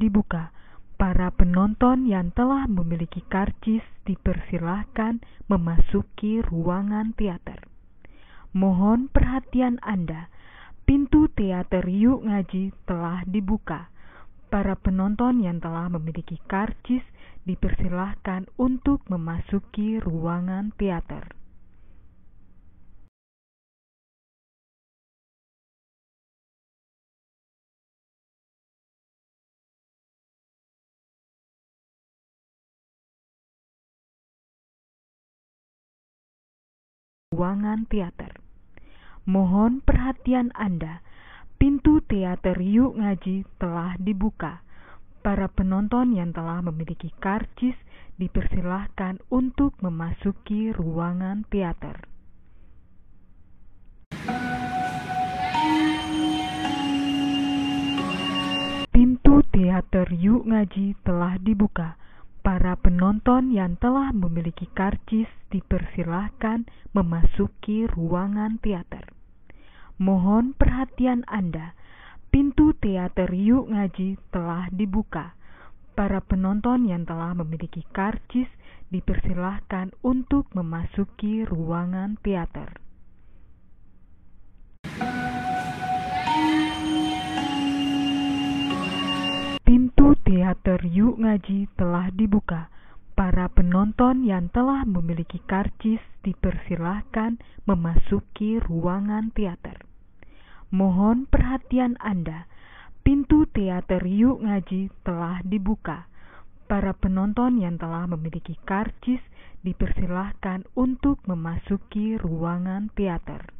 dibuka. Para penonton yang telah memiliki karcis dipersilahkan memasuki ruangan teater. Mohon perhatian Anda, pintu teater Yuk Ngaji telah dibuka. Para penonton yang telah memiliki karcis dipersilahkan untuk memasuki ruangan teater. Ruangan teater. Mohon perhatian Anda, pintu teater Yuk Ngaji telah dibuka. Para penonton yang telah memiliki karcis dipersilahkan untuk memasuki ruangan teater. Pintu teater Yuk Ngaji telah dibuka. Para penonton yang telah memiliki karcis dipersilahkan memasuki ruangan teater. Mohon perhatian Anda, pintu teater Yuk Ngaji telah dibuka. Para penonton yang telah memiliki karcis dipersilahkan untuk memasuki ruangan teater. Teater Yuk Ngaji telah dibuka. Para penonton yang telah memiliki karcis dipersilahkan memasuki ruangan teater. Mohon perhatian Anda, pintu teater Yuk Ngaji telah dibuka. Para penonton yang telah memiliki karcis dipersilahkan untuk memasuki ruangan teater.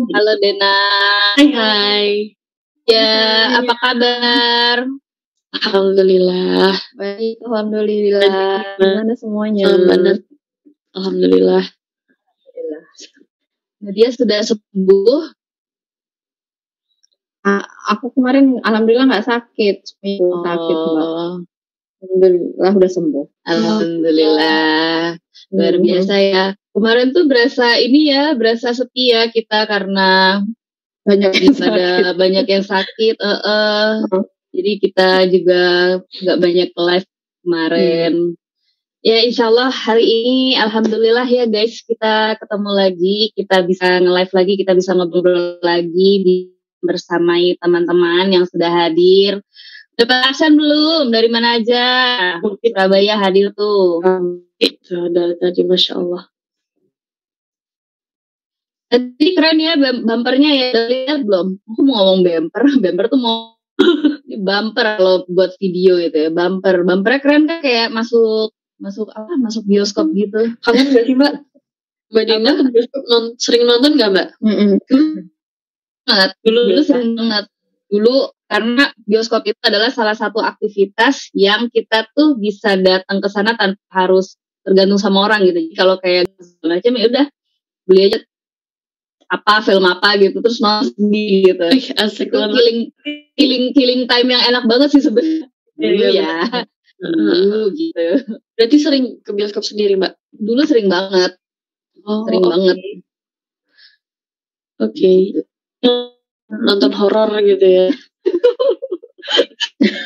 Halo Dena. Hai hai. Ya, apa kabar? Alhamdulillah. Baik, alhamdulillah. Gimana semuanya? Benar. Alhamdulillah. Alhamdulillah. Nadia sudah sembuh? Aku kemarin alhamdulillah nggak sakit, seminggu sakit mbak. Alhamdulillah udah sembuh. Alhamdulillah. Luar Hmm. biasa ya. Kemarin tuh berasa ini ya, berasa sepi ya kita karena Banyak yang sakit. daripada banyak yang sakit. eh. Hmm. Jadi kita juga nggak banyak live kemarin. Ya insya Allah hari ini Alhamdulillah ya guys kita ketemu lagi, kita bisa nge-live lagi, kita bisa ngobrol lagi di- bersamai teman-teman yang sudah hadir. Udah perasan belum? Dari mana aja? Surabaya hadir tuh. Itu ada tadi Masya Allah. Tadi keren ya bumpernya ya, lihat belum? Aku mau ngomong bumper, bumper tuh mau bumper kalau buat video itu ya, bumper. Bumpernya keren kan kayak masuk masuk apa? Masuk bioskop gitu. Kangen gak sih Mbak? Mbak Dina ke bioskop non- sering nonton gak Mbak? Mm-mm. banget. Dulu Dulu sering banget. Dulu karena bioskop itu adalah salah satu aktivitas yang kita tuh bisa datang ke sana tanpa harus tergantung sama orang gitu. Jadi kalau kayak macam ya udah beli aja apa film apa gitu terus nonton sendiri gitu. Asik Itu killing killing killing time yang enak banget sih sebenarnya. Dulu Iya, ya. Dulu gitu. Berarti sering ke bioskop sendiri Mbak? Dulu sering banget, Oh, sering oke. banget. Oke. Nonton horor gitu ya.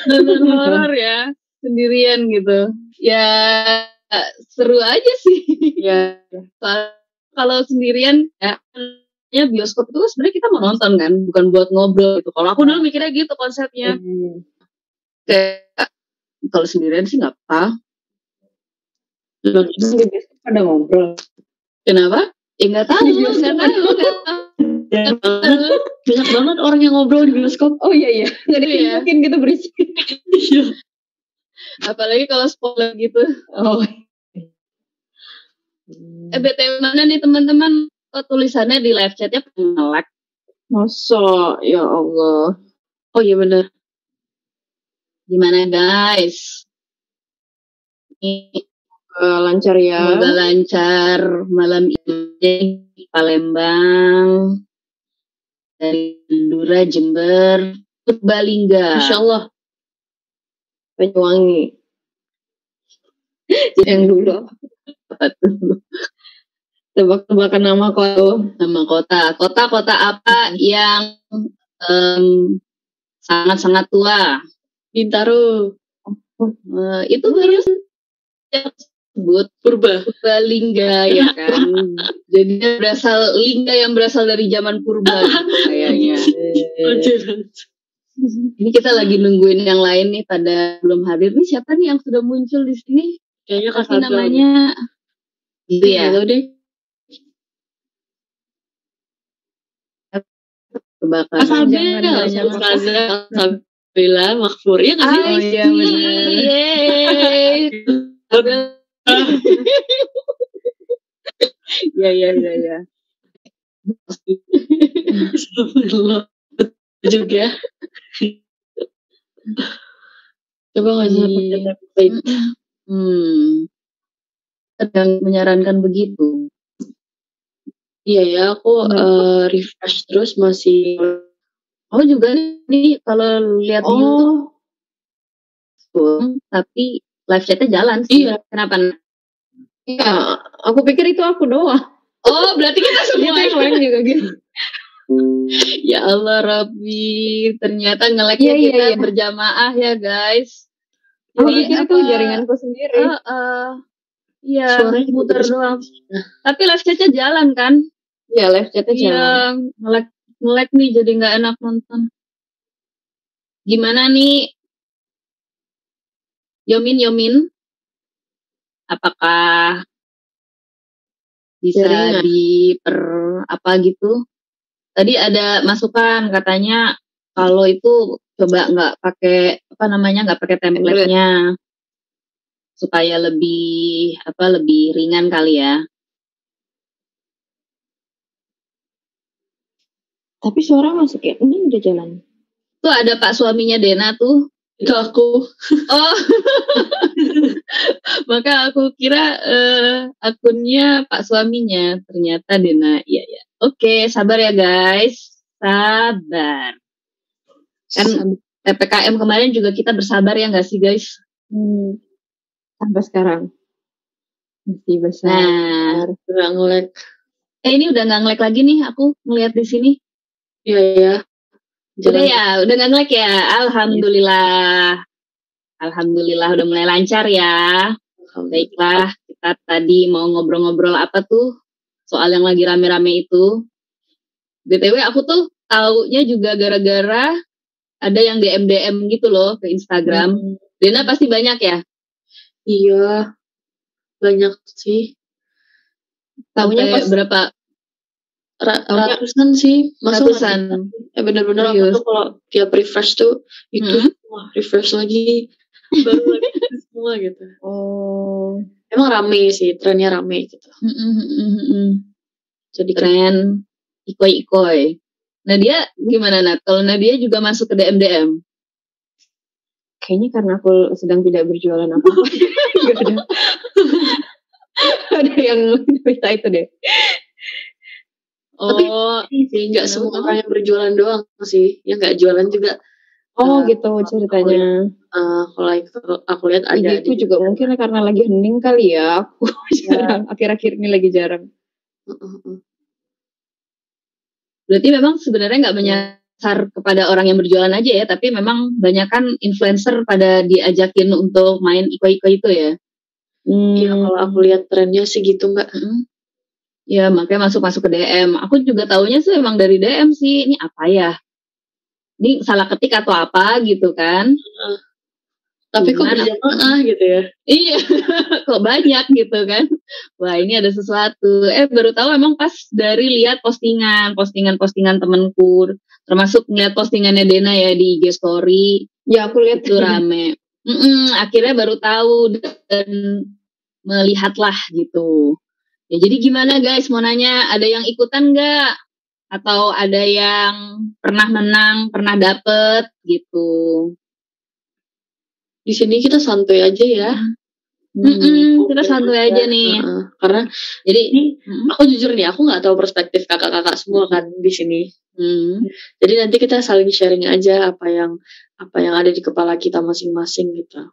Nonton horor ya sendirian gitu ya seru aja sih. Soal- kalau sendirian ya ya bioskop itu kan sebenarnya kita mau nonton kan bukan buat ngobrol gitu kalau aku dulu mikirnya gitu konsepnya Mm. kayak kalau sendirian sih nggak apa di bioskop pada ngobrol. kenapa ya nggak tahu nggak tahu. Banyak banget, banyak banget orang yang ngobrol di bioskop. Oh iya iya. Nggak Iya. mungkin gitu berisik. Iya. apalagi kalau spoiler gitu Oh. eh btw mana nih teman-teman kok tulisannya di live chatnya pengelak Masa ya Allah. Oh iya benar. gimana guys ini Eh, lancar ya. Semoga lancar malam ini di Palembang, dari Madura, Jember, Purbalingga. Masya Allah. Banyuwangi. Yang dulu tebak-tebakan nama kok. Nama kota. Kota-kota apa yang em, sangat-sangat tua? Bintaro. Eh, itu baru disebut Purba. Purbalingga ya kan. Jadi berasal lingga yang berasal dari zaman purba gitu kayaknya. Ini kita lagi nungguin yang lain nih pada belum hadir. Nih siapa nih yang sudah muncul di sini? Kayaknya Apa sih Kak namanya? Gitu ya. Deh. Kebakaran. Asabil. jangan, jangan. Ustazah. Alhamdulillah. Makfur. Iya gak sih? I Oh, iya, benar. Yeay. Ya ya ya ya. Juga. Coba nggak sih Iya. Hmm. Sedang menyarankan begitu. Iya ya, aku eh, refresh terus masih. Oh juga nih kalau lihat di YouTube Oh. tapi live chatnya jalan sih. Iya. Kenapa? Iya, aku pikir itu aku doang. Oh berarti kita semua Ternyata yang lain juga gitu. Ya Allah Rabbi, ternyata ngeleknya Iya, iya, kita iya. berjamaah ya guys. Aku Jadi pikir itu jaringanku sendiri. Eh, eh, Iya, muter doang. Tapi live chatnya jalan kan? Iya, live chatnya jalan. Iya, ngelek ngelek nih jadi nggak enak nonton. Gimana nih? Yomin Yomin, apakah bisa Jaringan. diper apa gitu? Tadi ada masukan katanya kalau itu coba nggak pakai apa namanya nggak pakai template-nya supaya lebih apa lebih ringan kali ya. Tapi suara masuk ya? Ini udah jalan. Tuh ada pak suaminya Dena tuh. Itu aku. Oh. Maka aku kira eh, akunnya pak suaminya. Ternyata Dena. Iya ya. Oke, sabar ya guys. Sabar. Kan PPKM kemarin juga kita bersabar ya nggak sih guys? Hmm. Sampai sekarang. Masih besar. Nah, Nggak ngelek. eh ini udah nggak ngelek lagi nih aku ngeliat di sini. Iya ya. Udah ya, udah nggak ngelek ya. Alhamdulillah. Alhamdulillah udah mulai lancar ya. Baiklah, kita tadi mau ngobrol-ngobrol apa tuh? Soal yang lagi rame-rame itu. BTW aku tuh taunya juga gara-gara ada yang DM DM gitu loh ke Instagram. Hmm. Dena pasti banyak ya. Iya. Banyak sih. Taunya pas berapa? Ra- ratusan sih. Masa Ratusan. Ya bener-bener aku Serius? tuh kalau tiap refresh tuh itu Hmm. semua refresh lagi baru lagi semua gitu. Oh. Emang rame sih, trennya rame gitu. Jadi kan Tren ikoi-ikoi. Nadia gimana Nat? Kalau Nadia juga masuk ke DM DM. Kayaknya karena aku sedang tidak berjualan apa. Gak ada. ada yang minta itu deh. Tapi- Oh, sih nggak semua orang yang berjualan doang sih, yang nggak jualan juga. Oh Eh, gitu ceritanya. eh, kalau itu aku lihat ada. Igiku di- juga mungkin karena lagi hening kali ya. Aku jarang. Akhir-akhir ini lagi jarang. Berarti memang sebenarnya nggak menyasar kepada orang yang berjualan aja ya, tapi memang banyak kan influencer pada diajakin untuk main ikoi-ikoi itu ya. Hmm. Iya kalau aku lihat trennya sih gitu mbak. Mm. Ya makanya masuk-masuk ke DM. Aku juga taunya sih emang dari DM sih. Ini apa ya? Ini salah ketik atau apa gitu kan? Tapi kok Gimana? berjamaah gitu ya? Iya, kok banyak gitu kan? Wah ini ada sesuatu. Eh baru tahu emang pas dari lihat postingan, postingan-postingan temenku, termasuk ngeliat postingannya Dena ya di IG Story Ya aku lihat itu rame. Mm-mm, akhirnya baru tahu dan melihatlah gitu. Ya jadi gimana guys? Mau nanya, ada yang ikutan nggak? Atau ada yang pernah menang, pernah dapet gitu? Di sini kita santuy aja ya. Mm-mm, kita santuy aja nih. Heeh, Karena Jadi, ini mm, aku jujur nih, aku nggak tahu perspektif kakak-kakak semua kan di sini. mm, Jadi nanti kita saling sharing aja apa yang apa yang ada di kepala kita masing-masing gitu.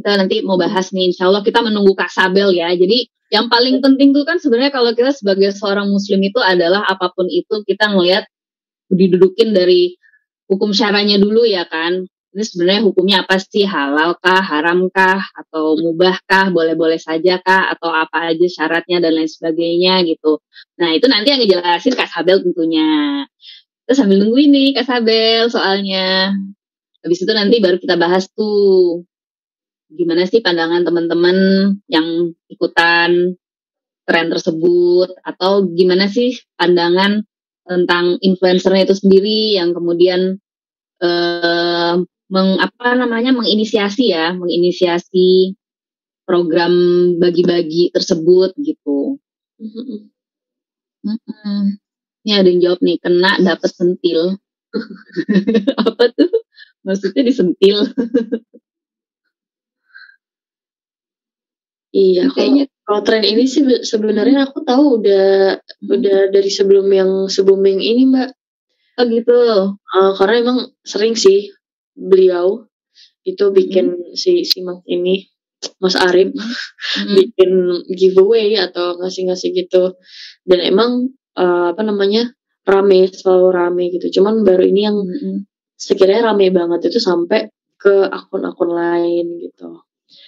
Kita nanti mau bahas nih. Insya Allah kita menunggu Kak Sabel ya. Jadi yang paling penting tuh kan sebenarnya kalau kita sebagai seorang Muslim itu adalah apa pun itu kita ngelihat didudukin dari hukum syaranya dulu ya kan. Ini sebenarnya hukumnya apa sih? Halal kah, haram kah, atau mubah kah, boleh-boleh saja kah, atau apa aja syaratnya dan lain sebagainya gitu. Nah itu nanti yang ngejelasin Kak Sabel tentunya. Terus sambil nunggu ini Kak Sabel soalnya. Habis itu nanti baru kita bahas tuh gimana sih pandangan teman-teman yang ikutan tren tersebut atau gimana sih pandangan tentang influencernya itu sendiri yang kemudian eh, meng, apa namanya menginisiasi ya menginisiasi program bagi-bagi tersebut gitu. Ini ada yang jawab nih kena dapat sentil. apa tuh? Maksudnya disentil. Iya, kalau, Kayaknya kalau tren ini sih be- sebenarnya aku tahu udah Hmm. udah dari sebelum yang booming ini mbak. oh gitu. Eh, karena emang sering sih beliau itu bikin si si mas ini Mas Arif Mm. bikin giveaway atau ngasih-ngasih gitu dan emang eh, apa namanya rame selalu rame gitu cuman baru ini yang Mm-mm. sekiranya rame banget itu sampai ke akun-akun lain gitu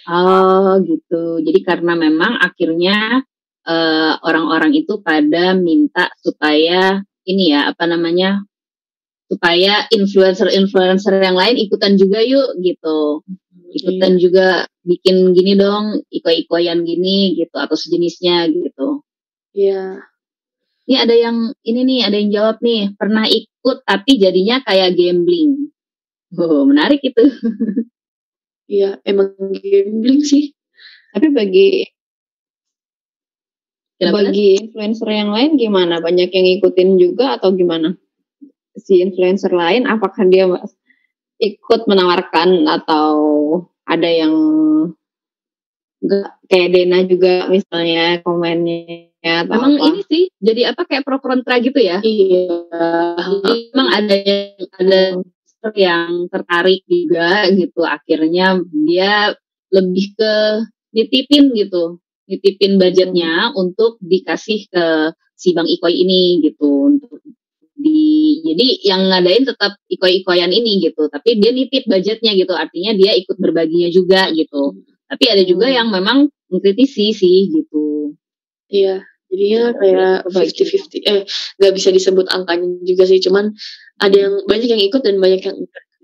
Oh gitu. Jadi karena memang akhirnya eh, orang-orang itu pada minta supaya ini ya apa namanya supaya influencer-influencer yang lain ikutan juga yuk gitu. Ikutan juga bikin gini dong, iko-ikoyan gini gitu atau sejenisnya gitu. Iya Ini ada yang ini nih, ada yang jawab nih, pernah ikut tapi jadinya kayak gambling. Oh, menarik itu. iya emang gambling sih Tapi bagi Kenapa? bagi influencer yang lain gimana? Banyak yang ngikutin juga atau gimana? Si influencer lain apakah dia ikut menawarkan atau ada yang enggak kayak Dena juga misalnya komennya atau Memang apa? ini sih jadi apa kayak pro kontra gitu ya. iya Jadi memang ada yang ada yang tertarik juga gitu. Akhirnya dia lebih ke nitipin gitu. nitipin budgetnya untuk dikasih ke si Bang Ikoi ini gitu untuk di jadi yang ngadain tetap ikoi-ikoyan ini gitu tapi dia nitip budgetnya gitu artinya dia ikut berbaginya juga gitu tapi ada juga Hmm. yang memang mengkritisi sih gitu Iya, jadinya kayak 50-50. Eh, nggak bisa disebut angkanya juga sih, cuman ada yang banyak yang ikut dan banyak yang.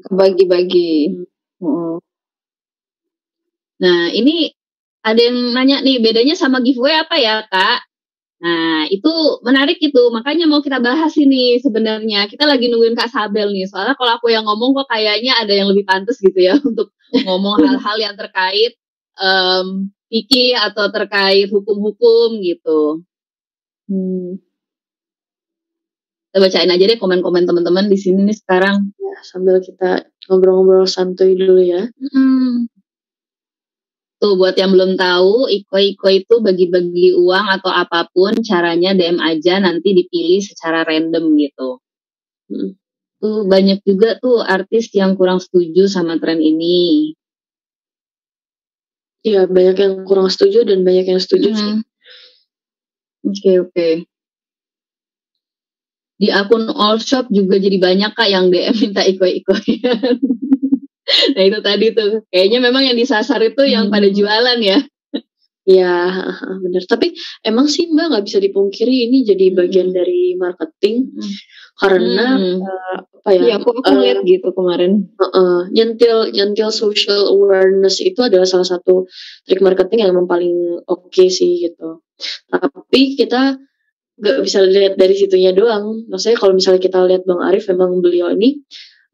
Bagi-bagi. Heeh. nah ini ada yang nanya nih bedanya sama giveaway apa ya kak Nah, itu menarik itu. Makanya mau kita bahas ini sebenarnya. Kita lagi nungguin Kak Sabel nih. Soalnya kalau aku yang ngomong kok kayaknya ada yang lebih pantas gitu ya untuk ngomong hal-hal yang terkait em fikih atau terkait hukum-hukum gitu. Hmm. Kita bacain aja deh komen-komen teman-teman di sini nih sekarang. Ya, sambil kita ngobrol-ngobrol santuy dulu ya. Hmm. Tuh buat yang belum tahu, Iko-Iko itu bagi-bagi uang atau apa pun caranya DM aja nanti dipilih secara random gitu. Hmm. Tuh banyak juga tuh artis yang kurang setuju sama tren ini. Iya, banyak yang kurang setuju dan banyak yang setuju sih. Hmm. Oke oke. Di akun all shop juga jadi banyak kak yang DM minta iko-iko nah itu tadi tuh kayaknya memang yang disasar itu yang Hmm. pada jualan ya. Iya, benar. Tapi emang sih Mbak nggak bisa dipungkiri ini jadi bagian Hmm. dari marketing karena Hmm. eh, apa ya? Iya, aku aku eh, lihat gitu kemarin. Heeh, nyentil nyentil social awareness itu adalah salah satu trik marketing yang memang paling oke sih gitu. Tapi kita nggak bisa lihat dari situnya doang. Maksudnya kalau misalnya kita lihat Bang Arif, memang beliau ini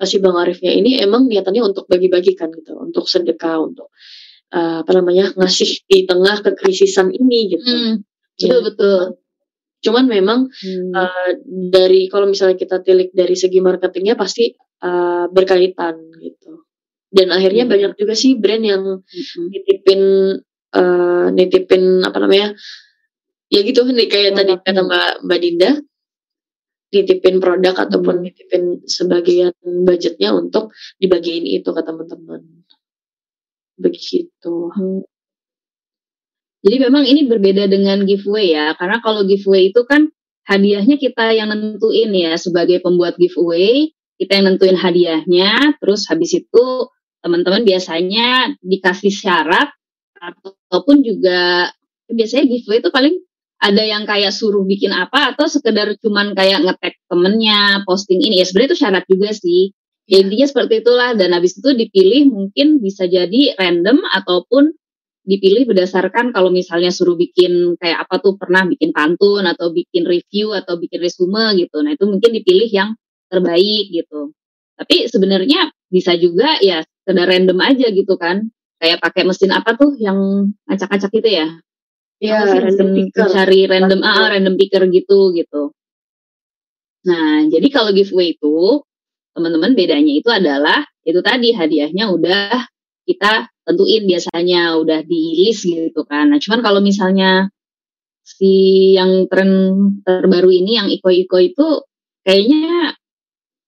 eh, si Bang Arifnya ini emang niatannya untuk bagi-bagikan gitu, untuk sedekah, untuk eh, apa namanya ngasih di tengah kekrisisan ini gitu. Hmm, Ya. betul betul. Cuman memang Hmm. eh, dari kalau misalnya kita tilik dari segi marketingnya pasti eh, berkaitan gitu. Dan akhirnya Hmm. banyak juga sih brand yang Mm-mm. nitipin eh, nitipin apa namanya ya gitu nih kayak tadi kata Mbak Mbak Dinda nitipin produk ataupun Hmm. nitipin sebagian budgetnya untuk dibagiin itu ke teman-teman begitu Hmm. Jadi memang ini berbeda dengan giveaway ya, karena kalau giveaway itu kan hadiahnya kita yang nentuin ya sebagai pembuat giveaway, kita yang nentuin hadiahnya, terus habis itu teman-teman biasanya dikasih syarat ataupun juga biasanya giveaway itu paling ada yang kayak suruh bikin apa atau sekedar cuman kayak ngetek temennya posting ini ya sebenarnya itu syarat juga sih ya, intinya seperti itulah dan habis itu dipilih mungkin bisa jadi random ataupun dipilih berdasarkan kalau misalnya suruh bikin kayak apa tuh pernah bikin pantun atau bikin review atau bikin resume gitu. Nah, itu mungkin dipilih yang terbaik gitu. Tapi sebenarnya bisa juga ya sekedar random aja gitu kan. Kayak pakai mesin apa tuh yang acak-acak gitu ya. Ya random picker Cari random ah random picker gitu gitu. Nah, jadi kalau giveaway itu teman-teman bedanya itu adalah itu tadi hadiahnya udah kita tentuin biasanya udah di list gitu kan. Nah, cuman kalau misalnya si yang tren terbaru ini yang iko-iko itu kayaknya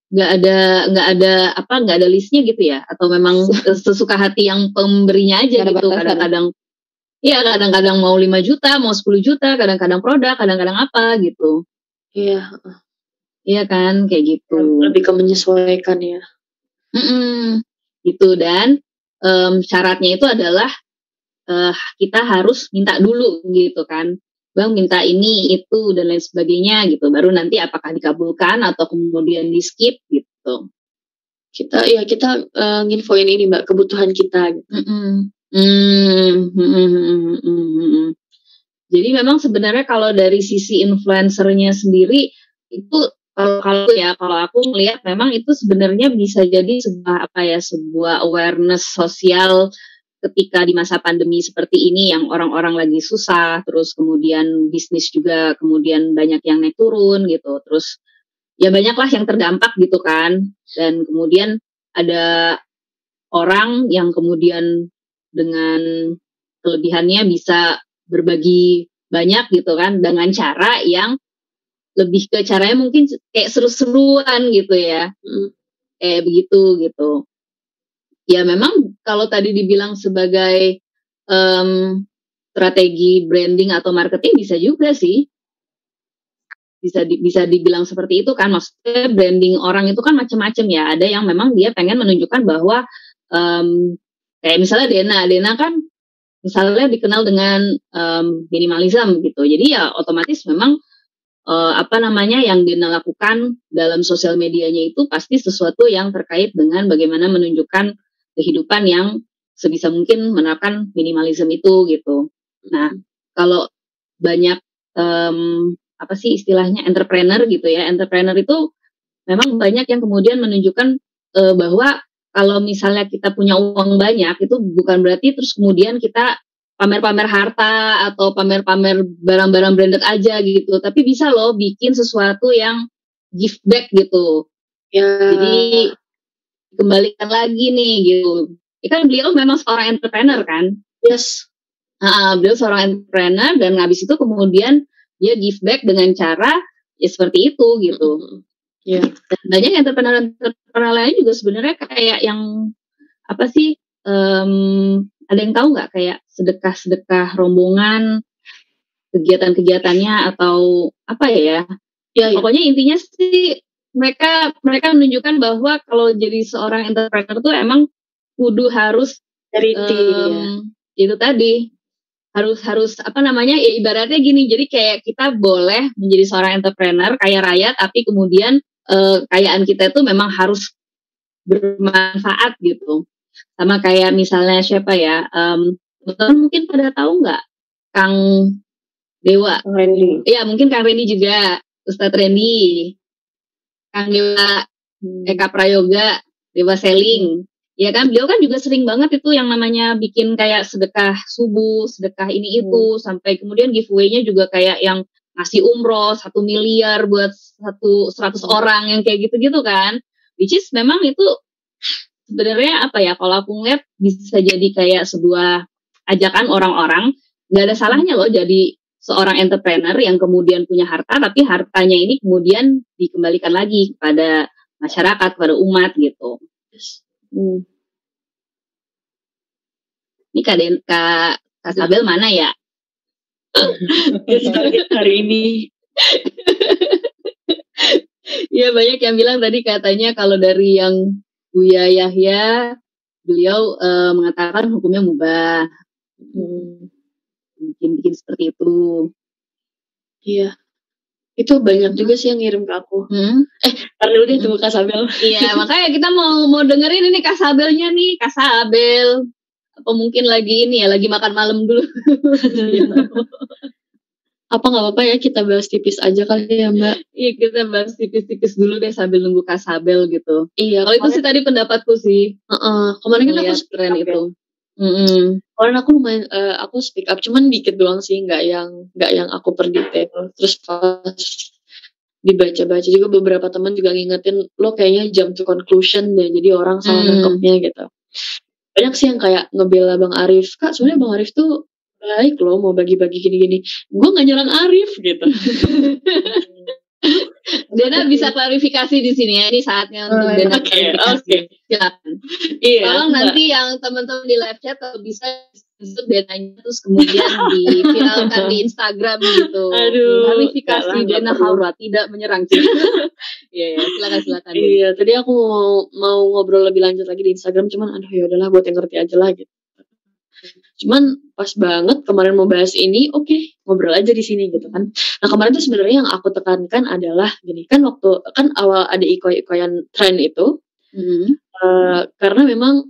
nggak ada nggak ada apa nggak ada listnya gitu ya atau memang sesuka hati yang pemberinya aja gitu kadang-kadang Iya kadang-kadang mau 5 juta, mau 10 juta, kadang-kadang produk, kadang-kadang apa gitu. iya Iya kan, kayak gitu. lebih ke menyesuaikan ya. Mm-mm, gitu dan em, syaratnya itu adalah eh, kita harus minta dulu gitu kan. Bang minta ini itu dan lain sebagainya gitu. Baru nanti apakah dikabulkan atau kemudian di skip gitu. Kita ya kita eh, nginfoin ini mbak kebutuhan kita gitu. Mm, mm, mm, mm, mm, mm, mm. jadi memang sebenarnya kalau dari sisi influencernya sendiri itu kalau ya kalau aku melihat memang itu sebenarnya bisa jadi sebuah apa ya sebuah awareness sosial ketika di masa pandemi seperti ini yang orang-orang lagi susah terus kemudian bisnis juga kemudian banyak yang naik turun gitu terus ya banyaklah yang terdampak gitu kan dan kemudian ada orang yang kemudian dengan kelebihannya bisa berbagi banyak gitu kan dengan cara yang lebih ke caranya mungkin kayak seru-seruan gitu ya. Mm. kayak begitu gitu. Ya memang kalau tadi dibilang sebagai em, strategi branding atau marketing bisa juga sih. Bisa di, bisa dibilang seperti itu kan maksudnya branding orang itu kan macam-macam ya. Ada yang memang dia pengen menunjukkan bahwa um, kayak misalnya Dena. Dena kan misalnya dikenal dengan um, minimalism gitu. Jadi ya otomatis memang uh, apa namanya yang Dena lakukan dalam sosial medianya itu pasti sesuatu yang terkait dengan bagaimana menunjukkan kehidupan yang sebisa mungkin menerapkan minimalism itu gitu. Nah kalau banyak um, apa sih istilahnya entrepreneur gitu ya. Entrepreneur itu memang banyak yang kemudian menunjukkan uh, bahwa kalau misalnya kita punya uang banyak itu bukan berarti terus kemudian kita pamer-pamer harta atau pamer-pamer barang-barang branded aja gitu. Tapi bisa loh bikin sesuatu yang give back gitu. Ya. Jadi kembalikan lagi nih gitu. Ya kan beliau memang seorang entrepreneur kan? Yes. Nah, beliau seorang entrepreneur dan habis itu kemudian dia give back dengan cara ya seperti itu gitu. Yeah. Dan banyak entrepreneur-entrepreneur lain juga sebenarnya kayak yang apa sih um, ada yang tahu nggak kayak sedekah-sedekah rombongan kegiatan-kegiatannya atau apa ya? Ya, ya. pokoknya intinya sih mereka mereka menunjukkan bahwa kalau jadi seorang entrepreneur tuh emang kudu harus dari um, ya. itu tadi harus harus apa namanya ya ibaratnya gini jadi kayak kita boleh menjadi seorang entrepreneur kaya raya tapi kemudian eh, kekayaan kita itu memang harus bermanfaat gitu. Sama kayak misalnya siapa ya um, mungkin pada tahu nggak Kang Dewa? Randy. Ya mungkin Kang Randy juga Ustadz Randy. Kang Dewa hmm. Eka Prayoga Dewa Seling. Ya kan, beliau kan juga sering banget itu yang namanya bikin kayak sedekah subuh, sedekah ini itu, hmm. sampai kemudian giveaway-nya juga kayak yang ngasih umroh satu miliar buat satu seratus orang yang kayak gitu-gitu kan. Which is memang itu sebenarnya apa ya, kalau aku ngeliat bisa jadi kayak sebuah ajakan orang-orang, nggak ada salahnya loh jadi seorang entrepreneur yang kemudian punya harta, tapi hartanya ini kemudian dikembalikan lagi kepada masyarakat, kepada umat gitu. Hmm. Ini Kak, Den, Kak, Kak Sabel mana ya? Hari ini. ya banyak yang bilang tadi katanya kalau dari yang Buya Yahya, beliau uh, mengatakan hukumnya mubah. Hmm. Mungkin bikin seperti itu. Iya. Itu banyak juga sih yang ngirim ke aku. Hmm? Eh, ntar dulu deh tunggu Kasabel. iya, makanya kita mau mau dengerin ini Kasabelnya nih, Kasabel. Apa mungkin lagi ini ya, lagi makan malam dulu. apa nggak apa-apa ya kita bahas tipis aja kali ya Mbak? Iya kita bahas tipis-tipis dulu deh sambil nunggu Kasabel gitu. Iya. Kalau itu sih tadi pendapatku sih. Uh -uh. Kemarin kan aku tren ya. itu. Mm -hmm. Kemarin aku lumayan, uh, aku speak up, cuman dikit doang sih, nggak yang nggak yang aku perdetail. Terus pas dibaca-baca juga beberapa teman juga ngingetin lo kayaknya jump to conclusion deh, jadi orang salah hmm. nangkepnya gitu. Banyak sih yang kayak ngebela Bang Arif, kak sebenarnya Bang Arif tuh baik loh mau bagi-bagi gini-gini. Gue nggak nyerang Arif gitu. Dena bisa klarifikasi di sini ya. Ini saatnya untuk oh, Dena okay, klarifikasi. Okay. Iya. Tolong nanti yang teman-teman di live chat kalau bisa itu Denanya terus kemudian diviralkan di Instagram gitu. Aduh. Klarifikasi Dena Haura tidak menyerang. Iya, ya, silakan silakan. Iya, tadi aku mau mau ngobrol lebih lanjut lagi di Instagram cuman aduh ya udahlah buat yang ngerti aja lah gitu. Cuman pas banget kemarin mau bahas ini, oke okay, ngobrol aja di sini gitu kan. Nah kemarin tuh sebenarnya yang aku tekankan adalah gini kan waktu kan awal ada iko-ikoyan tren itu, hmm. uh, karena memang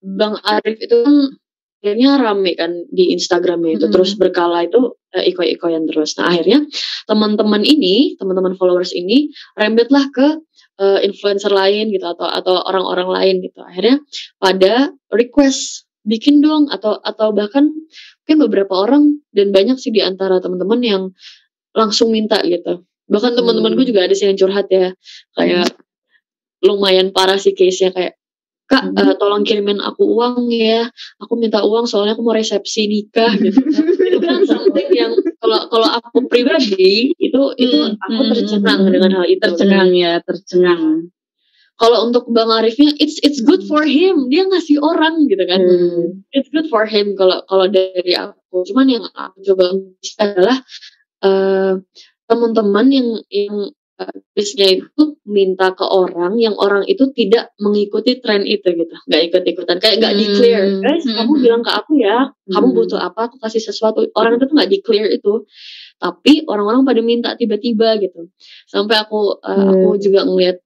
Bang Arif itu kan akhirnya rame kan di Instagramnya itu hmm. terus berkala itu uh, iko-ikoyan terus. Nah akhirnya teman-teman ini, teman-teman followers ini rembetlah ke uh, influencer lain gitu atau atau orang-orang lain gitu. Akhirnya pada request bikin dong atau atau bahkan mungkin beberapa orang dan banyak sih di antara teman-teman yang langsung minta gitu bahkan teman-teman gue hmm. juga ada sih yang curhat ya kayak hmm. lumayan parah sih case-nya kayak kak hmm. uh, tolong kirimin aku uang ya aku minta uang soalnya aku mau resepsi nikah gitu itu kan something yang kalau kalau aku pribadi itu itu hmm. aku tercengang hmm. dengan hal itu tercengang ya tercengang kalau untuk Bang Arifnya it's it's good for him dia ngasih orang gitu kan Hmm. it's good for him kalau kalau dari aku cuman yang aku coba adalah eh, teman-teman yang yang bisnya itu minta ke orang yang orang itu tidak mengikuti tren itu gitu nggak ikut ikutan kayak nggak Hmm. declare guys Hmm. kamu bilang ke aku ya kamu Hmm. butuh apa aku kasih sesuatu orang itu tuh nggak declare itu tapi orang-orang pada minta tiba-tiba gitu sampai aku eh, Hmm. aku juga ngeliat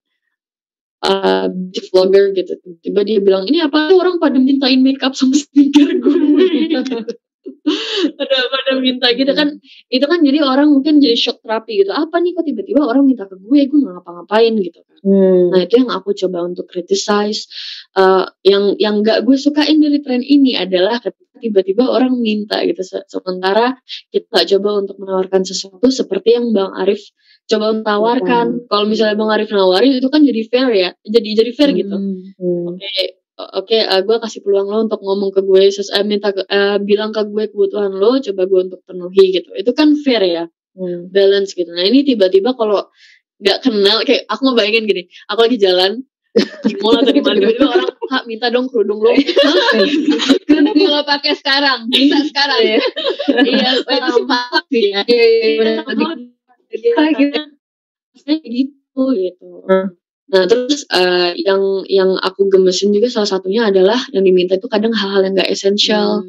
uh, vlogger gitu tiba dia bilang ini apa orang pada mintain makeup sama skincare gue pada pada minta gitu kan. Itu kan jadi orang mungkin jadi shock terapi gitu. Apa nih kok tiba-tiba orang minta ke gue? Gue nggak ngapa-ngapain gitu kan. Hmm. nah itu yang aku coba untuk criticize. Uh, yang yang nggak gue sukain dari tren ini adalah ketika tiba-tiba orang minta gitu. Se- sementara kita coba untuk menawarkan sesuatu seperti yang bang Arif coba tawarkan kalau misalnya bang Arif nawarin itu kan jadi fair ya. Jadi jadi fair gitu. Hmm. oke oke uh, gue kasih peluang lo untuk ngomong ke gue ses- eh, minta ke- eh, bilang ke gue kebutuhan lo coba gue untuk penuhi gitu itu kan fair ya Hmm. balance gitu nah ini tiba-tiba kalau nggak kenal kayak aku ngebayangin gini aku lagi jalan di mall atau di mana tiba-tiba orang kak minta dong kerudung lo Kerudung lo pakai sekarang, minta sekarang. iya Oh, itu sih palak sih ya. Iya, iya, iya. Bener. Kita gitu. Gitu gitu. Hmm. Nah terus eh, yang yang aku gemesin juga salah satunya adalah yang diminta itu kadang hal-hal yang gak esensial,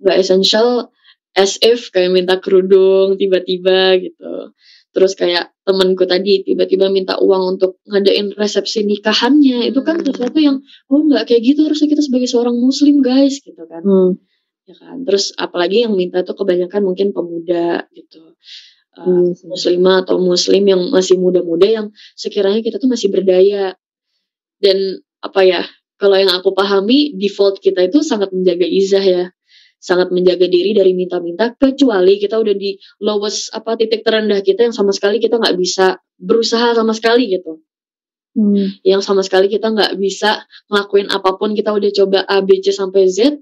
nggak esensial as if kayak minta kerudung tiba-tiba gitu. Terus kayak temenku tadi tiba-tiba minta uang untuk ngadain resepsi nikahannya itu kan Hmm. sesuatu yang oh nggak kayak gitu harusnya kita sebagai seorang muslim guys gitu kan Hmm. ya kan terus apalagi yang minta tuh kebanyakan mungkin pemuda gitu Uh, Iya sih. muslimah atau muslim yang masih muda-muda yang sekiranya kita tuh masih berdaya dan apa ya kalau yang aku pahami default kita itu sangat menjaga izah ya sangat menjaga diri dari minta-minta kecuali kita udah di lowest apa titik terendah kita yang sama sekali kita nggak bisa berusaha sama sekali gitu Hmm. yang sama sekali kita nggak bisa ngelakuin apa pun kita udah coba A B C sampai Z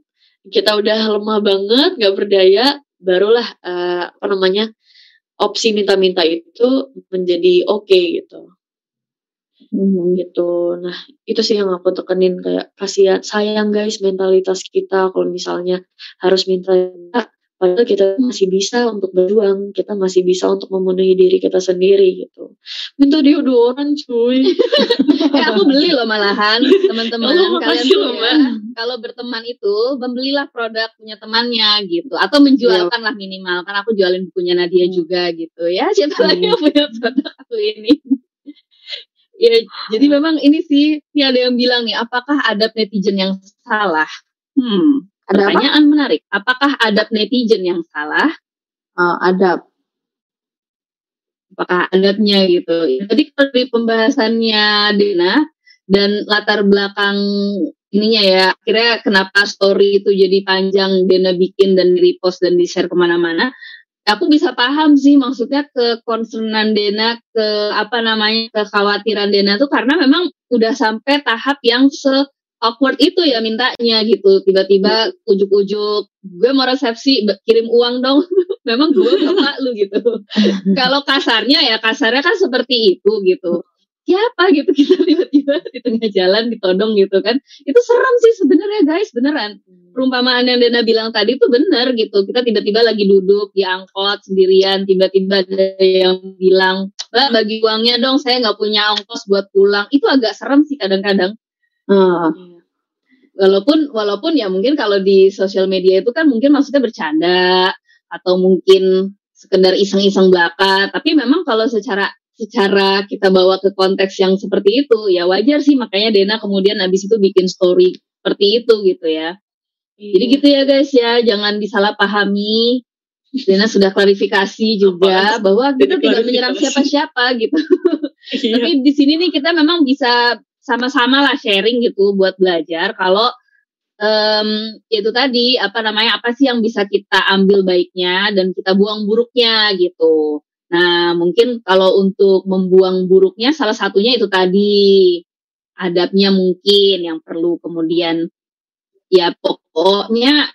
kita udah lemah banget nggak berdaya barulah eh, apa namanya opsi minta-minta itu menjadi oke gitu. Hmm. gitu. Nah itu sih yang aku tekenin kayak kasihan sayang guys mentalitas kita kalau misalnya harus minta padahal kita masih bisa untuk berjuang kita masih bisa untuk memenuhi diri kita sendiri gitu. Minta deodoran cuy. Eh, aku beli loh malahan teman-teman kalian tuh ya, kalau berteman itu membelilah produk punya temannya gitu. Atau menjualkan lah minimal kan aku jualin bukunya Nadia Hmm. juga gitu ya. Siapa lagi Hmm. yang punya produk aku ini? Ya jadi memang ini sih ini ada yang bilang nih apakah adab netizen yang salah? Hmm Ada apa? pertanyaan menarik apakah adab netizen yang salah Oh, adab. apakah adabnya gitu. Tadi kalau dari pembahasannya Dena dan latar belakang ininya ya, akhirnya kenapa story itu jadi panjang Dena bikin dan di repost dan di share ke mana-mana. Aku bisa paham sih maksudnya ke concernan Dena, ke apa namanya kekhawatiran Dena tuh karena memang udah sampai tahap yang se awkward itu ya mintanya gitu. Tiba-tiba ujuk-ujuk gue mau resepsi kirim uang dong. Memang gue bapak lu gitu. Kalau kasarnya ya kasarnya kan seperti itu gitu. Siapa? gitu. Kita tiba-tiba di tengah jalan ditodong gitu kan. Itu serem sih sebenarnya guys. Beneran. Perumpamaan yang Dena bilang tadi tuh bener gitu. Kita tiba-tiba lagi duduk di angkot sendirian tiba-tiba ada yang bilang mbak bagi uangnya dong saya nggak punya ongkos buat pulang. Itu agak serem sih kadang-kadang Oh, walaupun walaupun ya mungkin kalau di sosial media itu kan mungkin maksudnya bercanda atau mungkin sekedar iseng-iseng belaka tapi memang kalau secara secara kita bawa ke konteks yang seperti itu ya wajar sih. Makanya Dena kemudian abis itu bikin story seperti itu gitu ya. Jadi gitu ya guys ya jangan disalahpahami. Dena sudah klarifikasi juga bahwa kita tidak menyerang siapa-siapa gitu. Iya. tapi di sini nih kita memang bisa sama-sama lah sharing gitu buat belajar kalau em, itu tadi apa namanya apa sih yang bisa kita ambil baiknya dan kita buang buruknya gitu. Nah mungkin kalau untuk membuang buruknya salah satunya itu tadi adabnya mungkin yang perlu. Kemudian ya pokoknya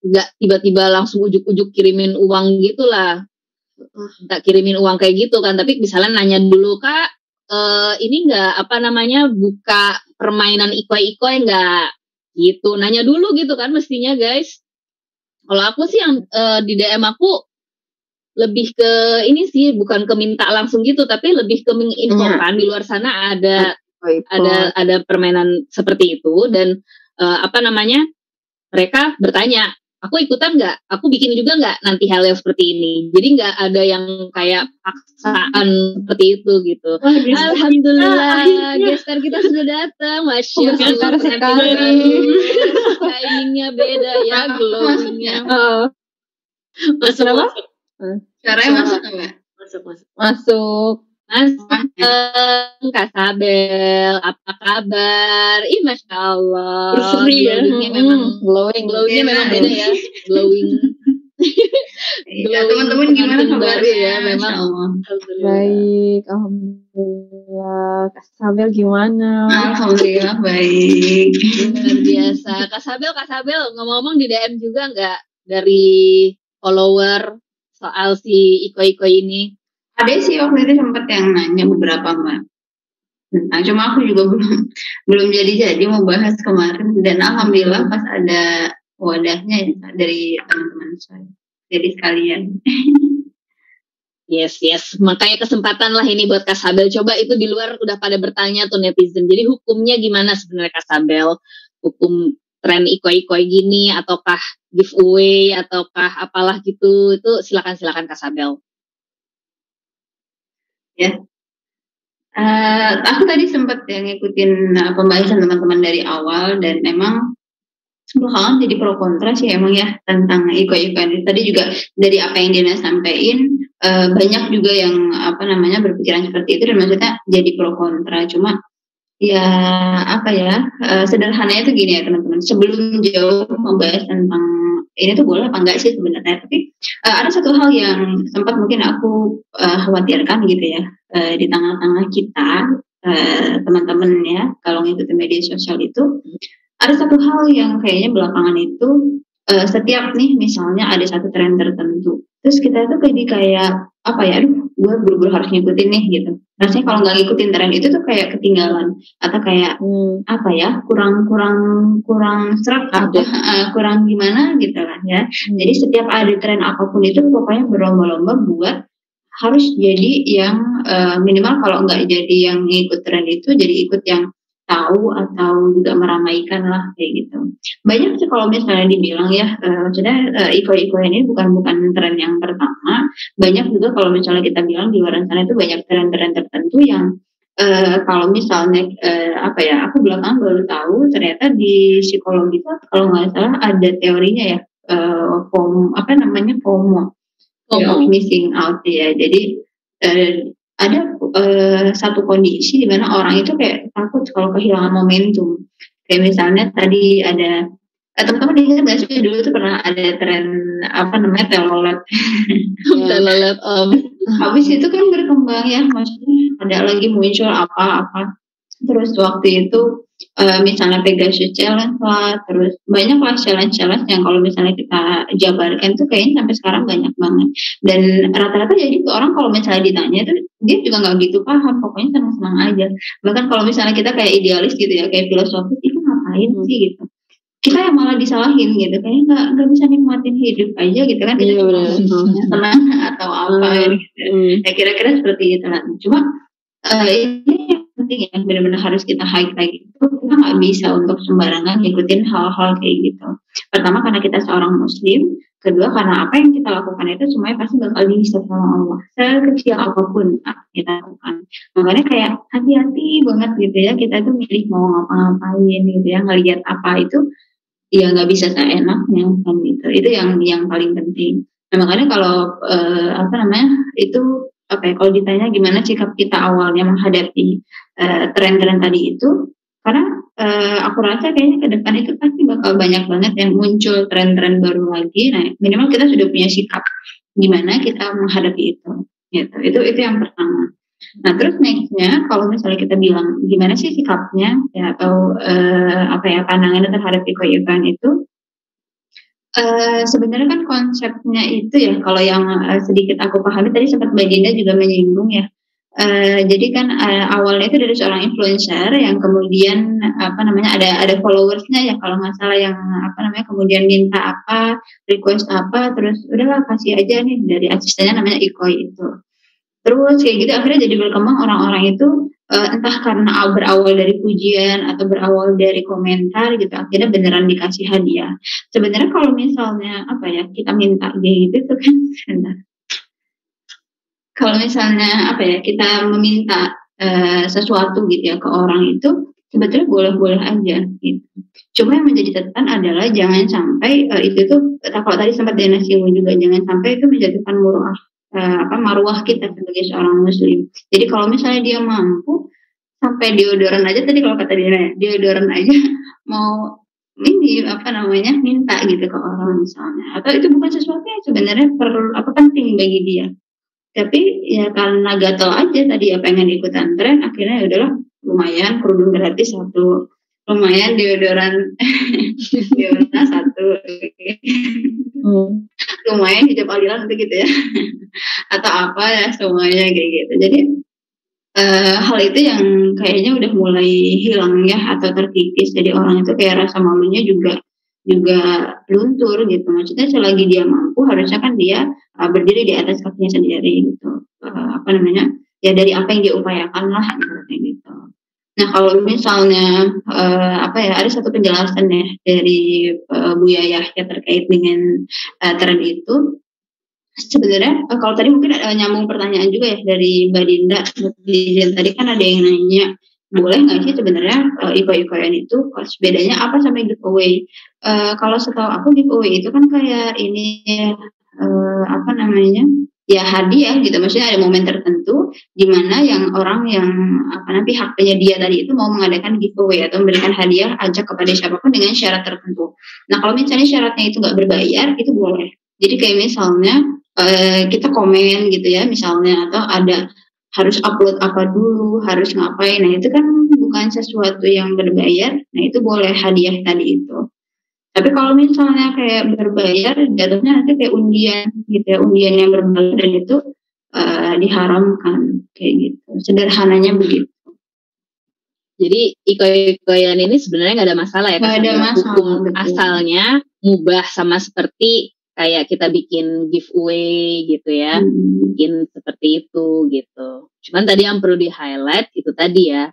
nggak tiba-tiba langsung ujuk-ujuk kirimin uang gitulah. Tak kirimin uang kayak gitu kan tapi misalnya nanya dulu kak eh, ini nggak apa namanya buka permainan ikoi-ikoi nggak gitu. Nanya dulu gitu kan mestinya guys. Kalau aku sih yang eh, di DM aku lebih ke ini sih bukan ke minta langsung gitu tapi lebih ke menginfokan di luar sana ada ada ada permainan seperti itu dan eh, apa namanya mereka bertanya aku ikutan nggak? Aku bikin juga nggak nanti hal yang seperti ini? Jadi nggak ada yang kayak paksaan seperti itu gitu. Wah, alhamdulillah gestar kita sudah datang. Masya Oh, Allah sekali. Shiningnya beda ya glowingnya. Oh, masuk masuk. Suaranya masuk nggak? masuk masuk. Masuk. Mas eh, Kak Sabel, apa kabar? Ih, Masya Allah. Berseri ya. Glowingnya Mm, memang, glowing. glowingnya memang ya. beda ya. Glowing. Ya, teman-teman gimana kabarnya? ya, memang. Allah. alhamdulillah Baik, alhamdulillah. Kak Sabel gimana? Alhamdulillah baik. Luar biasa. Kak Sabel, Kak Sabel, ngomong-ngomong di DM juga nggak dari follower soal si Iko-Iko ini? Ada sih waktu itu sempat yang nanya beberapa mbak. Nah, cuma aku juga belum belum jadi-jadi mau bahas kemarin dan alhamdulillah pas ada wadahnya ya, dari teman-teman saya. Jadi sekalian. Yes, yes. Makanya kesempatan lah ini buat Kak Sabel. Coba itu di luar udah pada bertanya tuh netizen. Jadi hukumnya gimana sebenarnya Kak Sabel? Hukum tren ikoi-ikoi gini ataukah giveaway ataukah apalah gitu. Itu silakan silakan Kak Sabel. Eh, aku tadi sempat ya ngikutin uh, pembahasan teman-teman dari awal dan emang belakangan jadi pro kontra sih emang ya tentang iko-iko ini. Tadi juga dari apa yang Dina sampaikan eh, banyak juga yang apa namanya berpikiran seperti itu dan maksudnya jadi pro kontra. Cuma ya apa ya eh, sederhananya itu gini ya teman-teman. Sebelum jauh membahas tentang ini tuh boleh apa enggak sih sebenarnya tapi eh, ada satu hal yang sempat mungkin aku eh, khawatirkan gitu ya eh, di tengah-tengah kita eh, teman-teman ya kalau ngikutin media sosial itu ada satu hal yang kayaknya belakangan itu eh, setiap nih misalnya ada satu tren tertentu terus kita tuh jadi kayak apa ya aduh gue buru-buru harus ngikutin nih gitu. Rasanya kalau nggak ngikutin tren itu tuh kayak ketinggalan atau kayak Hmm, apa ya kurang kurang kurang serak apa? eh, kurang gimana gitu lah ya. Jadi setiap ada tren apa pun itu pokoknya berlomba-lomba buat harus jadi yang eh, minimal kalau nggak jadi yang ngikut tren itu jadi ikut yang tahu atau juga meramaikan lah kayak gitu. Banyak sih kalau misalnya dibilang ya, eh, maksudnya eh, iko-iko ini bukan bukan tren yang pertama. Banyak juga kalau misalnya kita bilang di luar sana itu banyak tren-tren tertentu yang eh, kalau misalnya eh, apa ya, aku belakangan baru tahu ternyata di psikologi itu kalau nggak salah ada teorinya ya, eh, FOMO, apa namanya FOMO, FOMO. missing out ya. Jadi eh, ada eh, satu kondisi di mana orang itu kayak takut kalau kehilangan momentum. Kayak misalnya tadi ada eh, teman-teman ingat nggak sih dulu tuh pernah ada tren apa namanya telolet. Telolet om. Habis itu kan berkembang ya, maksudnya ada lagi muncul apa-apa. Terus waktu itu eh, misalnya Pegasus Challenge lah, terus banyak lah challenge-challenge yang kalau misalnya kita jabarkan tuh kayaknya sampai sekarang banyak banget. Dan rata-rata jadi orang kalau misalnya ditanya tuh dia juga nggak gitu paham, pokoknya senang-senang aja. Bahkan kalau misalnya kita kayak idealis gitu ya, kayak filosofis itu ngapain sih gitu. Kita yang malah disalahin gitu, kayaknya nggak nggak bisa nikmatin hidup aja gitu kan. Kita Iya, cuma benar. senang atau apa gitu. Hmm. Ya kira-kira seperti itu lah. Cuma eh, ini penting ya benar-benar harus kita highlight itu kita nggak bisa untuk sembarangan ngikutin hal-hal kayak gitu. Pertama karena kita seorang muslim, kedua karena apa yang kita lakukan itu semuanya pasti bakal dihisab sama Allah sekecil apa pun apa yang kita lakukan. Makanya kayak hati-hati banget gitu ya kita tuh milih mau ngapa-ngapain gitu ya ngelihat apa itu ya nggak bisa seenaknya kan gitu. Itu yang yang paling penting. Nah, makanya kalau eh, apa namanya itu apa ya kalau ditanya gimana sikap kita awalnya menghadapi eh, tren-tren tadi itu karena eh, aku rasa kayaknya ke depan itu pasti bakal banyak banget yang muncul tren-tren baru lagi. Nah minimal kita sudah punya sikap gimana kita menghadapi itu gitu. Itu itu yang pertama. Nah terus nextnya kalau misalnya kita bilang gimana sih sikapnya ya atau eh, apa ya pandangannya terhadap iko-ikoan itu Eh, sebenarnya kan konsepnya itu ya kalau yang eh, sedikit aku pahami tadi sempat Mbak Dinda juga menyinggung ya. Uh, jadi kan uh, awalnya itu dari seorang influencer yang kemudian apa namanya ada ada followersnya ya kalau nggak salah yang apa namanya kemudian minta apa request apa terus udahlah kasih aja nih dari asistennya namanya Ikoi itu. Terus kayak gitu akhirnya jadi berkembang orang-orang itu uh, entah karena berawal dari pujian atau berawal dari komentar gitu akhirnya beneran dikasih hadiah. Sebenarnya kalau misalnya apa ya kita minta gitu tuh kan kalau misalnya apa ya kita meminta uh, sesuatu gitu ya ke orang itu sebetulnya boleh-boleh aja gitu. Cuma yang menjadi catatan adalah jangan sampai uh, itu tuh kalau tadi sempat Dena singgung juga jangan sampai itu menjatuhkan maruah uh, apa maruah kita sebagai seorang muslim. Jadi kalau misalnya dia mampu sampai deodoran aja tadi kalau kata dia deodoran aja mau ini apa namanya minta gitu ke orang misalnya. Atau itu bukan sesuatu yang sebenarnya perlu apa penting bagi dia. Tapi ya karena gatel aja tadi ya pengen ikutan tren akhirnya ya udahlah lumayan kerudung gratis satu lumayan deodoran. Deodoran satu. Hmm. lumayan hijab aliran itu gitu ya. Atau apa ya semuanya kayak gitu. Jadi uh, hal itu yang kayaknya udah mulai hilang ya atau terkikis. Jadi orang itu kayak rasa malunya juga juga luntur gitu. Maksudnya selagi dia mampu harusnya kan dia uh, berdiri di atas kakinya sendiri gitu. Uh, apa namanya? Ya dari apa yang dia upayakan lah gitu nah kalau misalnya uh, apa ya ada satu penjelasan ya dari uh, Bu Yayah ya terkait dengan uh, tren itu sebenarnya uh, kalau tadi mungkin uh, nyambung pertanyaan juga ya dari Mbak Dinda tadi kan ada yang nanya boleh nggak sih sebenarnya uh, iko-ikoyan itu bedanya apa sama giveaway? Uh, kalau setahu aku giveaway itu kan kayak ini uh, apa namanya ya hadiah gitu maksudnya ada momen tertentu di mana yang orang yang apa nanti haknya dia tadi itu mau mengadakan giveaway atau memberikan hadiah ajak kepada siapa pun dengan syarat tertentu. Nah kalau misalnya syaratnya itu nggak berbayar itu boleh. Jadi kayak misalnya uh, kita komen gitu ya misalnya atau ada harus upload apa dulu, harus ngapain. Nah, itu kan bukan sesuatu yang berbayar. Nah, itu boleh hadiah tadi itu. Tapi kalau misalnya kayak berbayar, jatuhnya nanti kayak undian gitu ya, undian yang berbayar dan itu uh, diharamkan kayak gitu. Sederhananya begitu. Jadi iko-ikoyan ini sebenarnya nggak ada masalah ya. Nggak ada masalah. Hukum betul. asalnya mubah sama seperti kayak kita bikin giveaway gitu ya, hmm. bikin seperti itu gitu. Cuman tadi yang perlu di highlight itu tadi ya,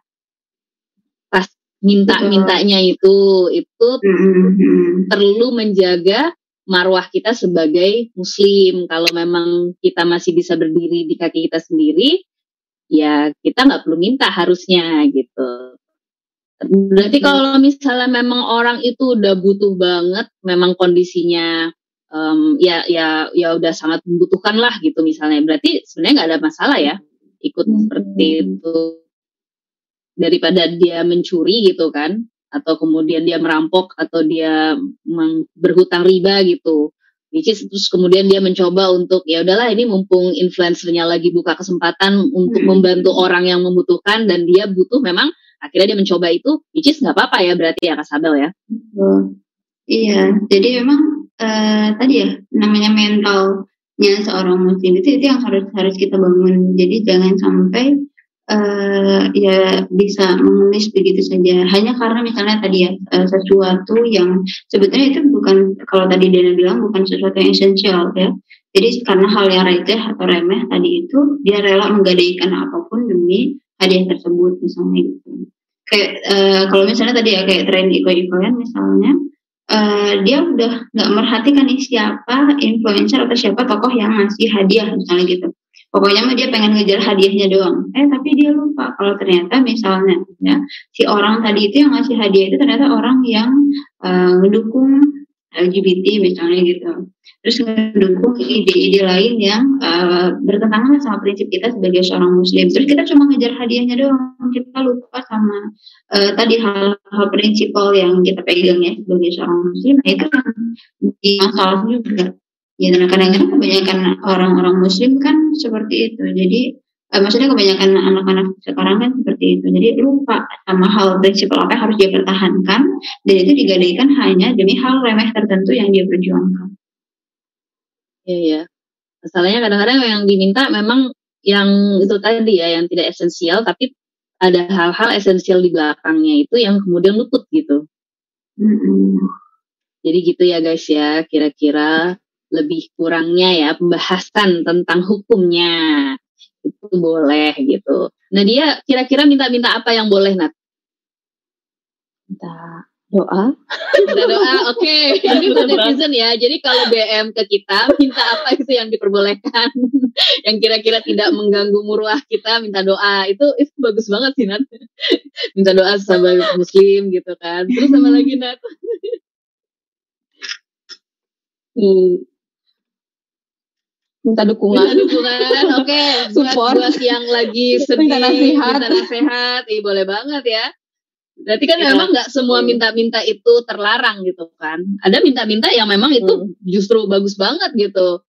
minta-mintanya itu itu hmm. perlu menjaga marwah kita sebagai muslim. Kalau memang kita masih bisa berdiri di kaki kita sendiri, ya kita nggak perlu minta harusnya gitu. Berarti kalau misalnya memang orang itu udah butuh banget, memang kondisinya um, ya ya ya udah sangat membutuhkan lah gitu misalnya berarti sebenarnya nggak ada masalah ya ikut hmm. seperti itu daripada dia mencuri gitu kan atau kemudian dia merampok atau dia berhutang riba gitu. Which is terus kemudian dia mencoba untuk ya udahlah ini mumpung influencernya lagi buka kesempatan untuk hmm. membantu orang yang membutuhkan dan dia butuh memang akhirnya dia mencoba itu which is nggak apa-apa ya berarti ya Kasabel ya. Iya jadi memang uh, tadi ya namanya mentalnya seorang muslim itu itu yang harus harus kita bangun. Jadi jangan sampai uh, ya bisa mengemis begitu saja. Hanya karena misalnya tadi ya uh, sesuatu yang sebetulnya itu bukan kalau tadi Dana bilang bukan sesuatu yang esensial ya. Jadi karena hal yang receh atau remeh tadi itu dia rela menggadaikan apa pun demi hadiah tersebut misalnya gitu. Kayak uh, kalau misalnya tadi ya kayak tren iko-ikoyan misalnya uh, dia udah nggak merhatikan nih siapa influencer atau siapa tokoh yang ngasih hadiah misalnya gitu. Pokoknya mah dia pengen ngejar hadiahnya doang. Eh tapi dia lupa kalau ternyata misalnya ya si orang tadi itu yang ngasih hadiah itu ternyata orang yang uh, ngedukung LGBT misalnya gitu. Terus mendukung ide-ide lain yang uh, bertentangan sama prinsip kita sebagai seorang muslim. Terus kita cuma ngejar hadiahnya doang, kita lupa sama uh, tadi hal-hal prinsipal yang kita pegang ya sebagai seorang muslim. Nah itu di masalah juga. Ya kadang-kadang kebanyakan orang-orang muslim kan seperti itu. Jadi uh, maksudnya kebanyakan anak-anak sekarang kan seperti itu. Jadi lupa sama hal prinsip apa yang harus dia pertahankan dan itu digadaikan hanya demi hal remeh tertentu yang dia perjuangkan. Iya ya. Masalahnya kadang-kadang yang diminta memang yang itu tadi ya yang tidak esensial tapi ada hal-hal esensial di belakangnya itu yang kemudian luput gitu. Mm-mm. Jadi gitu ya guys ya, kira-kira lebih kurangnya ya pembahasan tentang hukumnya itu boleh gitu. Nah dia kira-kira minta-minta apa yang boleh Nat? Minta doa. Minta doa, oke. Ini buat netizen ya. Jadi kalau BM ke kita, minta apa itu yang diperbolehkan. yang kira-kira tidak mengganggu muruah kita, minta doa. Itu itu bagus banget sih Nat. minta doa sebagai muslim gitu kan. Terus sama lagi Nat? Hmm. Minta dukungan. Minta dukungan, oke. Buat, Support. buat yang lagi sedih, Minta nasihat. minta nasihat, Ih, boleh banget ya. Berarti kan Iya. memang nggak semua minta-minta itu terlarang gitu kan. Ada minta-minta yang memang itu Hmm. justru bagus banget gitu.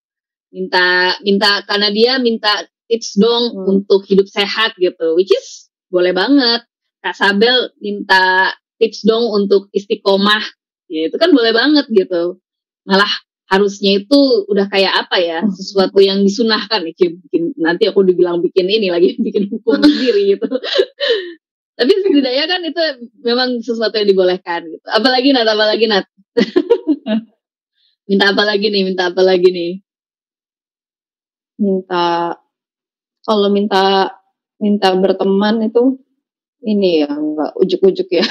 Minta minta karena dia minta tips dong Hmm. untuk hidup sehat gitu. Which is boleh banget. Kak Sabel minta tips dong untuk istiqomah. Ya itu kan boleh banget gitu. Malah harusnya itu udah kayak apa ya Hmm. sesuatu yang disunahkan Cip. bikin nanti aku dibilang bikin ini lagi bikin hukum sendiri gitu tapi setidaknya kan itu memang sesuatu yang dibolehkan gitu apalagi Nat apalagi Nat minta apa lagi nih minta apa lagi nih minta kalau minta minta berteman itu ini ya enggak ujuk-ujuk ya.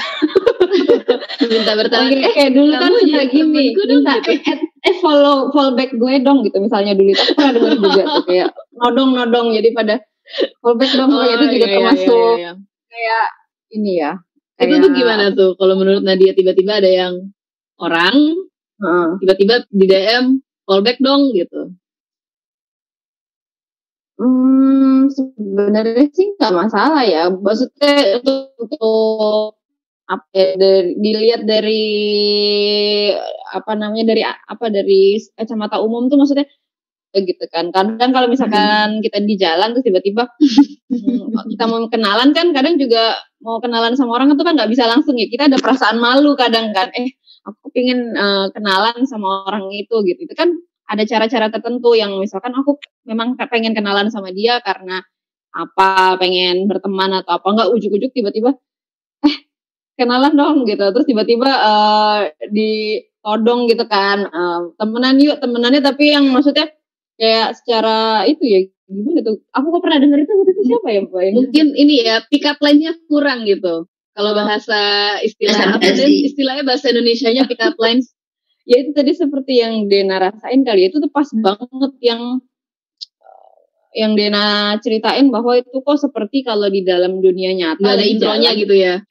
Minta berteman Oke, eh kayak dulu kan suka gini, minta gitu. eh, follow follow back gue dong gitu misalnya dulu itu pernah dengar juga tuh kayak nodong nodong jadi pada follow back dong Oh, itu juga iya, iya, termasuk iya, iya. kayak ini ya. itu kayak- tuh gimana tuh kalau menurut Nadia tiba-tiba ada yang orang Heeh. tiba-tiba di DM callback dong gitu Hmm, sebenarnya sih nggak masalah ya. Maksudnya untuk, untuk apa ya, dari, dilihat dari apa namanya dari apa dari kacamata umum tuh maksudnya ya gitu kan. Kadang kalau misalkan kita di jalan terus tiba-tiba hmm, kita mau kenalan kan kadang juga mau kenalan sama orang itu kan nggak bisa langsung ya. Kita ada perasaan malu kadang kan. Eh, aku pengen eh, kenalan sama orang itu gitu. Itu kan ada cara-cara tertentu yang misalkan aku memang pengen kenalan sama dia karena apa pengen berteman atau apa enggak ujuk-ujuk tiba-tiba eh kenalan dong gitu. Terus tiba-tiba eh ditodong gitu kan. Eh, temenan yuk temenannya. Tapi yang maksudnya kayak secara itu ya gimana tuh? Aku kok pernah denger itu itu siapa ya mbak yang mungkin ini ya pick up line-nya kurang gitu. Kalau bahasa istilah apa istilahnya bahasa Indonesianya pick up lines ya itu tadi seperti yang Dena rasain kali. Ya, itu tuh pas banget yang eh, yang Dena ceritain bahwa itu kok seperti kalau di dalam dunia nyata ada intronya gitu ya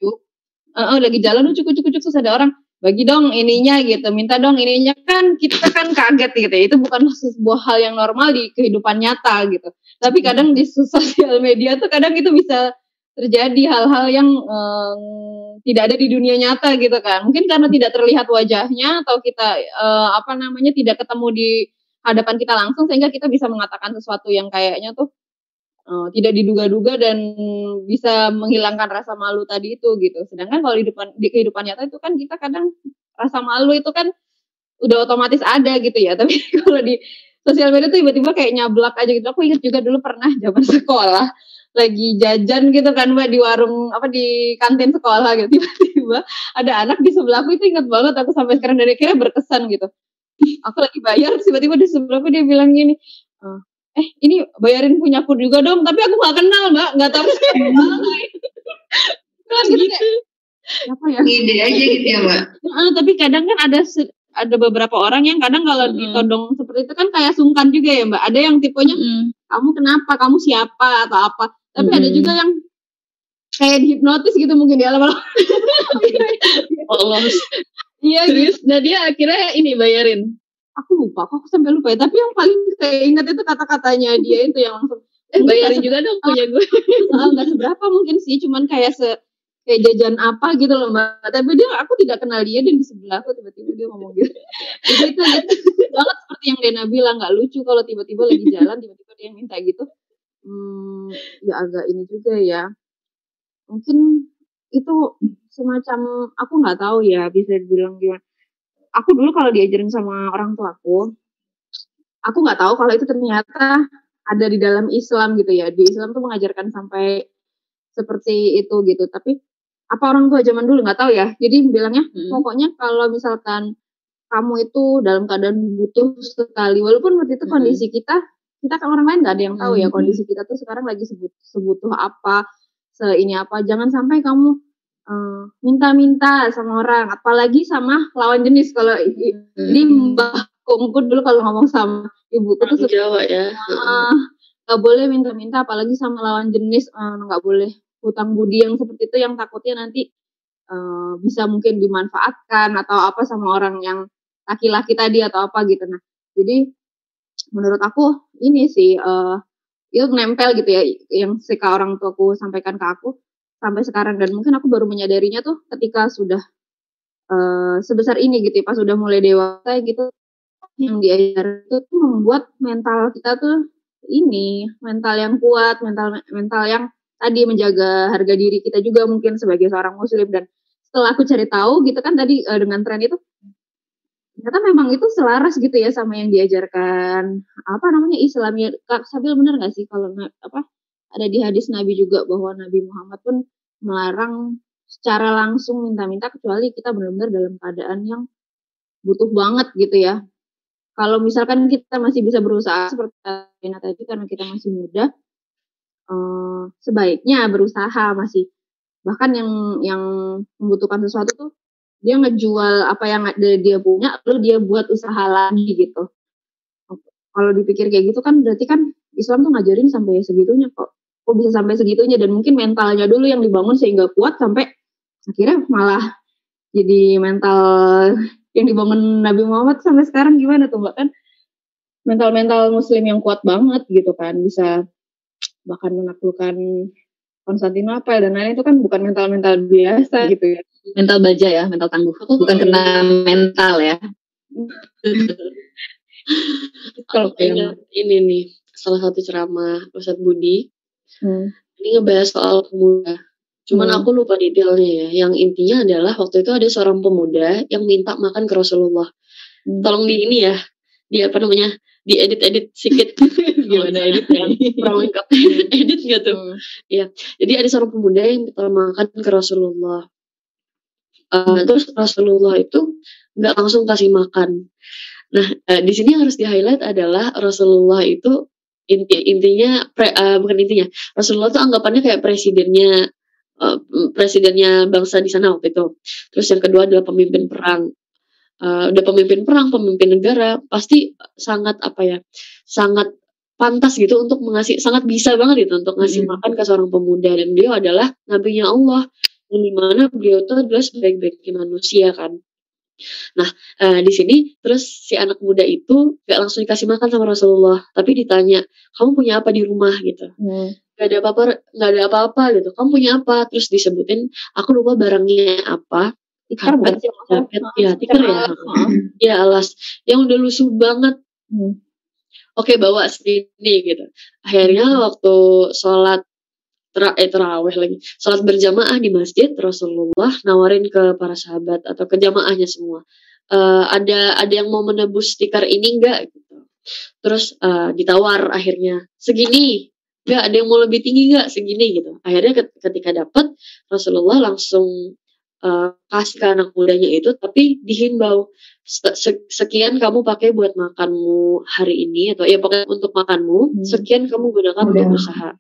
eh, eh, lagi jalan ucuk ucuk terus ada orang bagi dong ininya gitu minta dong ininya. Kan kita kan kaget gitu ya itu bukan sebuah hal yang normal di kehidupan nyata gitu. Tapi kadang di sosial media tuh kadang itu bisa terjadi hal-hal yang em, tidak ada di dunia nyata gitu kan. Mungkin karena tidak terlihat wajahnya atau kita eh, apa namanya tidak ketemu di hadapan kita langsung sehingga kita bisa mengatakan sesuatu yang kayaknya tuh eh, tidak diduga-duga dan bisa menghilangkan rasa malu tadi itu gitu. Sedangkan kalau di depan di kehidupan nyata itu kan kita kadang rasa malu itu kan udah otomatis ada gitu ya. Tapi kalau di sosial media tuh tiba-tiba kayak nyablak aja gitu. Aku ingat juga dulu pernah zaman sekolah lagi jajan gitu kan mbak di warung apa di kantin sekolah gitu tiba-tiba ada anak di sebelahku itu ingat banget aku sampai sekarang dari kira berkesan gitu aku lagi bayar tiba-tiba di sebelahku dia bilang gini "Eh, eh ini bayarin punyaku juga dong tapi aku nggak kenal mbak. Nggak tahu. Siapa kan gitu. apa ya? Ide aja gitu ya mbak. Heeh, tapi kadang kan ada ada beberapa orang yang kadang kalau Mm-mm. ditodong seperti itu kan kayak sungkan juga ya mbak. Ada yang tipenya Mm-mm. kamu kenapa? Kamu siapa? atau apa. Tapi ada Mm-mm. juga yang kayak dihipnotis gitu mungkin di lama-lama Allah iya. Gitu. Nah dia akhirnya ini bayarin aku lupa kok aku sampai lupa ya. Tapi yang paling saya ingat itu kata-katanya dia itu yang langsung eh bayarin juga dong punya gue. Ah, nggak seberapa mungkin sih cuman kayak se kayak jajan apa gitu loh mbak. Tapi dia aku tidak kenal dia dan di sebelahku tiba-tiba dia ngomong gitu. Jadi itu itu banget seperti yang Dena bilang nggak lucu kalau tiba-tiba lagi jalan tiba-tiba dia minta gitu. Hmm, ya agak ini juga ya. Mungkin itu semacam aku nggak tahu ya bisa dibilang gimana aku dulu kalau diajarin sama orang tuaku aku nggak tahu kalau itu ternyata ada di dalam Islam gitu ya. Di Islam tuh mengajarkan sampai seperti itu gitu. Tapi apa orang tua zaman dulu nggak tahu ya. Jadi bilangnya Hmm. pokoknya kalau misalkan kamu itu dalam keadaan butuh sekali, walaupun waktu itu Hmm. kondisi kita, kita kan orang lain nggak ada yang tahu ya Hmm. kondisi kita tuh sekarang lagi sebut, sebutuh apa, se ini apa. Jangan sampai kamu eh, minta-minta sama orang, apalagi sama lawan jenis. Kalau i- ini mbahku dulu kalau ngomong sama ibuku tuh Jawa ya. Ah, nggak boleh minta-minta apalagi sama lawan jenis eh, nggak boleh hutang budi yang seperti itu yang takutnya nanti eh, bisa mungkin dimanfaatkan atau apa sama orang yang laki-laki tadi atau apa gitu nah jadi menurut aku ini sih eh, itu nempel gitu ya yang seka orang tuaku sampaikan ke aku sampai sekarang. Dan mungkin aku baru menyadarinya tuh ketika sudah eh, sebesar ini gitu ya pas sudah mulai dewasa gitu. Yang diajar itu tuh membuat mental kita tuh ini mental yang kuat, mental mental yang tadi menjaga harga diri kita juga mungkin sebagai seorang muslim. Dan setelah aku cari tahu gitu kan tadi eh, dengan tren itu ternyata memang itu selaras gitu ya sama yang diajarkan apa namanya Islam ya. Kak Sabil benar nggak sih kalau apa ada di hadis Nabi juga bahwa Nabi Muhammad pun melarang secara langsung minta-minta kecuali kita benar-benar dalam keadaan yang butuh banget gitu ya kalau misalkan kita masih bisa berusaha seperti Ina tadi karena kita masih muda, eh, sebaiknya berusaha masih bahkan yang yang membutuhkan sesuatu tuh dia ngejual apa yang ada dia punya lalu dia buat usaha lagi gitu. Kalau dipikir kayak gitu kan berarti kan Islam tuh ngajarin sampai segitunya kok. Kok bisa sampai segitunya dan mungkin mentalnya dulu yang dibangun sehingga kuat sampai akhirnya malah jadi mental yang dibangun Nabi Muhammad sampai sekarang gimana tuh mbak kan mental-mental muslim yang kuat banget gitu kan bisa bahkan menaklukkan Konstantinopel dan lain itu kan bukan mental-mental biasa gitu ya Mental baja ya, mental tangguh. Bukan kena mental ya. kalau Aku ingat ini nih salah satu ceramah Ustadz Budi Hmm. ini ngebahas soal pemuda. Cuman Hmm. aku lupa detailnya ya. Yang intinya adalah waktu itu ada seorang pemuda yang minta makan ke Rasulullah. Hmm. Tolong di ini ya, di apa namanya, diedit-edit sedikit. Gimana editnya? Kurang lengkap. Edit nggak tuh? Hmm. Jadi ada seorang pemuda yang minta makan ke Rasulullah. Eh, terus Rasulullah itu nggak langsung kasih makan. Nah, eh, di sini yang harus di highlight adalah Rasulullah itu inti intinya pre- eh, bukan intinya Rasulullah itu anggapannya kayak presidennya eh, presidennya bangsa di sana waktu itu. Terus yang kedua adalah pemimpin perang. Eh, udah pemimpin perang, pemimpin negara, pasti sangat apa ya, sangat pantas gitu untuk mengasih, sangat bisa banget gitu untuk ngasih Hmm. makan ke seorang pemuda dan beliau adalah nabinya Allah yang di mana beliau itu adalah sebaik-baiknya manusia kan. Nah, eh, di sini terus si anak muda itu gak langsung dikasih makan sama Rasulullah, tapi ditanya, kamu punya apa di rumah gitu? Hmm. Gak ada apa-apa, gak ada apa-apa gitu. Kamu punya apa? Terus disebutin, aku lupa barangnya apa. Tikar bukan sih ya tikar ya. Ya alas, yang udah lusuh banget. Hmm. Oke bawa sini gitu. Akhirnya waktu sholat tra eh, terawih lagi, sholat berjamaah di masjid Rasulullah nawarin ke para sahabat atau ke jamaahnya semua. Eh, ada ada yang mau menebus tikar ini enggak? Gitu. Terus eh, ditawar akhirnya segini. Enggak ada yang mau lebih tinggi enggak segini gitu. Akhirnya ket- ketika dapat Rasulullah langsung eh, kasih ke anak mudanya itu tapi dihimbau se- se- sekian kamu pakai buat makanmu hari ini atau ya pokoknya untuk makanmu Hmm. sekian kamu gunakan untuk usaha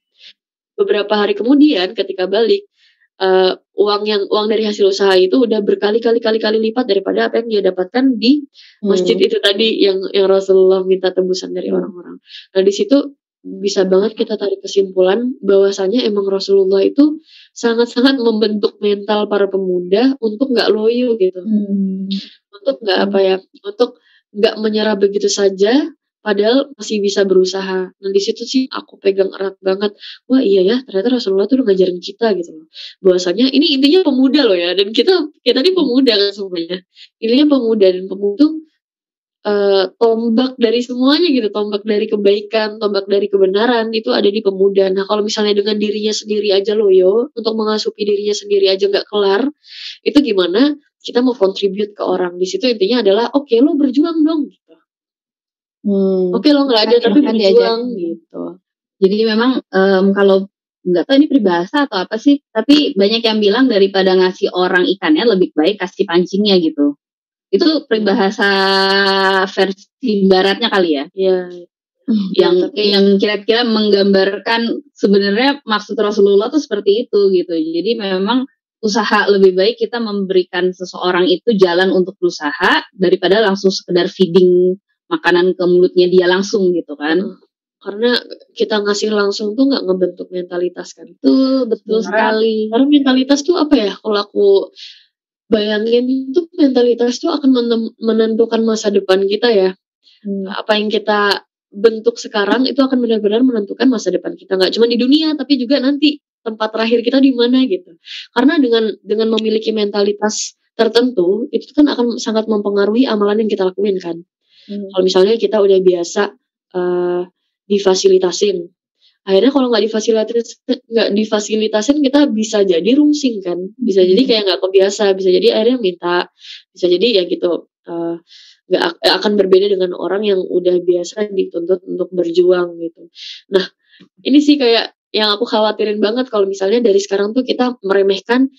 beberapa hari kemudian ketika balik eh, uang yang uang dari hasil usaha itu udah berkali-kali kali-kali lipat daripada apa yang dia dapatkan di masjid itu tadi yang yang Rasulullah minta tebusan dari Hmm. orang-orang. Nah di situ bisa banget kita tarik kesimpulan bahwasanya emang Rasulullah itu sangat-sangat membentuk mental para pemuda untuk nggak loyo gitu, Hmm. untuk nggak apa ya, untuk nggak menyerah begitu saja. Padahal masih bisa berusaha. Nah di situ sih aku pegang erat banget. Wah iya ya, ternyata Rasulullah tuh ngajarin kita gitu loh. Bahwasanya ini intinya pemuda loh ya. Dan kita kita ini pemuda kan semuanya. Intinya pemuda dan pemuda tuh eh, tombak dari semuanya gitu, tombak dari kebaikan, tombak dari kebenaran itu ada di pemuda. Nah kalau misalnya dengan dirinya sendiri aja loyo, untuk mengasupi dirinya sendiri aja nggak kelar, itu gimana? Kita mau contribute ke orang di situ intinya adalah oke lo berjuang dong. Hmm. Oke lo nggak ada tapi Kan berjuang gitu. Jadi memang em, kalau nggak tahu ini peribahasa atau apa sih, tapi banyak yang bilang daripada ngasih orang ikannya lebih baik kasih pancingnya gitu. Itu peribahasa versi baratnya kali ya, Iya. yang tapi- yang kira-kira menggambarkan sebenarnya maksud Rasulullah tuh seperti itu gitu. Jadi memang usaha lebih baik kita memberikan seseorang itu jalan untuk berusaha daripada langsung sekedar feeding makanan ke mulutnya dia langsung gitu kan. Karena kita ngasih langsung tuh nggak ngebentuk mentalitas kan. Betul, betul Sebenarnya- sekali. Karena mentalitas tuh apa ya? Kalau aku bayangin tuh mentalitas tuh akan menentukan masa depan kita ya. Hmm. Apa yang kita bentuk sekarang itu akan benar-benar menentukan masa depan kita. Nggak cuma di dunia, tapi juga nanti tempat terakhir kita di mana gitu. Karena dengan dengan memiliki mentalitas tertentu itu kan akan sangat mempengaruhi amalan yang kita lakuin kan. Hmm. Kalau misalnya kita udah biasa eh, difasilitasin, akhirnya kalau nggak difasilitasin nggak difasilitasin kita bisa jadi rungsing kan, bisa jadi kayak nggak kebiasa, bisa jadi akhirnya minta, bisa jadi ya gitu nggak ak- akan berbeda dengan orang yang udah biasa dituntut untuk berjuang gitu. Nah ini sih kayak yang aku khawatirin banget kalau misalnya dari sekarang tuh kita meremehkan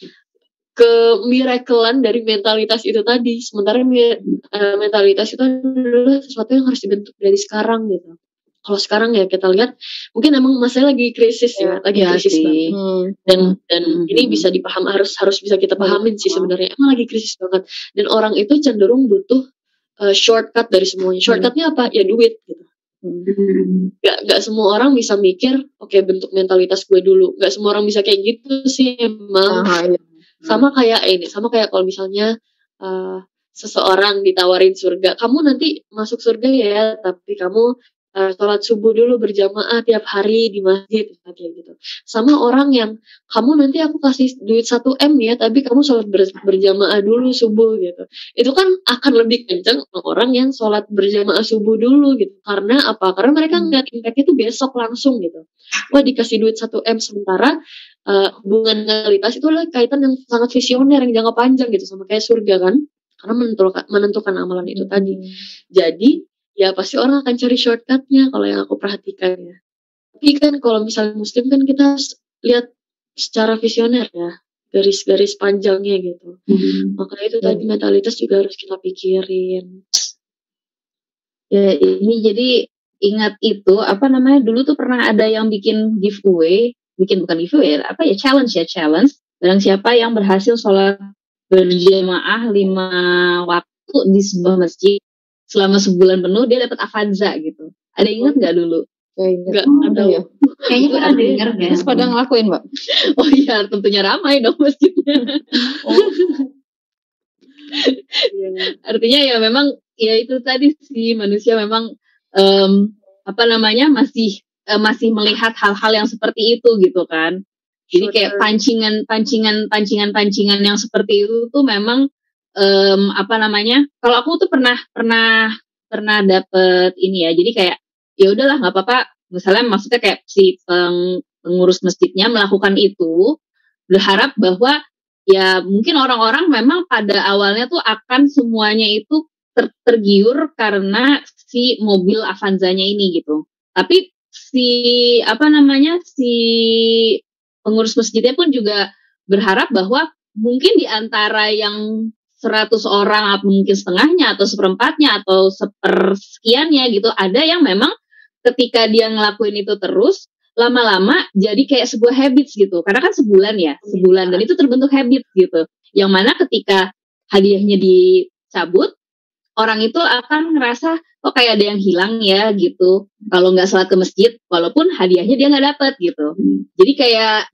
ke mirakelan dari mentalitas itu tadi. Sementara eh, mentalitas itu adalah sesuatu yang harus dibentuk dari sekarang gitu. Kalau sekarang ya kita lihat mungkin emang masanya lagi krisis ya, lagi Iya krisis sih. banget. Hmm. Dan dan Mhm. ini bisa dipaham harus harus bisa kita pahamin sih sebenarnya. Emang lagi krisis banget. Dan orang itu cenderung butuh eh, shortcut dari semuanya. Shortcutnya apa? Ya duit gitu. Hmm. Gak, gak semua orang bisa mikir, oke bentuk mentalitas gue dulu. Gak semua orang bisa kayak gitu sih emang Aha, iya. Sama kayak ini sama kayak kalau misalnya eh, seseorang ditawarin surga kamu nanti masuk surga ya tapi kamu eh, sholat subuh dulu berjamaah tiap hari di masjid kayak gitu. Sama orang yang kamu nanti aku kasih duit 1 m ya tapi kamu sholat ber- berjamaah dulu subuh gitu. Itu kan akan lebih kenceng orang yang sholat berjamaah subuh dulu gitu. Karena apa? Karena mereka ngeliat impactnya tuh besok langsung gitu. Wah dikasih duit 1 m sementara eh, hubungan realitas itu adalah kaitan yang sangat visioner yang jangka panjang gitu sama kayak surga kan? Karena menentukan menentukan amalan itu tadi. Jadi ya pasti orang akan cari shortcutnya kalau yang aku perhatikan ya. Tapi kan kalau misalnya muslim kan kita harus lihat secara visioner ya garis-garis panjangnya gitu. Hmm. makanya itu tadi mentalitas juga harus kita pikirin. Ya, ini jadi ingat itu apa namanya dulu tuh pernah ada yang bikin giveaway, bikin bukan giveaway, apa ya challenge ya challenge. Barang siapa yang berhasil sholat berjamaah lima waktu di sebuah masjid selama sebulan penuh dia dapat avanza gitu. Ada yang ingat nggak dulu? Ya. Enggak Oh, ada Iya. Kayaknya pernah denger deh. Terus pada ngelakuin, Mbak. Oh iya, tentunya ramai dong masjidnya. Artinya ya memang ya itu tadi sih manusia memang em, apa namanya masih eh, masih melihat hal-hal yang seperti itu gitu kan. Jadi kayak pancingan pancingan pancingan pancingan yang seperti itu tuh memang em, apa namanya? Kalau aku tuh pernah pernah pernah dapet ini ya. Jadi kayak ya udahlah nggak apa-apa. Misalnya maksudnya kayak si peng- pengurus masjidnya melakukan itu berharap bahwa ya mungkin orang-orang memang pada awalnya tuh akan semuanya itu ter- tergiur karena si mobil Avanzanya ini gitu. Tapi si apa namanya si pengurus masjidnya pun juga berharap bahwa mungkin di antara yang 100 orang atau mungkin setengahnya atau seperempatnya atau sepersekiannya gitu ada yang memang ketika dia ngelakuin itu terus lama-lama jadi kayak sebuah habits gitu. Karena kan sebulan ya sebulan. Dan itu terbentuk habit gitu. Yang mana ketika hadiahnya dicabut orang itu akan ngerasa kok kayak ada yang hilang ya gitu. Kalau nggak sholat ke masjid walaupun hadiahnya dia nggak dapat gitu. Jadi kayak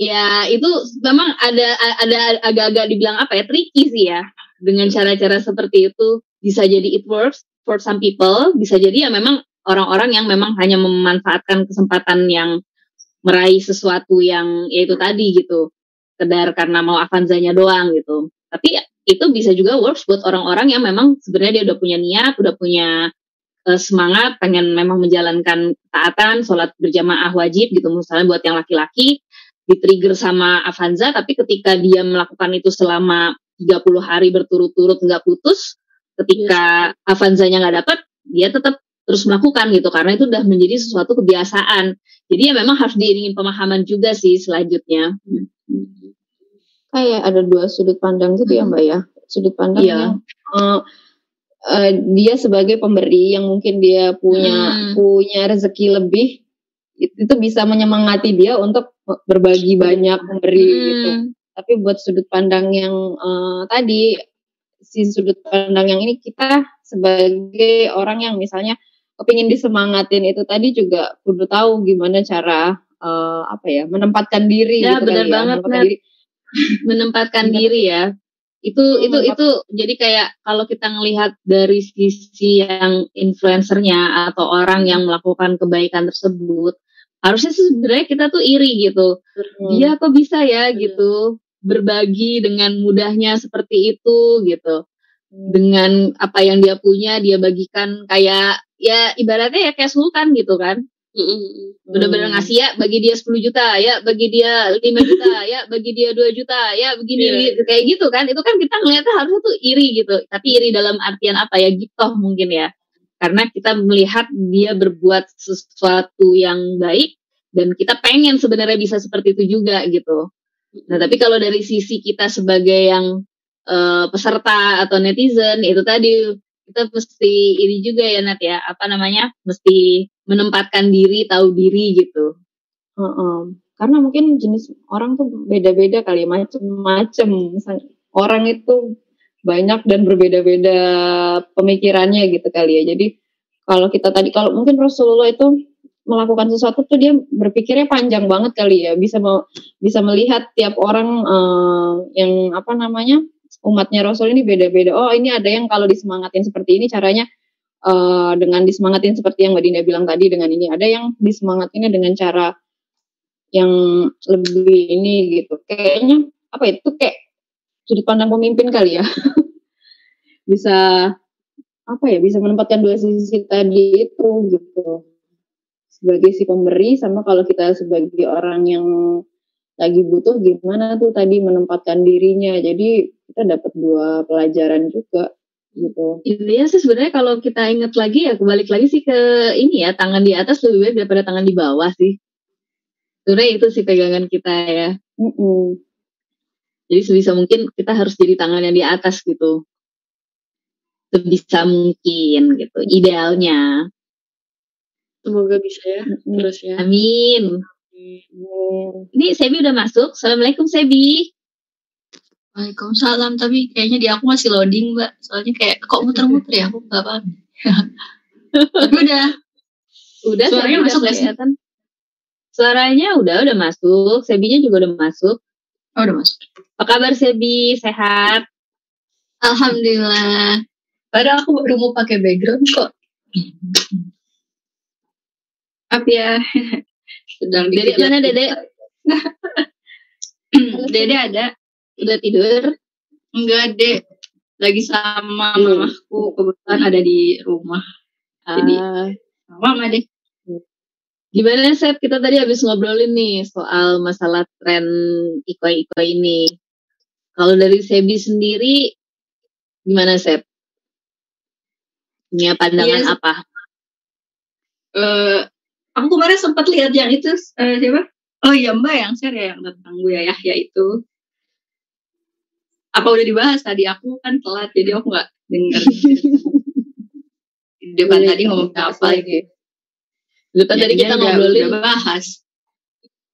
ya itu memang ada ada agak-agak dibilang apa ya tricky sih ya dengan cara-cara seperti itu. Bisa jadi it works for some people bisa jadi ya memang orang-orang yang memang hanya memanfaatkan kesempatan yang meraih sesuatu yang yaitu tadi gitu. Sekedar karena mau avanzanya doang gitu. Tapi itu bisa juga works buat orang-orang yang memang sebenarnya dia udah punya niat udah punya eh, semangat pengen memang menjalankan taatan sholat berjamaah wajib gitu misalnya buat yang laki-laki di-trigger sama Avanza tapi ketika dia melakukan itu selama 30 hari berturut-turut nggak putus ketika Avanzanya nggak dapat dia tetap terus melakukan gitu karena itu udah menjadi sesuatu kebiasaan. Jadi ya memang harus diiringin pemahaman juga sih selanjutnya. Kayak ada dua sudut pandang gitu ya Mbak ya. Sudut pandang Iya. yang eh, eh, dia sebagai pemberi yang mungkin dia punya Hmm. punya rezeki lebih itu, bisa menyemangati dia untuk berbagi banyak memberi gitu. Hmm, Tapi buat sudut pandang yang eh, tadi si sudut pandang yang ini kita sebagai orang yang misalnya kepingin disemangatin itu tadi juga kudu tahu gimana cara eh, apa ya menempatkan diri Ya, gitu benar ya, banget, menempatkan diri. menempatkan Benar. diri ya. Itu itu itu jadi kayak kalau kita ngelihat dari sisi yang influencernya atau orang yang melakukan kebaikan tersebut, harusnya sih sebenarnya kita tuh iri gitu. Hmm. Dia kok bisa ya Benar. gitu berbagi dengan mudahnya seperti itu gitu. Hmm. Dengan apa yang dia punya dia bagikan kayak ya ibaratnya ya kayak sultan gitu kan. Bener-bener Hmm. ngasih ya bagi dia 10 juta ya bagi dia 5 juta ya bagi dia 2 juta ya begini Iya. li- kayak gitu kan itu kan kita ngeliatnya harusnya tuh iri gitu. Tapi iri dalam artian apa ya? Gitu mungkin ya. Karena kita melihat dia berbuat sesuatu yang baik dan kita pengen sebenarnya bisa seperti itu juga gitu. Nah tapi kalau dari sisi kita sebagai yang eh, peserta atau netizen itu tadi kita mesti ini juga ya Nat ya apa namanya mesti menempatkan diri tahu diri gitu Heeh. Karena mungkin jenis orang tuh beda-beda kali, macem-macem. Misalnya orang itu banyak dan berbeda-beda pemikirannya gitu kali ya. Jadi kalau kita tadi, kalau mungkin Rasulullah itu melakukan sesuatu tuh dia berpikirnya panjang banget kali ya, bisa me- bisa melihat tiap orang eh, yang apa namanya umatnya Rasul ini beda-beda. Oh ini ada yang kalau disemangatin seperti ini caranya eh, dengan disemangatin seperti yang Mbak Dinda bilang tadi dengan ini. Ada yang disemangatinnya dengan cara yang lebih ini gitu. Kayaknya apa ya, itu kayak sudut pandang pemimpin kali ya. bisa apa ya, bisa menempatkan dua sisi tadi itu gitu. Sebagai si pemberi sama kalau kita sebagai orang yang lagi butuh gimana tuh tadi menempatkan dirinya. Jadi kita dapat dua pelajaran juga gitu. Intinya sih sebenarnya kalau kita ingat lagi ya kebalik lagi sih ke ini ya tangan di atas lebih baik daripada tangan di bawah sih. Sebenarnya itu sih pegangan kita ya. Mm-mm. Jadi sebisa mungkin kita harus jadi tangan yang di atas gitu. Sebisa mungkin gitu. Idealnya. Semoga bisa ya. Terus ya. Amin. Amin. Ini Sebi udah masuk. Assalamualaikum Sebi. Waalaikumsalam, tapi kayaknya di aku masih loading, Mbak. Soalnya kayak kok muter-muter ya, aku nggak paham. tapi udah, Udah Suaranya udah masuk kelihatan. Suaranya udah udah masuk. Sebinya juga udah masuk. oh udah masuk. Apa kabar Sebi? Sehat? Alhamdulillah. Padahal aku baru mau pakai background kok. Apa ya? Sedang dikejar mana, Dedek? Dede ada? Udah tidur? Enggak, Dek. Lagi sama Hmm. mamaku. Kebetulan ada di rumah. Jadi, Ah. sama mama deh. Gimana Sep? Kita tadi habis ngobrolin nih soal masalah tren ikoi-ikoi ini. Kalau dari Sebi sendiri, gimana Sep? Punya pandangan Iya, apa? eh aku kemarin sempat lihat yang itu eh, siapa? Oh iya Mbak yang share ya yang tentang Buya Yahya itu. Apa udah dibahas tadi? Aku kan telat jadi aku nggak dengar. Di depan tadi ngomong apa? Di depan tadi kita ngobrolin, udah bahas.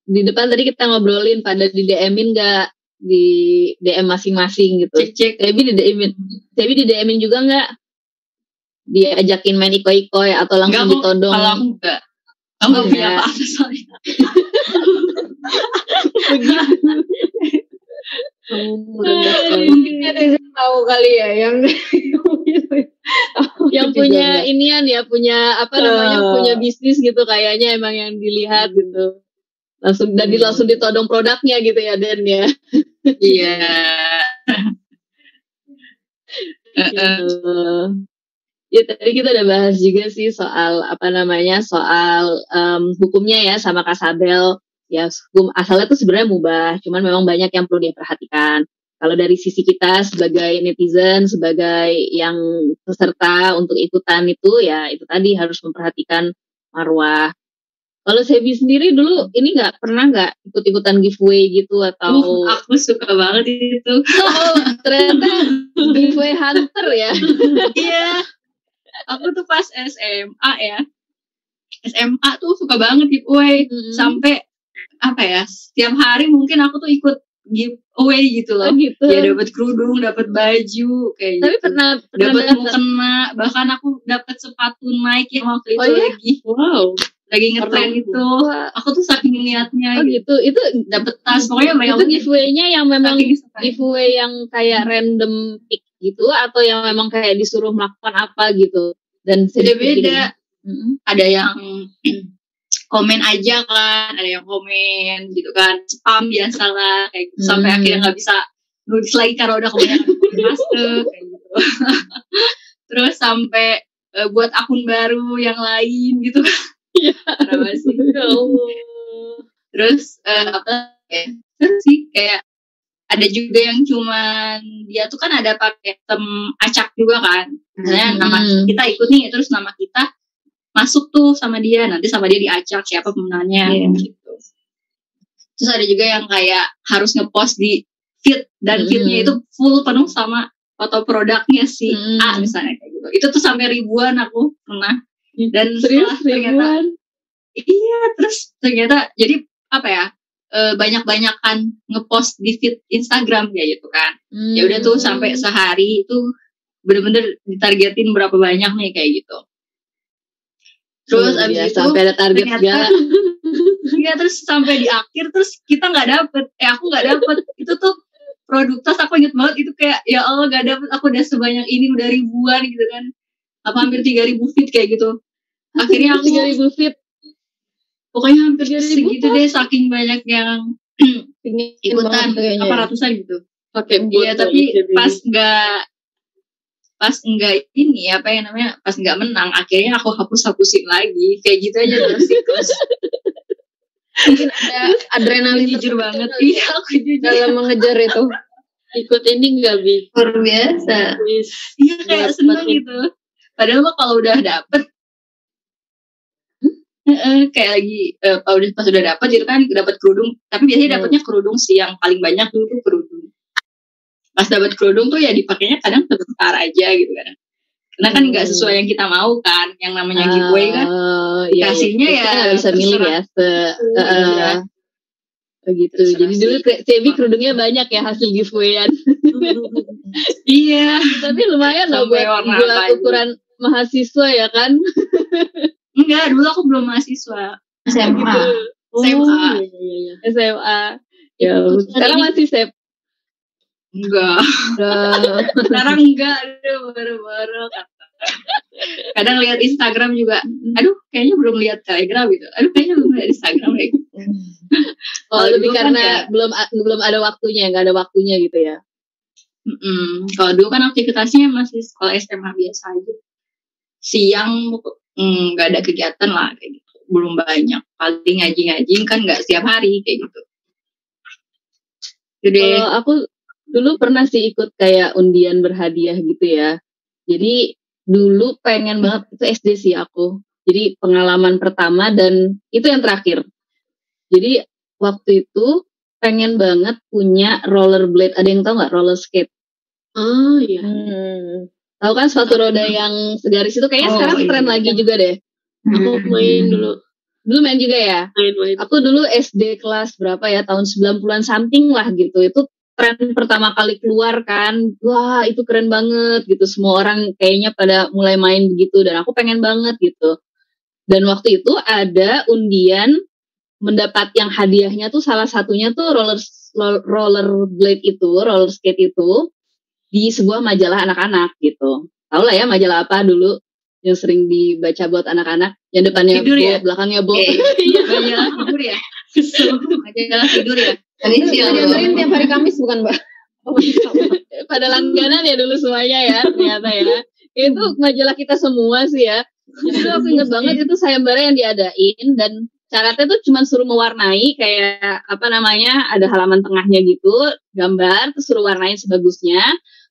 di depan tadi kita ngobrolin pada di DM-in nggak di DM masing-masing gitu. Cek cek. Sebi di DM-in, Sebi di DM-in juga nggak? Diajakin main ikoi-ikoi atau langsung kok, ditodong? kalau aku enggak. Aku nggak punya apa-apa soalnya. Mungkin netizen tahu kali ya yang yang punya inian ya punya apa namanya Ah. punya bisnis gitu kayaknya emang yang dilihat gitu langsung dan Hmm. langsung ditodong produknya gitu ya Den ya Iya. Gitu. Ya tadi kita udah bahas juga sih soal apa namanya soal em, hukumnya ya sama Kasabel ya hukum asalnya tuh sebenarnya mubah cuman memang banyak yang perlu diperhatikan kalau dari sisi kita sebagai netizen, sebagai yang peserta untuk ikutan itu ya itu tadi harus memperhatikan marwah. Kalau Sebi sendiri dulu ini nggak pernah nggak ikut-ikutan giveaway gitu atau Uh, aku suka banget itu. oh, ternyata giveaway hunter ya. Iya. Aku tuh pas SMA ya. SMA tuh suka banget giveaway Mm-mm. sampai apa ya? Setiap hari mungkin aku tuh ikut giveaway gitu Oh loh. gitu. Ya dapat kerudung, dapat baju kayak Tapi gitu. pernah pernah dapat mukena, bahkan aku dapat sepatu Nike yang waktu itu Oh, iya? lagi Wow. lagi ngetren itu. Aku tuh saking niatnya Oh gitu. Itu dapat tas pokoknya banyak itu giveaway-nya yang memang giveaway yang kayak random pick gitu atau yang memang kayak disuruh melakukan apa gitu. Dan beda-beda. Ada yang komen aja kan ada yang komen gitu kan spam biasa lah kayak gitu. sampai Hmm. akhirnya nggak bisa nulis lagi karena udah kebanyakan komen masuk kayak gitu terus sampai eh, buat akun baru yang lain gitu kan Iya. Sih Ya terus eh, apa ya terus sih kayak ada juga yang cuman dia tuh kan ada pakai tem acak juga kan misalnya Hmm. nama kita ikut nih terus nama kita masuk tuh sama dia nanti sama dia diacak siapa pemenangnya Iya. gitu terus ada juga yang kayak harus ngepost di feed dan Hmm. feednya itu full penuh sama foto produknya si Hmm. A misalnya kayak gitu itu tuh sampai ribuan aku pernah dan Serius setelah ternyata ribuan. Iya, terus ternyata jadi apa ya? Eh, banyak-banyakan ngepost di feed Instagram ya gitu kan. Ya udah tuh sampai sehari itu bener-bener ditargetin berapa banyak nih kayak gitu. Terus Luar abis biasa, itu sampai ada target ternyata-. Iya terus sampai di akhir terus kita nggak dapet, eh aku nggak dapet itu tuh produk tas aku inget banget itu kayak ya Allah nggak dapet aku udah sebanyak ini udah ribuan gitu kan apa hampir 3000 feet kayak gitu akhirnya aku 3000 feet. Pokoknya hampir 3.000 segitu deh saking banyak yang ikutan apa ratusan gitu. Pakai iya tapi pas nggak pas enggak ini apa yang namanya pas nggak menang akhirnya aku hapus hapusin lagi. Kayak gitu aja terus siklus. Mungkin ada adrenalin jujur banget. kali iya aku jujur. Dalam mengejar itu. ikut ini enggak bisa. luar biasa. Iya kayak seneng itu. gitu. Padahal mah kalau udah dapet Kayak lagi kalau udah pas udah dapet itu kan dapat kerudung tapi biasanya Hmm. dapatnya kerudung sih yang paling banyak dulu tuh kerudung pas dapat kerudung tuh ya dipakainya kadang sebentar aja gitu kan karena kan nggak Hmm. sesuai yang kita mau kan yang namanya giveaway kan Oh, iya, Dikasihnya iya. ya nggak bisa milih ya. Se, Iya. Heeh. Begitu. Terserah Jadi dulu Sebi kerudungnya banyak ya hasil giveawayan. iya Tapi lumayan loh buat, ukuran mahasiswa ya kan. enggak dulu aku belum mahasiswa SMA SMA. Oh, iya, iya, iya. SMA. Ya, Terus sekarang masih sep. enggak sekarang enggak aduh baru-baru kadang lihat Instagram juga aduh kayaknya belum lihat Telegram gitu aduh kayaknya belum lihat Instagram kayak gitu. Oh, lebih kan karena kayak- belum a- belum ada waktunya, nggak ada waktunya gitu ya. Mm-mm. kalau dulu kan aktivitasnya masih sekolah SMA biasa aja siang mm, nggak ada kegiatan lah kayak gitu belum banyak paling ngaji-ngaji kan nggak setiap hari kayak gitu jadi Kalau aku dulu pernah sih ikut kayak undian berhadiah gitu ya. Jadi dulu pengen banget itu SD sih aku. Jadi pengalaman pertama dan itu yang terakhir. Jadi waktu itu pengen banget punya rollerblade. Ada yang tahu nggak roller skate? oh iya Hmm. Tahu kan sepatu roda yang segaris itu kayaknya Oh, sekarang iya. tren lagi juga deh. aku main dulu. Dulu main juga ya? main-main Aku dulu SD kelas berapa ya tahun 90-an something lah gitu. Itu tren pertama kali keluar kan. Wah, itu keren banget gitu. Semua orang kayaknya pada mulai main begitu dan aku pengen banget gitu. Dan waktu itu ada undian mendapat yang hadiahnya tuh salah satunya tuh roller roller blade itu, roller skate itu di sebuah majalah anak-anak gitu. Tahu lah ya majalah apa dulu yang sering dibaca buat anak-anak? Yang depannya Tidur bo, ya? belakangnya bo. Oke. majalah tidur ya? Majalah tidur ya? Tadi Itu siang tiap hari Kamis bukan, Mbak? Oh, pada langganan ya dulu semuanya ya ternyata ya. Itu majalah kita semua sih ya. Dulu aku inget banget itu sayembara yang diadain dan syaratnya tuh cuma suruh mewarnai kayak apa namanya ada halaman tengahnya gitu gambar terus suruh warnain sebagusnya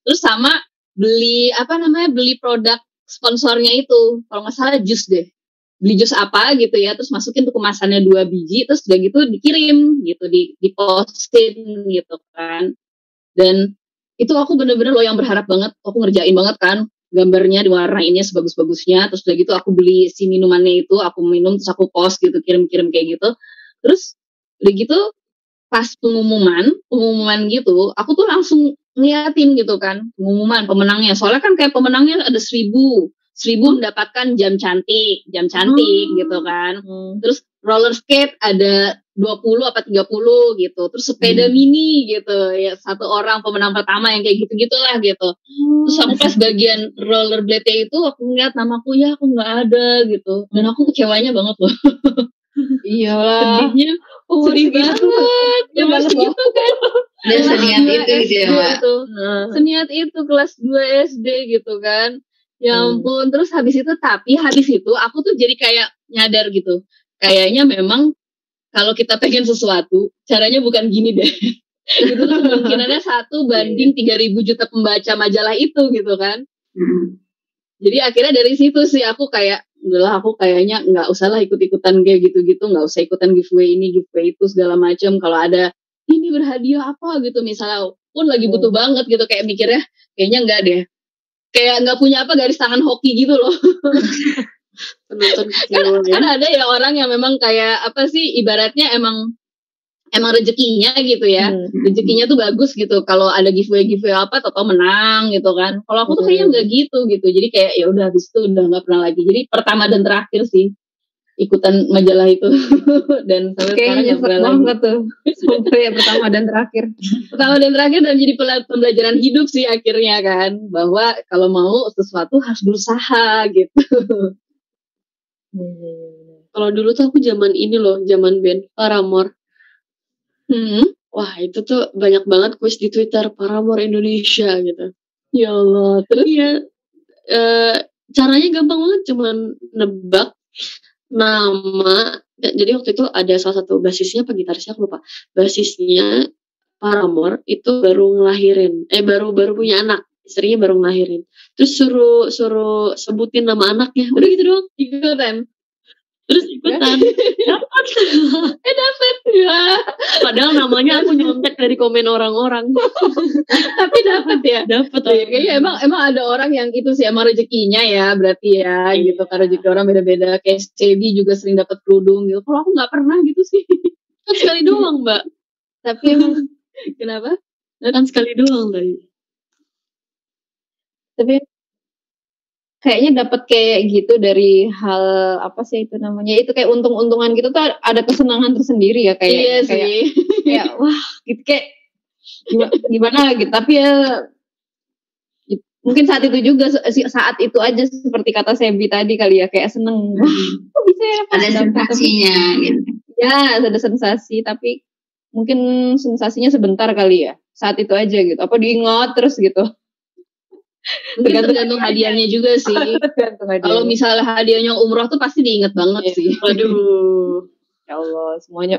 terus sama beli apa namanya beli produk sponsornya itu. Kalau nggak salah jus deh. Beli jus apa gitu ya terus masukin tuh kemasannya dua biji terus udah gitu dikirim gitu di di postin gitu kan. Dan itu aku bener-bener loh yang berharap banget aku ngerjain banget kan gambarnya diwarnainnya sebagus-bagusnya terus udah gitu aku beli si minumannya itu aku minum terus aku post gitu kirim-kirim kayak gitu. Terus udah gitu pas pengumuman pengumuman gitu aku tuh langsung ngeliatin gitu kan pengumuman pemenangnya. Soalnya kan kayak pemenangnya ada seribu seribu mendapatkan jam cantik jam cantik Hmm. gitu kan. Hmm. terus roller skate ada 20 apa 30 gitu terus sepeda mini gitu ya satu orang pemenang pertama yang kayak gitu gitulah gitu. Terus aku pas bagian rollerblade itu aku ngeliat namaku ya aku nggak ada gitu. Dan aku kecewanya banget loh Iyalah. sedihnya Umur sedih banget. ya masih gitu kan. Dan seniat itu gitu. Ya, Mbak. seniat itu kelas 2 SD gitu kan. Ya Hmm. ampun terus habis itu tapi habis itu aku tuh jadi kayak nyadar gitu. Kayaknya memang kalau kita pengen sesuatu caranya bukan gini deh. Itu tuh kemungkinannya satu banding 3000 juta pembaca majalah itu gitu kan. Hmm. jadi akhirnya dari situ sih aku kayak udahlah aku kayaknya nggak usah lah ikut-ikutan kayak gitu-gitu nggak usah ikutan giveaway ini giveaway itu segala macam kalau ada ini berhadiah apa? gitu misalnya. Pun lagi butuh banget gitu kayak mikirnya kayaknya nggak deh. Kayak nggak punya apa garis tangan hoki gitu loh. Penonton kan, ya. kan ada ya orang yang memang kayak apa sih ibaratnya emang emang rezekinya gitu ya. Hmm. rezekinya tuh bagus gitu. Kalau ada giveaway giveaway apa atau menang gitu kan. Kalau aku tuh kayaknya Hmm. nggak gitu gitu. Jadi kayak ya udah habis itu udah nggak pernah lagi. Jadi pertama dan terakhir sih ikutan majalah itu. Dan sampai sekarang nggak pernah lagi. banget tuh. Sampai ya pertama dan terakhir. pertama dan terakhir dan jadi pembelajaran hidup sih akhirnya kan. Bahwa kalau mau sesuatu harus berusaha gitu. Kalau dulu tuh aku zaman ini loh zaman band Paramore hmm. wah itu tuh banyak banget kuis di Twitter Paramore Indonesia gitu ya Allah terus Iya, eh, caranya gampang banget, cuman nebak nama. Ya, Jadi waktu itu ada salah satu basisnya apa gitarisnya aku lupa. Basisnya Paramore itu baru ngelahirin, eh baru baru punya anak, istrinya baru ngelahirin. Terus suruh suruh sebutin nama anaknya, udah gitu doang. ikutan Terus ikutan, dapat. eh dapet ya Padahal namanya aku nyontek dari komen orang-orang. tapi dapet ya Dapat. Iya, kayaknya emang emang ada orang yang itu sih emang rezekinya ya berarti ya Iya. gitu kan rezeki orang beda-beda kayak Cebi juga sering dapat kerudung gitu kalau aku nggak pernah gitu sih kan sekali doang, Mbak. tapi emang kenapa Kan sekali doang tadi. Tapi kayaknya dapat kayak gitu dari hal apa sih itu namanya? Itu kayak untung-untungan gitu tuh ada kesenangan tersendiri ya kayak iya kayak, sih kayak wah gitu kayak gimana, gimana gitu. Tapi ya mungkin saat itu juga saat itu aja seperti kata Sebi tadi kali ya kayak seneng wah kok bisa ya Ada dapet, tapi- sensasinya gitu. ya ada sensasi tapi mungkin sensasinya sebentar kali ya saat itu aja gitu apa diingat terus gitu Tergantung hadiahnya juga sih. Kalau misalnya hadiahnya umroh tuh pasti diinget banget Iya. sih. Waduh, ya Allah semuanya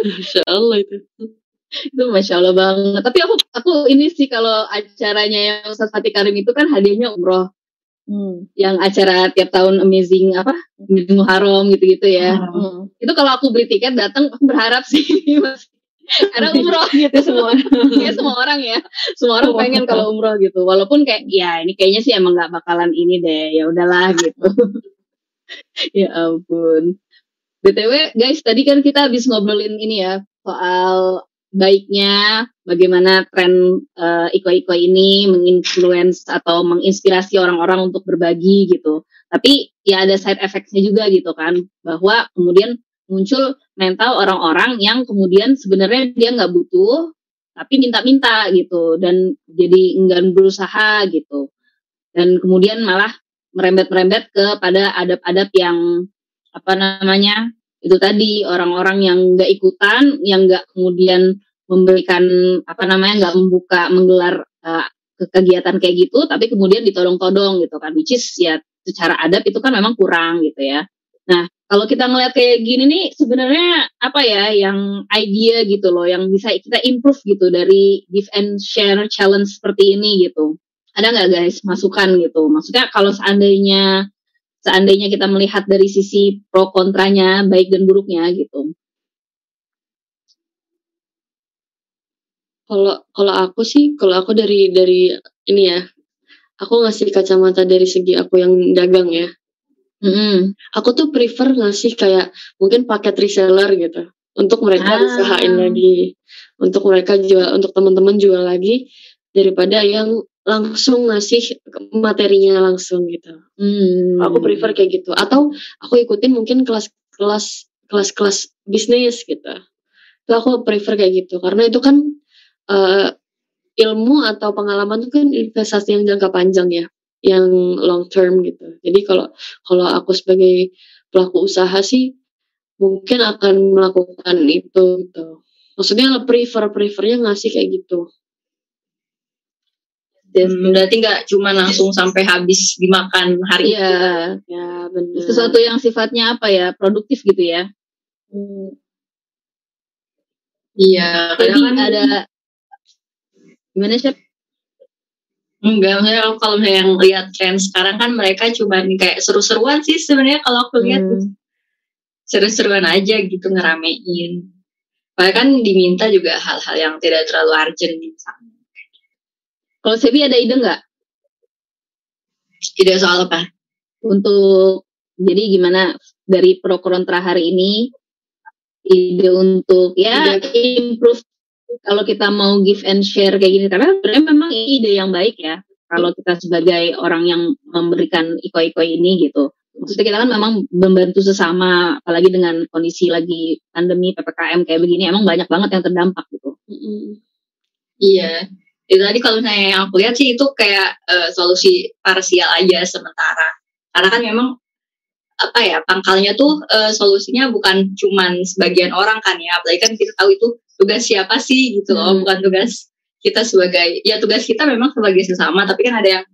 Insya Allah itu. itu masya Allah banget. Tapi aku aku ini sih kalau acaranya yang Ustaz Fatih Karim itu kan hadiahnya umroh. Hmm. yang acara tiap tahun amazing apa? Amazing Muharram gitu-gitu ya. Hmm. itu kalau aku beli tiket datang aku berharap sih mas karena umroh. Gitu semua. Ya semua orang ya. Semua orang Semua. pengen kalau umroh gitu. Walaupun kayak ya ini kayaknya sih emang nggak bakalan ini deh. Ya udahlah gitu. Ya ampun. Btw guys tadi kan kita habis ngobrolin ini ya soal baiknya bagaimana tren eh, iko-iko ini menginfluence atau menginspirasi orang-orang untuk berbagi gitu. Tapi ya ada side effects-nya juga gitu kan. Bahwa kemudian muncul mental orang-orang yang kemudian sebenarnya dia nggak butuh tapi minta-minta gitu. Dan jadi enggan berusaha gitu. Dan kemudian malah merembet-merembet kepada adab-adab yang apa namanya itu tadi. Orang-orang yang nggak ikutan yang nggak kemudian memberikan apa namanya nggak membuka menggelar uh, ke- kegiatan kayak gitu tapi kemudian ditodong-todong gitu kan. Which is ya secara adab itu kan memang kurang gitu ya. Nah kalau kita ngeliat kayak gini nih sebenarnya apa ya yang idea gitu loh yang bisa kita improve gitu dari give and share challenge seperti ini gitu. Ada nggak guys masukan gitu? Maksudnya kalau seandainya seandainya kita melihat dari sisi pro kontranya baik dan buruknya gitu. Kalau kalau aku sih, kalau aku dari dari ini ya, aku ngasih kacamata dari segi aku yang dagang ya. Mm Aku tuh prefer ngasih kayak mungkin paket reseller gitu untuk mereka Ah. usahain lagi, untuk mereka jual, untuk teman-teman jual lagi daripada yang langsung ngasih materinya langsung gitu. Hmm. Aku prefer kayak gitu. Atau aku ikutin mungkin kelas-kelas kelas-kelas bisnis gitu. Itu aku prefer kayak gitu karena itu kan eh, ilmu atau pengalaman itu kan investasi yang jangka panjang ya, yang long term gitu. Jadi kalau kalau aku sebagai pelaku usaha sih mungkin akan melakukan itu gitu. Maksudnya prefer prefernya ngasih kayak gitu. Hmm, berarti nggak cuma langsung sampai habis dimakan hari Iya, Ya benar. sesuatu yang sifatnya apa ya produktif gitu ya. Iya, Jadi kadang kan ada gimana sih? Enggak maksudnya kalau- misalnya yang lihat tren sekarang kan mereka cuma kayak seru-seruan sih sebenarnya kalau aku lihat Hmm. seru-seruan aja gitu ngeramein. Padahal kan diminta juga hal-hal yang tidak terlalu urgent misalnya. Kalau Sebi ada ide nggak Tidak soal apa? untuk jadi gimana dari pro kontra hari ini ide untuk ya improve kalau kita mau give and share kayak gini karena sebenarnya memang ide yang baik ya kalau kita sebagai orang yang memberikan iko-iko ini gitu maksudnya kita kan memang membantu sesama apalagi dengan kondisi lagi pandemi ppkm kayak begini emang banyak banget yang terdampak gitu. Iya. Itu tadi kalau misalnya yang aku lihat sih itu kayak eh, solusi parsial aja sementara. Karena kan memang apa ya pangkalnya tuh eh, solusinya bukan cuman sebagian orang kan ya. Apalagi kan kita tahu itu tugas siapa sih gitu loh, Hmm. bukan tugas kita sebagai ya tugas kita memang sebagai sesama, tapi kan ada yang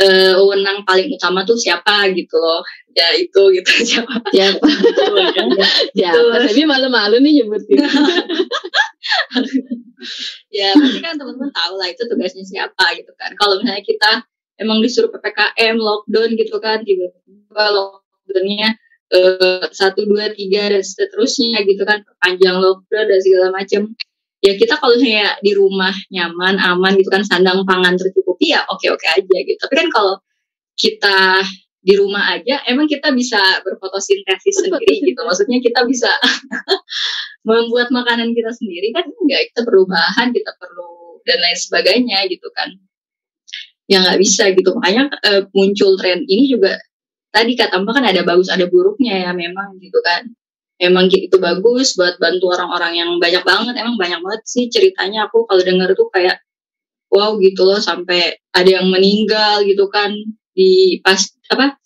eh, wewenang paling utama tuh siapa gitu loh. Ya itu gitu. Siapa. siapa? Siapa Sebi malu-malu nih nyebutin ya pasti kan teman-teman tahu lah itu tugasnya siapa gitu kan. Kalau misalnya kita emang disuruh ppkm lockdown gitu kan tiba-tiba lockdownnya satu dua tiga dan seterusnya gitu kan. Panjang lockdown dan segala macam ya kita kalau misalnya di rumah nyaman aman gitu kan sandang pangan tercukupi ya oke oke aja gitu. Tapi kan kalau kita di rumah aja emang kita bisa berfotosintesis sendiri gitu. Maksudnya kita bisa membuat makanan kita sendiri kan enggak. Kita perlu bahan kita perlu dan lain sebagainya gitu kan. Ya nggak bisa gitu. Makanya eh, muncul tren ini juga tadi kata mbak kan ada bagus ada buruknya ya memang gitu kan. Emang itu bagus buat bantu orang-orang yang banyak banget. Emang banyak banget sih ceritanya. Aku kalau denger tuh kayak wow gitu loh sampai ada yang meninggal gitu kan di pas apa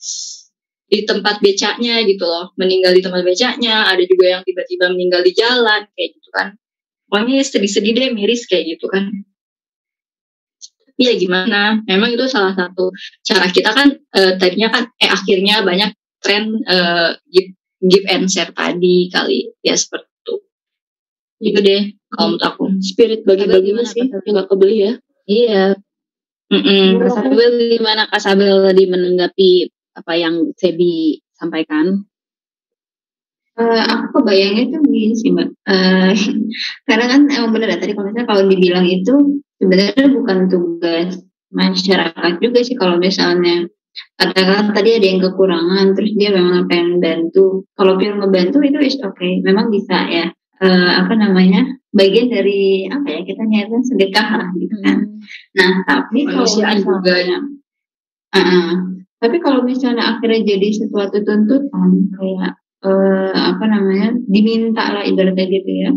di tempat becaknya gitu loh. Meninggal di tempat becaknya ada juga yang tiba-tiba meninggal di jalan kayak gitu kan. Pokoknya sedih-sedih deh miris kayak gitu kan Iya gimana? Memang itu salah satu cara kita kan eh, tadinya kan eh akhirnya banyak tren eh, give, give and share tadi kali. Ya seperti itu. Gitu deh kalau menurut aku. Spirit bagi-bagi gimana, sih nggak kebeli ya. iya. Mm-mm. Kak Sabel gimana? Kak Sabel tadi menanggapi apa yang Sebi sampaikan Eh, aku kebayangnya tuh begini sih mbak. Eh, karena kan emang bener ya tadi kalau misalnya kalau dibilang itu sebenarnya bukan tugas masyarakat juga sih kalau misalnya katakan tadi ada yang kekurangan terus dia memang pengen bantu kalau pure ngebantu itu is oke memang bisa ya. Eh, apa namanya? Bagian dari apa ya kita niatkan sedekah lah gitu kan. Nah tapi kalau Kemanusiaan juga. misalnya Uh-uh. Tapi kalau misalnya akhirnya jadi sesuatu tuntutan kayak eh, apa namanya diminta lah ibaratnya gitu ya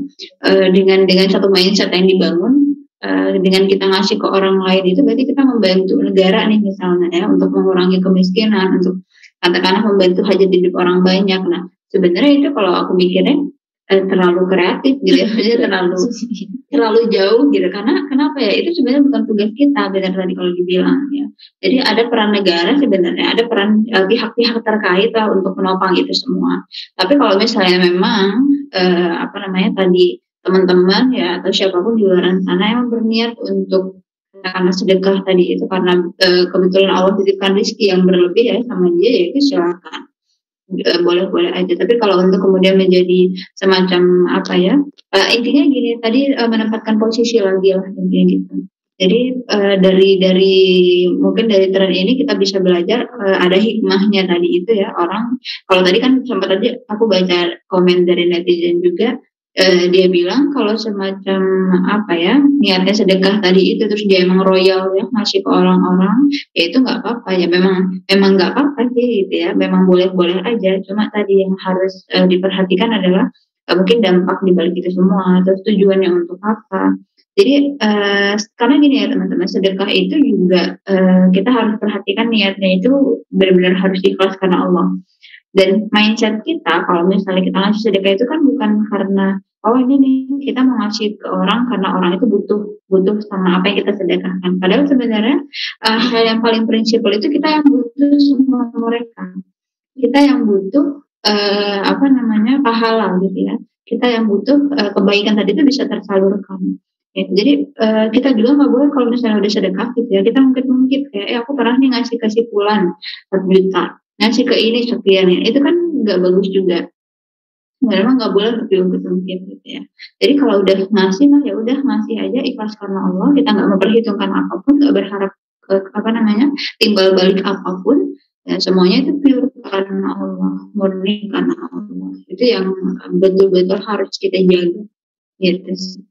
eh, dengan dengan satu mindset yang dibangun eh, dengan kita ngasih ke orang lain itu berarti kita membantu negara nih misalnya ya untuk mengurangi kemiskinan untuk katakanlah membantu hajat hidup orang banyak. Nah sebenarnya itu kalau aku mikirnya eh, terlalu kreatif gitu ya, terlalu terlalu jauh gitu. Karena kenapa ya? Itu sebenarnya bukan tugas kita benar tadi kalau dibilang ya. Jadi ada peran negara sebenarnya ada peran uh, pihak-pihak terkait lah untuk menopang itu semua. Tapi kalau misalnya memang uh, apa namanya tadi teman-teman ya atau siapa pun di luar sana yang berniat untuk karena sedekah tadi itu karena uh, kebetulan Allah titipkan rezeki yang berlebih ya sama dia ya itu silakan. Boleh-boleh aja. Tapi kalau untuk kemudian menjadi semacam apa ya, uh, intinya gini tadi uh, menempatkan posisi lagi lah intinya gitu. Jadi uh, dari dari mungkin dari tren ini kita bisa belajar uh, ada hikmahnya tadi itu ya orang kalau tadi kan sempat aja aku baca komen dari netizen juga uh, dia bilang kalau semacam apa ya niatnya sedekah tadi itu terus dia emang royal ya ngasih ke orang-orang ya itu nggak apa-apa ya memang memang nggak apa-apa sih gitu ya memang boleh-boleh aja cuma tadi yang harus uh, diperhatikan adalah mungkin dampak dibalik itu semua atau tujuannya untuk apa jadi uh, karena gini ya teman-teman sedekah itu juga uh, kita harus perhatikan niatnya itu benar-benar harus ikhlas karena Allah dan mindset kita kalau misalnya kita ngasih sedekah itu kan bukan karena oh ini nih kita mau ngasih ke orang karena orang itu butuh butuh sama apa yang kita sedekahkan. Padahal sebenarnya uh, hal yang paling prinsipal itu kita yang butuh semua mereka. Kita yang butuh uh, apa namanya pahala gitu ya. Kita yang butuh uh, kebaikan tadi itu bisa tersalurkan. Ya, jadi uh, kita juga nggak boleh kalau misalnya udah sedekah gitu ya kita mungkin mungkin kayak eh aku pernah nih ngasih ke si pulan juta ngasih ke ini sekian ya itu kan nggak bagus juga memang nggak boleh lebih ungkit-ungkit gitu ya. Jadi kalau udah ngasih mah ya udah ngasih aja ikhlas karena Allah. Kita nggak memperhitungkan apa pun, nggak berharap ke, apa namanya timbal balik apa pun. Ya, semuanya itu pure karena Allah, murni karena Allah. Itu yang betul-betul harus kita jaga. Gitu sih.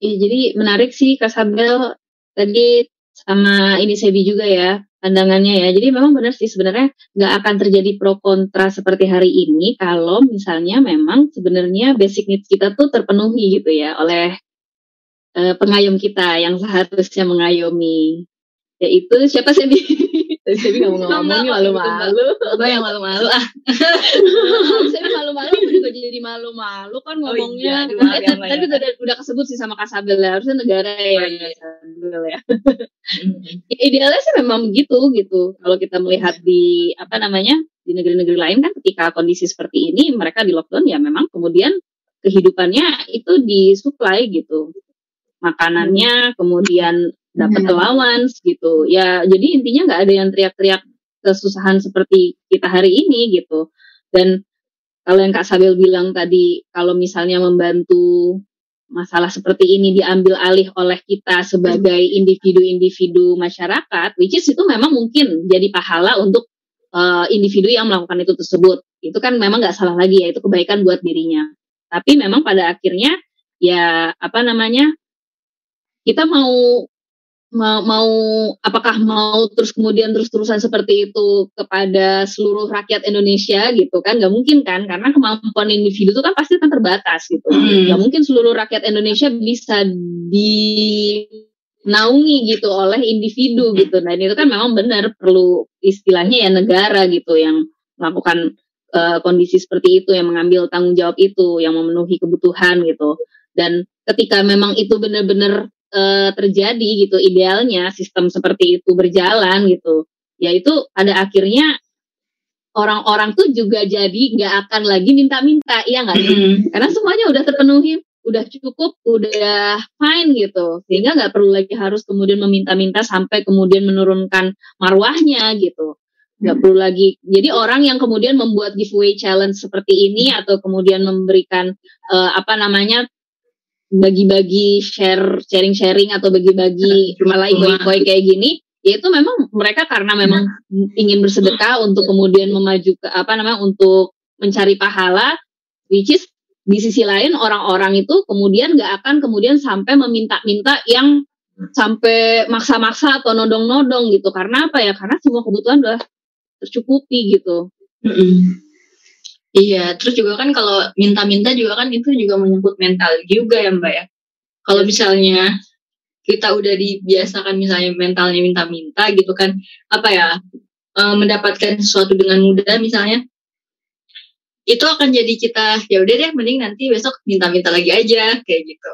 Ya, jadi menarik sih Kak Sabel tadi sama ini Sebi juga ya pandangannya ya. Jadi memang benar sih sebenarnya nggak akan terjadi pro kontra seperti hari ini kalau misalnya memang sebenarnya basic needs kita tuh terpenuhi gitu ya oleh uh, pengayom kita yang seharusnya mengayomi. Yaitu siapa sih? Tadi saya nggak mau ngomong nih malu-malu. Gue yang malu-malu ah. saya malu-malu juga jadi malu-malu kan oh ngomongnya. Oh, iya, eh, tadi udah, udah kesebut sih sama Kasabel ya. Harusnya negara ya. Oh, iya. Kasabel ya. ya. Idealnya sih memang begitu gitu. Kalau kita melihat di apa namanya di negeri-negeri lain kan ketika kondisi seperti ini mereka di lockdown ya memang kemudian kehidupannya itu disuplai gitu makanannya kemudian dapat hmm. allowance gitu. Ya jadi intinya nggak ada yang teriak-teriak kesusahan seperti kita hari ini gitu. Dan kalau yang Kak Sabil bilang tadi kalau misalnya membantu masalah seperti ini diambil alih oleh kita sebagai individu-individu masyarakat which is itu memang mungkin jadi pahala untuk uh, individu yang melakukan itu tersebut. Itu kan memang nggak salah lagi ya itu kebaikan buat dirinya. Tapi memang pada akhirnya ya apa namanya kita mau mau, mau apakah mau terus kemudian terus-terusan seperti itu kepada seluruh rakyat Indonesia gitu kan? Nggak mungkin kan? Karena kemampuan individu itu kan pasti akan terbatas gitu. Hmm. nggak mungkin seluruh rakyat Indonesia bisa dinaungi gitu oleh individu hmm. gitu. Nah itu kan memang benar perlu istilahnya ya negara gitu yang melakukan uh, kondisi seperti itu yang mengambil tanggung jawab itu yang memenuhi kebutuhan gitu. Dan ketika memang itu benar-benar uh, terjadi gitu idealnya sistem seperti itu berjalan gitu. Yaitu pada akhirnya orang-orang tuh juga jadi nggak akan lagi minta-minta ya nggak sih? Karena semuanya udah terpenuhi udah cukup udah fine gitu. Sehingga nggak perlu lagi harus kemudian meminta-minta sampai kemudian menurunkan marwahnya gitu. Nggak perlu lagi. Jadi orang yang kemudian membuat giveaway challenge seperti ini atau kemudian memberikan uh, apa namanya bagi-bagi share sharing-sharing atau bagi-bagi malah ikoi-ikoi kayak gini ya itu memang mereka karena memang ingin bersedekah untuk kemudian memaju ke apa namanya untuk mencari pahala which is di sisi lain orang-orang itu kemudian nggak akan kemudian sampai meminta-minta yang sampai maksa-maksa atau nodong-nodong gitu. Karena apa ya? Karena semua kebutuhan udah tercukupi gitu. Iya, terus juga kan kalau minta-minta juga kan itu juga menyangkut mental juga ya Mbak ya. Kalau misalnya kita udah dibiasakan misalnya mentalnya minta-minta gitu kan, apa ya, e, mendapatkan sesuatu dengan mudah misalnya, itu akan jadi kita ya udah deh mending nanti besok minta-minta lagi aja kayak gitu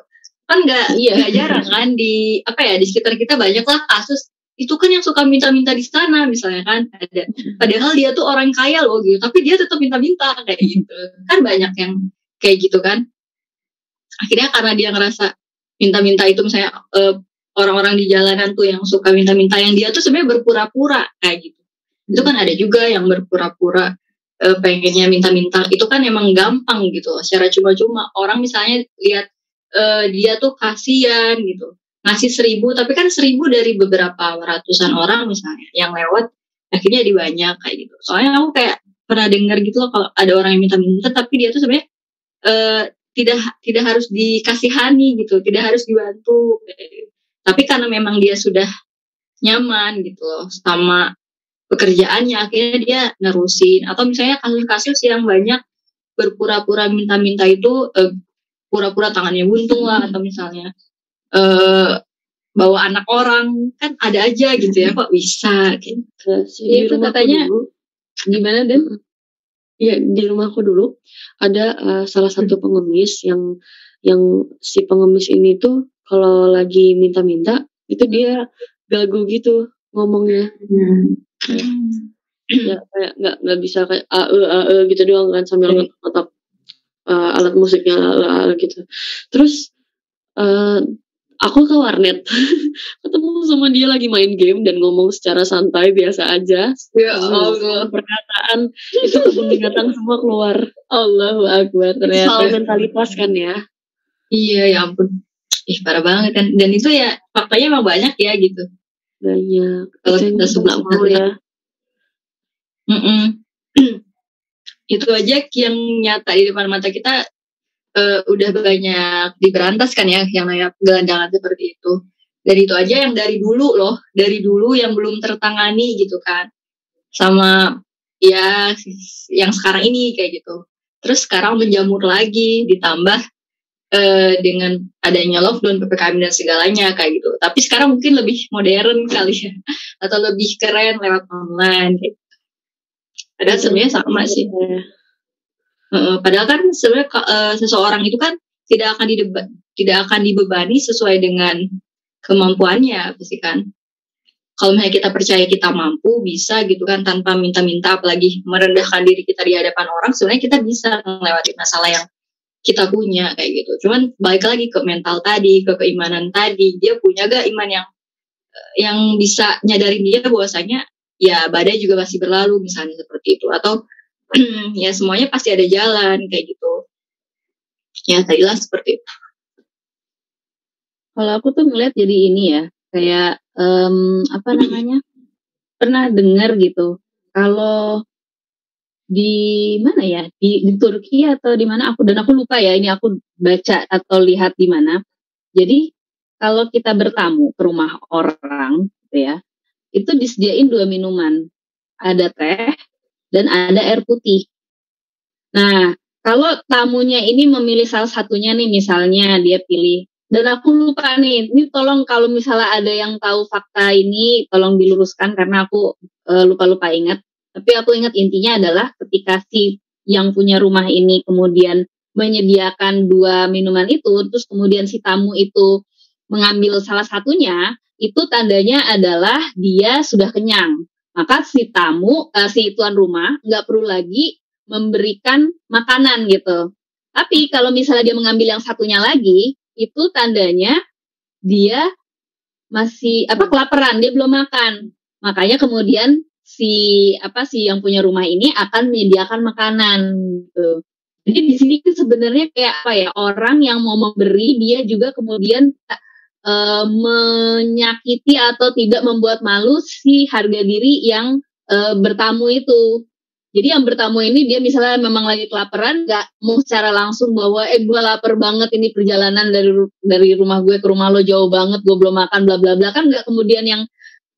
kan nggak Iya. nggak jarang kan di apa ya di sekitar kita banyak lah kasus itu kan yang suka minta-minta di sana misalnya kan ada. Padahal dia tuh orang kaya loh gitu. Tapi dia tetap minta-minta kayak gitu. Kan banyak yang kayak gitu kan. Akhirnya karena dia ngerasa minta-minta itu misalnya eh, orang-orang di jalanan tuh yang suka minta-minta yang dia tuh sebenarnya berpura-pura kayak gitu. Itu kan ada juga yang berpura-pura eh, pengennya minta-minta. Itu kan emang gampang gitu secara cuma-cuma. Orang misalnya lihat eh, dia tuh kasihan gitu ngasih seribu tapi kan seribu dari beberapa ratusan orang misalnya yang lewat akhirnya jadi banyak kayak gitu soalnya aku kayak pernah dengar gitu loh kalau ada orang yang minta-minta tapi dia tuh sebenarnya eh, tidak tidak harus dikasihani gitu tidak harus dibantu gitu. tapi karena memang dia sudah nyaman gitu loh sama pekerjaannya akhirnya dia nerusin atau misalnya kasus-kasus yang banyak berpura-pura minta-minta itu eh, pura-pura tangannya buntung lah atau misalnya eh bawa anak orang kan ada aja gitu ya kok bisa gitu. Iya, itu katanya- dulu, Gimana Dan? Iya di rumahku dulu ada uh, salah satu pengemis yang yang si pengemis ini tuh kalau lagi minta-minta itu dia gagu gitu ngomongnya ya kayak nggak nggak bisa kayak e a e gitu doang kan sambil Iya. ngotak uh, alat musiknya a, e gitu terus uh, aku ke warnet. Ketemu sama dia lagi main game dan ngomong secara santai biasa aja. Ya Semua perkataan itu kebun binatang semua keluar. Allahu Akbar ternyata. soal mentalitas kan ya? Iya ya ampun. Ih parah banget kan. Dan itu ya faktanya emang banyak ya gitu. Banyak. Kalau kita sebut-sebut mau ya. Mm-mm. itu aja yang nyata di depan mata kita eh, udah banyak diberantas kan ya yang namanya gelandangan seperti itu. Dan itu aja yang dari dulu loh dari dulu yang belum tertangani gitu kan. Sama ya yang sekarang ini kayak gitu. Terus sekarang menjamur lagi ditambah eh, dengan adanya lockdown ppkm dan segalanya kayak gitu. Tapi sekarang mungkin lebih modern kali ya atau lebih keren lewat online kayak gitu. padahal sebenarnya sama sih. Iya. Padahal kan sebenarnya eh, seseorang itu kan tidak akan dideba, tidak akan dibebani sesuai dengan kemampuannya pasti kan. Kalau misalnya kita percaya kita mampu bisa gitu kan tanpa minta-minta apalagi merendahkan diri kita di hadapan orang sebenarnya kita bisa melewati masalah yang kita punya kayak gitu. Cuman balik lagi ke mental tadi, ke keimanan tadi, dia punya gak iman yang eh, yang bisa nyadarin dia bahwasanya ya badai juga masih berlalu misalnya seperti itu atau ya semuanya pasti ada jalan kayak gitu ya tadilah seperti itu Kalau aku tuh ngeliat jadi ini ya, kayak em, apa namanya? Pernah dengar gitu. Kalau di mana ya? Di, di Turki atau di mana aku dan aku lupa ya. Ini aku baca atau lihat di mana. Jadi kalau kita bertamu ke rumah orang gitu ya, itu disediain dua minuman. Ada teh dan ada air putih. Nah, kalau tamunya ini memilih salah satunya nih, misalnya dia pilih dan aku lupa nih, ini tolong kalau misalnya ada yang tahu fakta ini, tolong diluruskan karena aku eh, lupa-lupa ingat. Tapi aku ingat intinya adalah ketika si yang punya rumah ini kemudian menyediakan dua minuman itu, terus kemudian si tamu itu mengambil salah satunya, itu tandanya adalah dia sudah kenyang. Maka si tamu, eh, si tuan rumah nggak perlu lagi memberikan makanan gitu. Tapi kalau misalnya dia mengambil yang satunya lagi, itu tandanya dia masih apa kelaparan, dia belum makan. Makanya kemudian si apa sih yang punya rumah ini akan menyediakan makanan gitu. Jadi di sini sebenarnya kayak apa ya orang yang mau memberi dia juga kemudian eh, menyakiti atau tidak membuat malu si harga diri yang eh, bertamu itu. Jadi yang bertamu ini dia misalnya memang lagi kelaparan, nggak mau secara langsung bahwa eh gue lapar banget ini perjalanan dari dari rumah gue ke rumah lo jauh banget, gue belum makan bla bla bla kan nggak kemudian yang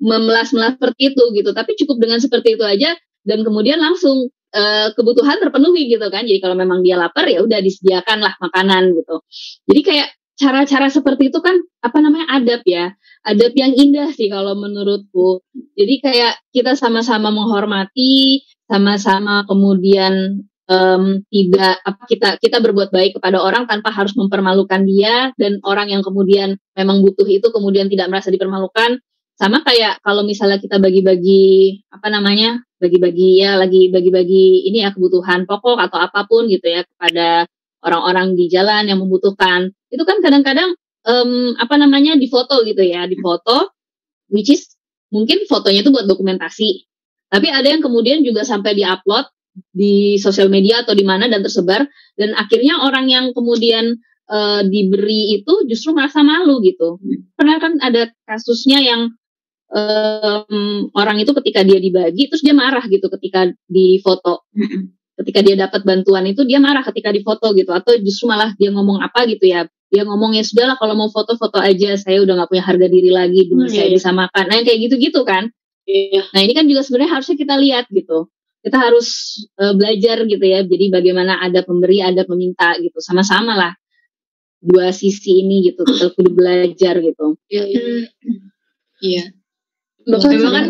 memelas-melas seperti itu gitu. Tapi cukup dengan seperti itu aja dan kemudian langsung eh, kebutuhan terpenuhi gitu kan. Jadi kalau memang dia lapar ya udah disediakan lah makanan gitu. Jadi kayak cara-cara seperti itu kan apa namanya adab ya. Adab yang indah sih kalau menurutku. Jadi kayak kita sama-sama menghormati sama-sama kemudian um, tidak apa kita kita berbuat baik kepada orang tanpa harus mempermalukan dia dan orang yang kemudian memang butuh itu kemudian tidak merasa dipermalukan. Sama kayak kalau misalnya kita bagi-bagi apa namanya bagi-bagi ya lagi bagi-bagi ini ya kebutuhan pokok atau apa pun gitu ya kepada orang-orang di jalan yang membutuhkan itu kan kadang-kadang um, apa namanya di foto gitu ya di foto which is mungkin fotonya itu buat dokumentasi. Tapi ada yang kemudian juga sampai diupload di sosial media atau di mana dan tersebar dan akhirnya orang yang kemudian uh, diberi itu justru merasa malu gitu. Pernah kan ada kasusnya yang um, orang itu ketika dia dibagi terus dia marah gitu ketika di foto ketika dia dapat bantuan itu dia marah ketika difoto gitu atau justru malah dia ngomong apa gitu ya. Dia ngomong ya sudahlah kalau mau foto-foto aja saya udah nggak punya harga diri lagi dulu hmm, saya iya. bisa makan nah kayak gitu-gitu kan. Iya. nah ini kan juga sebenarnya harusnya kita lihat gitu. Kita harus uh, belajar gitu ya jadi bagaimana ada pemberi ada peminta gitu. Sama-sama lah dua sisi ini gitu kita kudu belajar gitu. Iya iya, iya. memang kan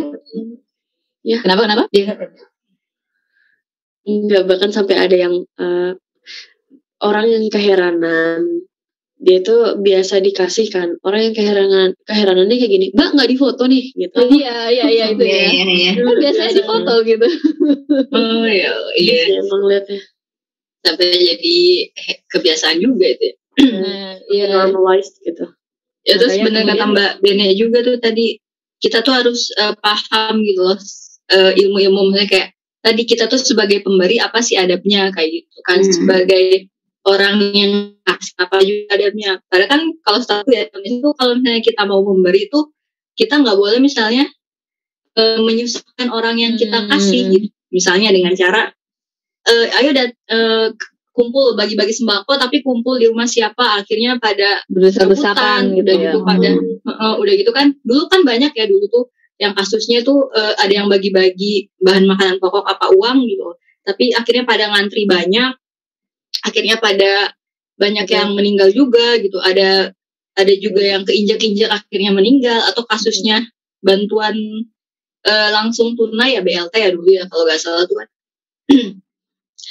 ya kenapa kenapa? Ya. Enggak bahkan sampai ada yang uh, orang yang keheranan dia itu biasa dikasih kan orang yang keheranan keheranannya kayak gini mbak nggak difoto nih gitu. Oh, iya iya iya itu ya, ya, ya. kan biasanya difoto gitu. Oh iya iya, iya emang lihatnya sampai jadi kebiasaan juga itu ya. Nah, iya. Normalized gitu. Ya terus benar kata mbak Bene juga tuh tadi kita tuh harus uh, paham gitu loh uh, ilmu-ilmu misalnya kayak tadi kita tuh sebagai pemberi apa sih adabnya kayak gitu kan hmm. sebagai orang yang kasih apa juga adabnya. Karena kan kalau satu ya itu kalau misalnya kita mau memberi itu kita nggak boleh misalnya e, menyusahkan orang yang kita kasih gitu. Misalnya dengan cara e, ayo dan e, kumpul bagi-bagi sembako tapi kumpul di rumah siapa akhirnya pada besar-besaran gitu, ya. gitu pada uh, udah gitu kan dulu kan banyak ya dulu tuh yang kasusnya tuh uh, ada yang bagi-bagi bahan makanan pokok apa uang gitu. Tapi akhirnya pada ngantri banyak akhirnya pada banyak yang meninggal juga gitu. Ada ada juga yang keinjak-injak akhirnya meninggal atau kasusnya bantuan uh, langsung tunai ya BLT ya dulu ya kalau nggak salah tuh kan.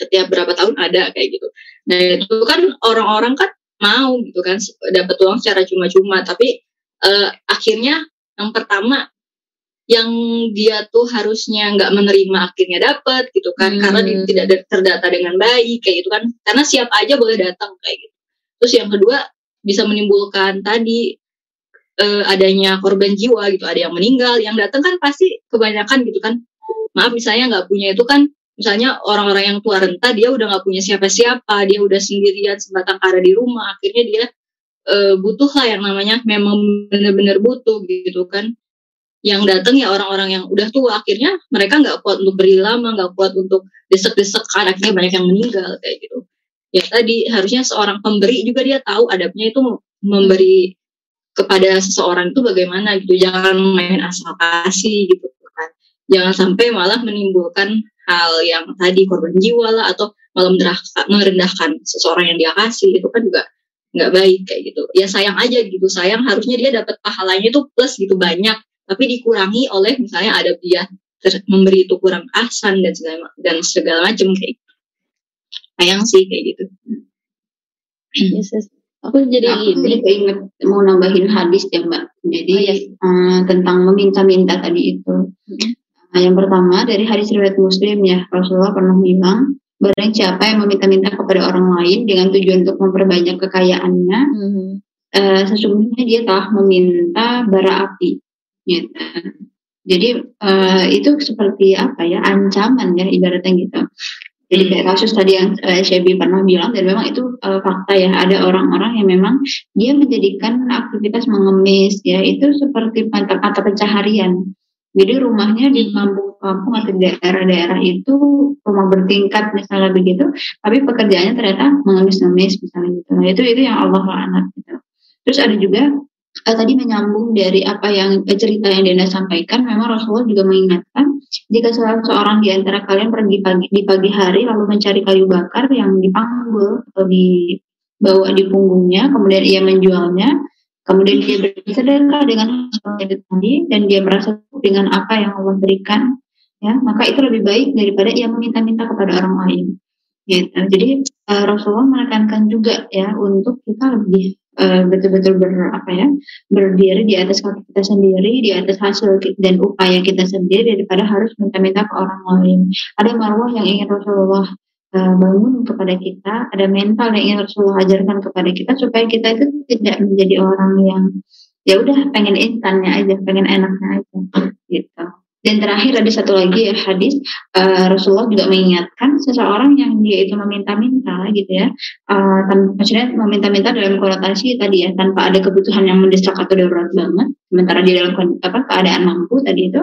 Setiap berapa tahun ada kayak gitu. Nah itu kan orang-orang kan mau gitu kan dapat uang secara cuma-cuma. Tapi uh, akhirnya yang pertama yang dia tuh harusnya nggak menerima akhirnya dapat gitu kan. Hmm. karena dia tidak terdata dengan baik kayak gitu kan. Karena siap aja boleh datang kayak gitu. Terus yang kedua bisa menimbulkan tadi uh, adanya korban jiwa gitu. Ada yang meninggal yang datang kan pasti kebanyakan gitu kan. Maaf misalnya nggak punya itu kan. Misalnya orang-orang yang tua renta dia udah nggak punya siapa-siapa. Dia udah sendirian sebatang kara di rumah. Akhirnya dia uh, butuh lah yang namanya memang benar-benar butuh gitu kan yang datang ya orang-orang yang udah tua. Akhirnya mereka nggak kuat untuk beri lama nggak kuat untuk desek-desek akhirnya banyak yang meninggal kayak gitu. Ya tadi harusnya seorang pemberi juga dia tahu adabnya itu memberi kepada seseorang itu bagaimana gitu. Jangan main asal kasih gitu kan. Jangan sampai malah menimbulkan hal yang tadi korban jiwa lah atau malah merendahkan seseorang yang dia kasih. Itu kan juga nggak baik kayak gitu. Ya sayang aja gitu. Sayang harusnya dia dapat pahalanya itu plus gitu banyak tapi dikurangi oleh misalnya ada dia memberi itu kurang ahsan dan segala dan segala macam kayak gitu. sayang sih kayak gitu yes, yes. aku jadi aku ini mau nambahin hadis ya mbak jadi oh, yes. uh, tentang meminta-minta tadi itu hmm. nah, yang pertama dari hadis riwayat muslim ya Rasulullah pernah bilang barang siapa yang meminta-minta kepada orang lain dengan tujuan untuk memperbanyak kekayaannya hmm. uh, sesungguhnya dia telah meminta bara api gitu. Jadi uh, itu seperti apa ya ancaman ya ibaratnya gitu. Jadi kayak kasus tadi yang uh, Shebi pernah bilang dan memang itu uh, fakta ya ada orang-orang yang memang dia menjadikan aktivitas mengemis ya itu seperti mata mata pencaharian. Jadi rumahnya di kampung-kampung atau daerah-daerah itu rumah bertingkat misalnya begitu, tapi pekerjaannya ternyata mengemis-ngemis misalnya gitu. Nah itu itu yang Allah laknat gitu. Terus ada juga uh, tadi menyambung dari apa yang uh, cerita yang Dena sampaikan, memang Rasulullah juga mengingatkan jika salah seorang di antara kalian pergi pagi di pagi hari lalu mencari kayu bakar yang dipanggul atau dibawa di punggungnya, kemudian ia menjualnya, kemudian dia bersedekah dengan hasil tadi dan dia merasa dengan apa yang Allah berikan, ya maka itu lebih baik daripada ia meminta-minta kepada orang lain. gitu. Jadi uh, Rasulullah menekankan juga ya untuk kita lebih uh, betul-betul ber apa ya berdiri di atas kaki kita sendiri, di atas hasil dan upaya kita sendiri daripada harus minta-minta ke orang lain. Ada marwah yang ingin Rasulullah uh, bangun kepada kita, ada mental yang ingin Rasulullah ajarkan kepada kita supaya kita itu tidak menjadi orang yang ya udah pengen instannya aja, pengen enaknya aja gitu. Dan terakhir ada satu lagi ya hadis uh, Rasulullah juga mengingatkan seseorang yang dia itu meminta-minta gitu ya, uh, maksudnya meminta-minta dalam konotasi tadi ya tanpa ada kebutuhan yang mendesak atau darurat banget, sementara dia dalam apa keadaan mampu tadi itu,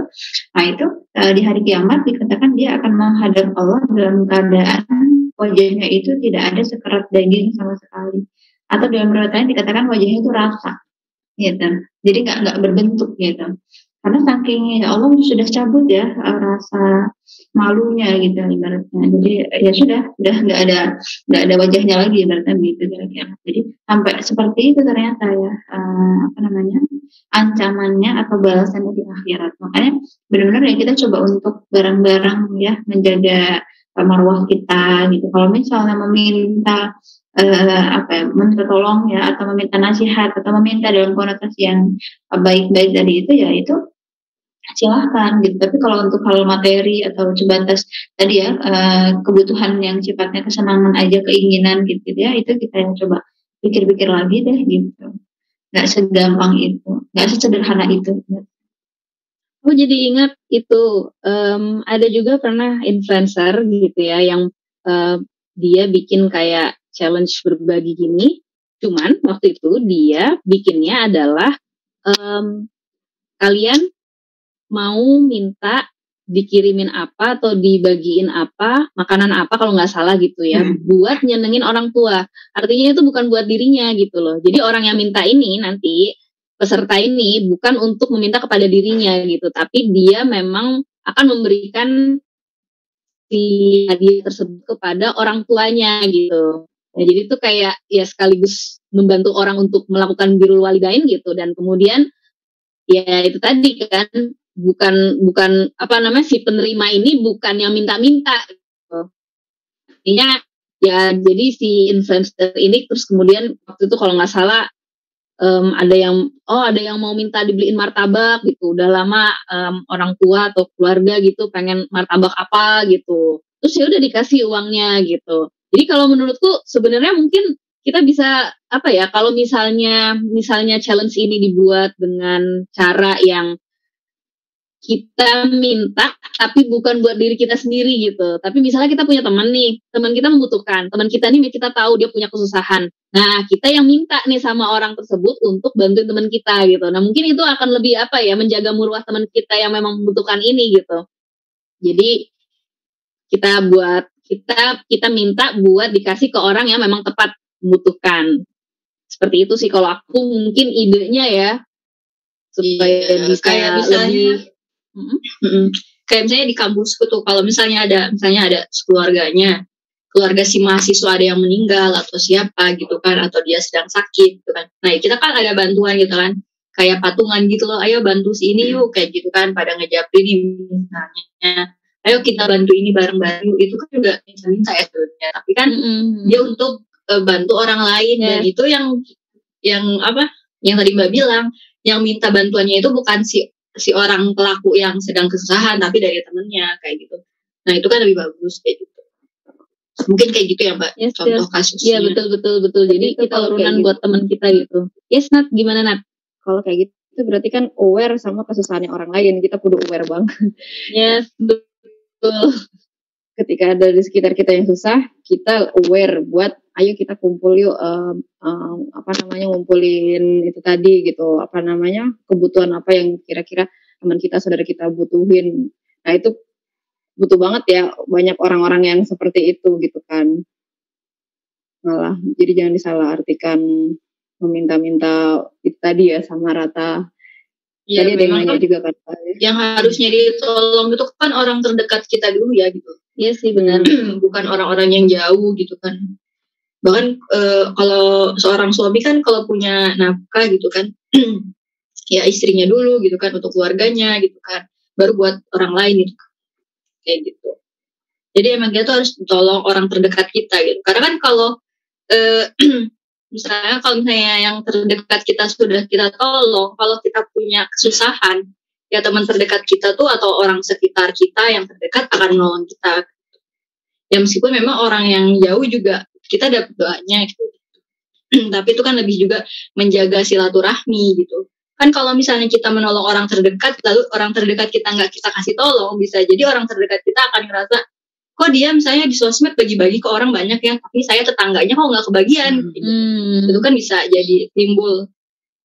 nah itu uh, di hari kiamat dikatakan dia akan menghadap Allah dalam keadaan wajahnya itu tidak ada sekerat daging sama sekali, atau dalam riwayat dikatakan wajahnya itu rasa, gitu, jadi nggak nggak berbentuk gitu karena saking ya Allah sudah cabut ya eh, rasa malunya gitu ibaratnya. Jadi ya sudah sudah nggak ada nggak ada wajahnya lagi ibaratnya gitu kira-kira. Jadi sampai seperti itu ternyata ya uh, apa namanya ancamannya atau balasannya di akhirat. Makanya benar-benar ya kita coba untuk bareng-bareng ya menjaga marwah kita gitu. Kalau misalnya meminta uh, apa ya, minta tolong ya atau meminta nasihat atau meminta dalam konotasi yang baik-baik dari itu ya itu silahkan gitu. Tapi kalau untuk hal materi atau sebatas tadi ya uh, kebutuhan yang sifatnya kesenangan aja keinginan gitu ya itu kita yang coba pikir-pikir lagi deh gitu. Gak segampang itu, gak sesederhana itu. Aku jadi ingat itu um, ada juga pernah influencer gitu ya yang uh, dia bikin kayak challenge berbagi gini. Cuman waktu itu dia bikinnya adalah um, kalian mau minta dikirimin apa atau dibagiin apa makanan apa kalau nggak salah gitu ya hmm. buat nyenengin orang tua artinya itu bukan buat dirinya gitu loh jadi orang yang minta ini nanti peserta ini bukan untuk meminta kepada dirinya gitu tapi dia memang akan memberikan si hadiah tersebut kepada orang tuanya gitu. Nah, jadi itu kayak ya sekaligus membantu orang untuk melakukan birul walidain gitu dan kemudian ya itu tadi kan bukan bukan apa namanya si penerima ini bukan yang minta-minta gitu. Artinya ya jadi si influencer ini terus kemudian waktu itu kalau nggak salah um, ada yang oh ada yang mau minta dibeliin martabak gitu. Udah lama um, orang tua atau keluarga gitu pengen martabak apa gitu. Terus ya udah dikasih uangnya gitu. Jadi kalau menurutku sebenarnya mungkin kita bisa apa ya kalau misalnya misalnya challenge ini dibuat dengan cara yang kita minta tapi bukan buat diri kita sendiri gitu. Tapi misalnya kita punya teman nih, teman kita membutuhkan, teman kita nih kita tahu dia punya kesusahan. Nah, kita yang minta nih sama orang tersebut untuk bantuin teman kita gitu. Nah, mungkin itu akan lebih apa ya, menjaga muruah teman kita yang memang membutuhkan ini gitu. Jadi kita buat kita kita minta buat dikasih ke orang yang memang tepat membutuhkan. Seperti itu sih kalau aku mungkin idenya ya supaya iya, bisa kayak misalnya, lebih Mm-hmm. Kayak misalnya di kampusku tuh kalau misalnya ada misalnya ada keluarganya, keluarga si mahasiswa ada yang meninggal atau siapa gitu kan atau dia sedang sakit gitu kan. Nah, kita kan ada bantuan gitu kan. Kayak patungan gitu loh, ayo bantu si ini yuk kayak gitu kan pada ngejapri nih misalnya. Ayo kita bantu ini bareng-bareng itu kan juga minta-minta ya sebenarnya. Tapi kan mm-hmm. dia untuk uh, bantu orang lain yeah. dan itu yang yang apa? Yang tadi Mbak bilang, yang minta bantuannya itu bukan si si orang pelaku yang sedang kesusahan tapi dari temennya kayak gitu. Nah itu kan lebih bagus kayak gitu. Mungkin kayak gitu ya mbak yes, contoh yes. kasusnya. Iya betul betul betul. Jadi itu kita urunan gitu. buat teman kita gitu. Yes Nat gimana Nat? Kalau kayak gitu berarti kan aware sama kesusahannya orang lain. Kita kudu aware bang yes betul. Ketika ada di sekitar kita yang susah kita aware buat ayo kita kumpul yuk um, um, apa namanya ngumpulin itu tadi gitu apa namanya kebutuhan apa yang kira-kira teman kita saudara kita butuhin nah itu butuh banget ya banyak orang-orang yang seperti itu gitu kan malah jadi jangan disalah artikan meminta-minta itu tadi ya sama rata Ya, Tadi ada yang nanya kan juga kan. Yang harusnya ditolong itu kan orang terdekat kita dulu ya gitu. Iya sih benar. Bukan orang-orang yang jauh gitu kan bahkan uh, kalau seorang suami kan kalau punya nafkah gitu kan ya istrinya dulu gitu kan untuk keluarganya gitu kan baru buat orang lain gitu kayak gitu Jadi emang kita tuh harus tolong orang terdekat kita gitu. Karena kan kalau eh, misalnya kalau misalnya yang terdekat kita sudah kita tolong, kalau kita punya kesusahan, ya teman terdekat kita tuh atau orang sekitar kita yang terdekat akan menolong kita. Ya meskipun memang orang yang jauh juga kita dapat doanya gitu. Tapi itu kan lebih juga menjaga silaturahmi gitu. Kan kalau misalnya kita menolong orang terdekat, lalu orang terdekat kita nggak kita kasih tolong, bisa jadi orang terdekat kita akan ngerasa kok dia misalnya di sosmed bagi-bagi ke orang banyak ya, tapi saya tetangganya kok nggak kebagian. Gitu. Hmm. Itu kan bisa jadi timbul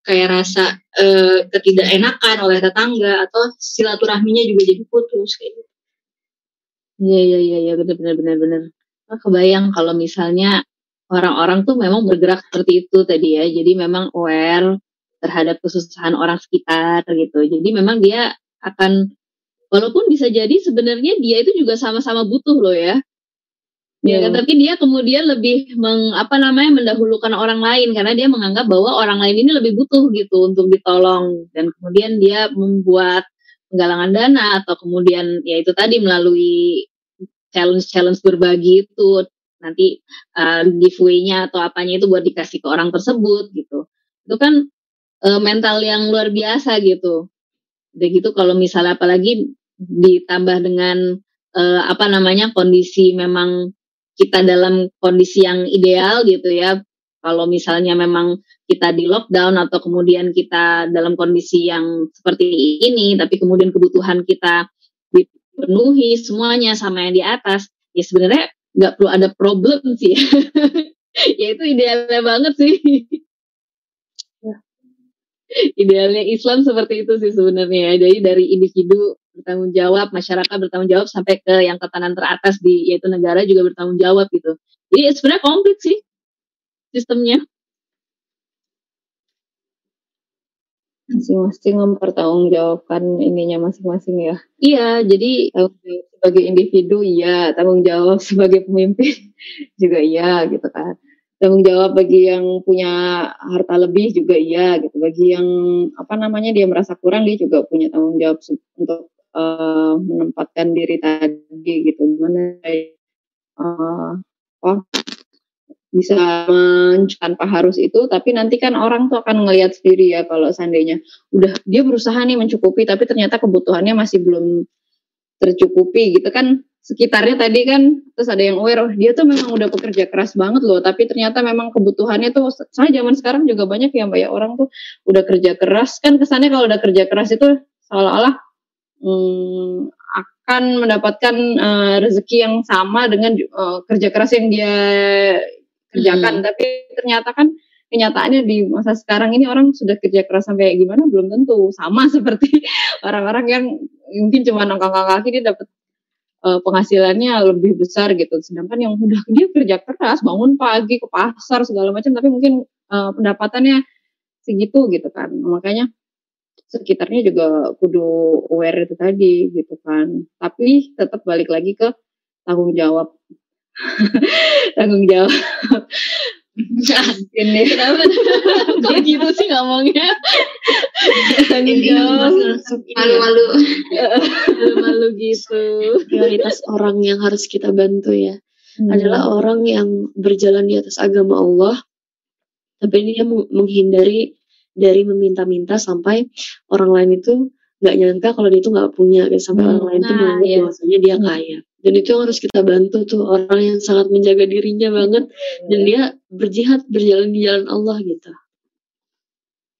kayak rasa eh, ketidakenakan oleh tetangga atau silaturahminya juga jadi putus kayak gitu. Iya iya iya iya benar benar benar benar. Oh, kebayang kalau misalnya orang-orang tuh memang bergerak seperti itu tadi ya. Jadi memang aware terhadap kesusahan orang sekitar gitu. Jadi memang dia akan walaupun bisa jadi sebenarnya dia itu juga sama-sama butuh loh ya. Ya, kan? tapi dia kemudian lebih meng, apa namanya mendahulukan orang lain karena dia menganggap bahwa orang lain ini lebih butuh gitu untuk ditolong dan kemudian dia membuat penggalangan dana atau kemudian ya itu tadi melalui challenge-challenge berbagi itu nanti uh, giveaway-nya atau apanya itu buat dikasih ke orang tersebut gitu. Itu kan uh, mental yang luar biasa gitu. Udah gitu kalau misalnya apalagi ditambah dengan uh, apa namanya kondisi memang kita dalam kondisi yang ideal gitu ya. Kalau misalnya memang kita di lockdown atau kemudian kita dalam kondisi yang seperti ini, tapi kemudian kebutuhan kita dipenuhi semuanya sama yang di atas, ya sebenarnya nggak perlu ada problem sih. ya itu idealnya banget sih. idealnya Islam seperti itu sih sebenarnya ya. Jadi dari individu bertanggung jawab, masyarakat bertanggung jawab sampai ke yang tatanan teratas di yaitu negara juga bertanggung jawab gitu. Jadi sebenarnya komplit sih sistemnya. Masing-masing mempertanggungjawabkan ininya masing-masing ya. Iya, jadi Tanggung jawab sebagai individu iya, tanggung jawab sebagai pemimpin juga iya gitu kan. Tanggung jawab bagi yang punya harta lebih juga iya gitu. Bagi yang apa namanya dia merasa kurang dia juga punya tanggung jawab untuk eh, menempatkan diri tadi gitu. Gimana eh, oh bisa men- tanpa harus itu tapi nanti kan orang tuh akan ngelihat sendiri ya kalau seandainya udah dia berusaha nih mencukupi tapi ternyata kebutuhannya masih belum tercukupi gitu kan. Sekitarnya tadi kan terus ada yang aware oh dia tuh memang udah bekerja keras banget loh tapi ternyata memang kebutuhannya tuh soalnya zaman sekarang juga banyak ya mbak ya orang tuh udah kerja keras. Kan kesannya kalau udah kerja keras itu seolah-olah hmm, akan mendapatkan eh, rezeki yang sama dengan eh, kerja keras yang dia kerjakan tapi ternyata kan kenyataannya di masa sekarang ini orang sudah kerja keras sampai gimana belum tentu. Sama seperti orang-orang yang mungkin cuma nongkrong kaki dia dapat eh, penghasilannya lebih besar gitu. Sedangkan yang udah dia kerja keras bangun pagi ke pasar segala macam tapi mungkin eh, pendapatannya segitu gitu kan. Makanya sekitarnya juga kudu aware itu tadi gitu kan. Tapi tetap balik lagi ke tanggung jawab tanggung jawab ini kenapa kok gitu sih ngomongnya? Tanggung jawab Malu-malu. malu gitu. prioritas orang yang harus kita bantu ya Hmm. adalah orang yang berjalan di atas agama Allah tapi dia meng- menghindari dari meminta-minta sampai orang lain itu nggak nyangka kalau dia itu nggak punya gitu. sampai Hmm, orang lain itu nah, menganggap iya. bahwasanya dia kaya dan itu yang harus kita bantu tuh orang yang sangat menjaga dirinya banget dan dia berjihad berjalan di jalan Allah gitu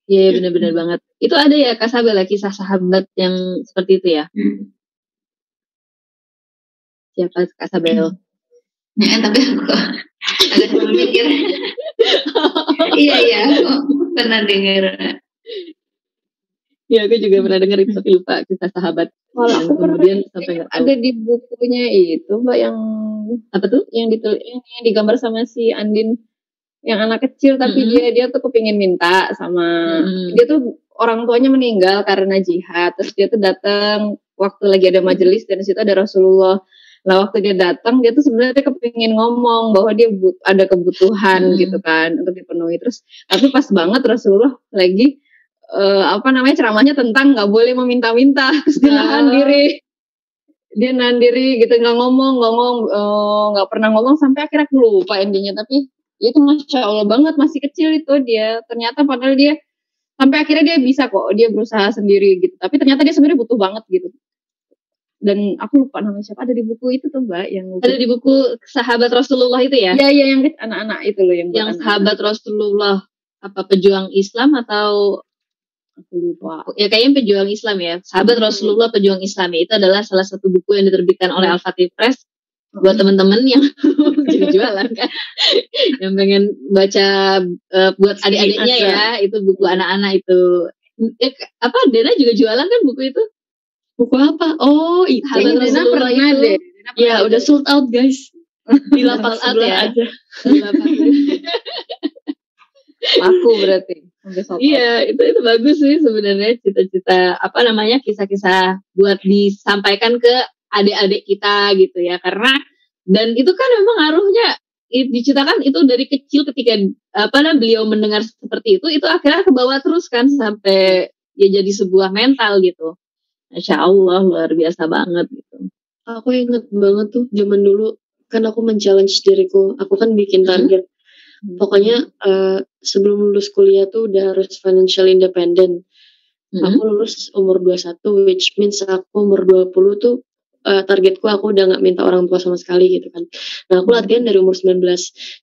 Iya yeah, benar-benar banget. Itu ada ya Kak Sabel ya, kisah sahabat yang seperti itu ya? Hmm. Siapa Kak Sabel? Ya, tapi aku agak mikir. iya iya, aku pernah dengar. Iya aku juga pernah dengar itu tapi lupa kisah sahabat. Kalau yang aku kemudian sampai nggak ada di bukunya itu mbak yang Apa tuh? yang ditul yang, yang digambar sama si Andin yang anak kecil tapi Mm-mm. dia dia tuh kepingin minta sama Mm-mm. dia tuh orang tuanya meninggal karena jihad terus dia tuh datang waktu lagi ada majelis dan situ ada Rasulullah nah waktu dia datang dia tuh sebenarnya kepingin ngomong bahwa dia but- ada kebutuhan Hmm. gitu kan untuk dipenuhi terus tapi pas banget Rasulullah lagi eh, apa namanya ceramahnya tentang nggak boleh meminta-minta terus dia nahan Ah. diri dia nahan diri gitu nggak ngomong ngomong eh, nggak pernah ngomong sampai akhirnya aku lupa endingnya tapi ya itu masya allah banget masih kecil itu dia ternyata padahal dia sampai akhirnya dia bisa kok dia berusaha sendiri gitu tapi ternyata dia sebenarnya butuh banget gitu dan aku lupa namanya siapa ada di buku itu tuh mbak yang Ada di buku Sahabat Rasulullah itu ya? ya ya yang anak-anak itu loh yang Yang anak-anak. Sahabat Rasulullah apa pejuang Islam atau aku lupa ya kayaknya pejuang Islam ya. Sahabat Hmm. Rasulullah pejuang Islam ya. itu adalah salah satu buku yang diterbitkan oleh Hmm. Al-Fatih Press buat teman-teman yang jadi jualan kan yang pengen baca eh, buat adik-adiknya ya itu buku anak-anak itu eh, apa Dena juga jualan kan buku itu Buku apa? Oh, itu. Dena Rasulullah pernah itu. deh Ya, udah sold out, guys. Di lapak out ya? aja. aku berarti. Iya, itu itu bagus sih sebenarnya cita-cita apa namanya kisah-kisah buat disampaikan ke adik-adik kita gitu ya. Karena dan itu kan memang ngaruhnya i- diceritakan itu dari kecil ketika apa namanya beliau mendengar seperti itu itu akhirnya ke bawah terus kan sampai ya jadi sebuah mental gitu. Masya Allah luar biasa banget gitu. Aku inget banget tuh zaman dulu kan aku men-challenge diriku. Aku kan bikin target. Pokoknya eh, sebelum lulus kuliah tuh udah harus financial independent. Hmm. Aku lulus umur 21 which means aku umur 20 tuh eh, targetku aku udah nggak minta orang tua sama sekali gitu kan. Nah, aku latihan dari umur 19.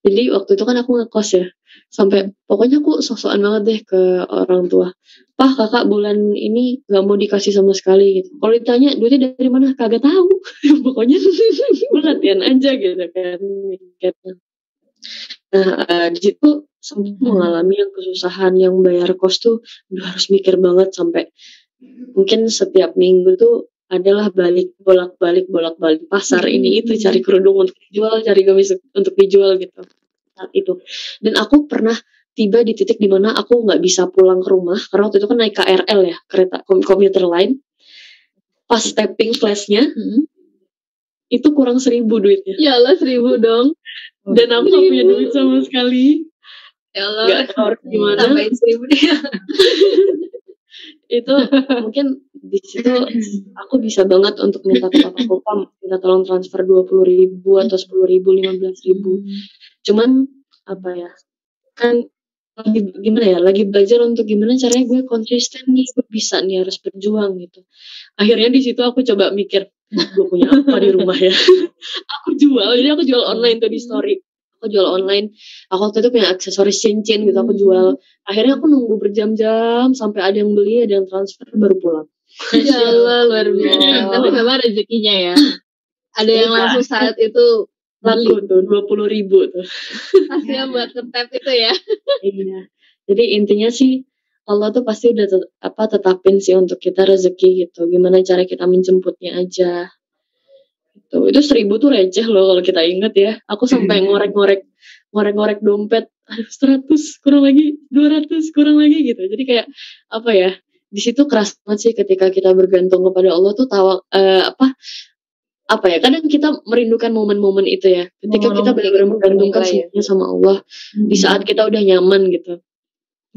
Jadi waktu itu kan aku ngekos ya. Sampai pokoknya aku sosokan banget deh ke orang tua. Pah, kakak bulan ini nggak mau dikasih sama sekali gitu. Kalau ditanya duitnya dari mana kagak tahu. pokoknya latihan aja gitu kan mikirnya. Nah, eh, di situ sempat mengalami yang kesusahan yang bayar kos tuh udah harus mikir banget sampai mungkin setiap minggu tuh adalah balik bolak balik bolak balik pasar. Ini itu cari kerudung untuk dijual cari gamis untuk dijual gitu. Saat itu. Dan aku pernah tiba di titik di mana aku nggak bisa pulang ke rumah karena waktu itu kan naik KRL ya kereta kom- komuter lain. Pas tapping flashnya Hmm. itu kurang seribu duitnya. Ya Allah seribu dong. Dan aku nggak punya duit sama sekali. Ya Allah. nggak tahu harus gimana. Tambahin seribu deh. itu mungkin di situ aku bisa banget untuk minta ke papaku pam. Minta tolong transfer dua puluh ribu atau sepuluh ribu lima belas ribu. Cuman apa ya kan lagi gimana ya lagi belajar untuk gimana caranya gue konsisten nih gue bisa nih harus berjuang gitu. Akhirnya di situ aku coba mikir gue punya apa di rumah ya? Aku jual jadi aku jual online tuh di story. Aku jual online. Aku waktu itu punya aksesoris cincin gitu aku jual. Akhirnya aku nunggu berjam-jam sampai ada yang beli ada yang transfer baru pulang. Ya Allah luar biasa. Tapi memang rezekinya ya. Ada yang Iya. langsung saat itu laku tuh dua puluh ribu tuh Kasihan buat ketep itu ya. Iya. Jadi intinya sih Allah tuh pasti udah tet- apa tetapin sih untuk kita rezeki gitu. Gimana cara kita menjemputnya aja. Gitu. Itu seribu tuh receh loh kalau kita inget ya. Aku sampai ngorek-ngorek ngorek-ngorek dompet. 100 kurang lagi, 200 kurang lagi gitu. Jadi kayak apa ya? Di situ keras banget sih ketika kita bergantung kepada Allah tuh tawa eh, apa apa ya kadang kita merindukan momen-momen itu ya. Ketika kita Momen-momen benar-benar menggantungkan ya. semuanya sama Allah di saat kita udah nyaman gitu.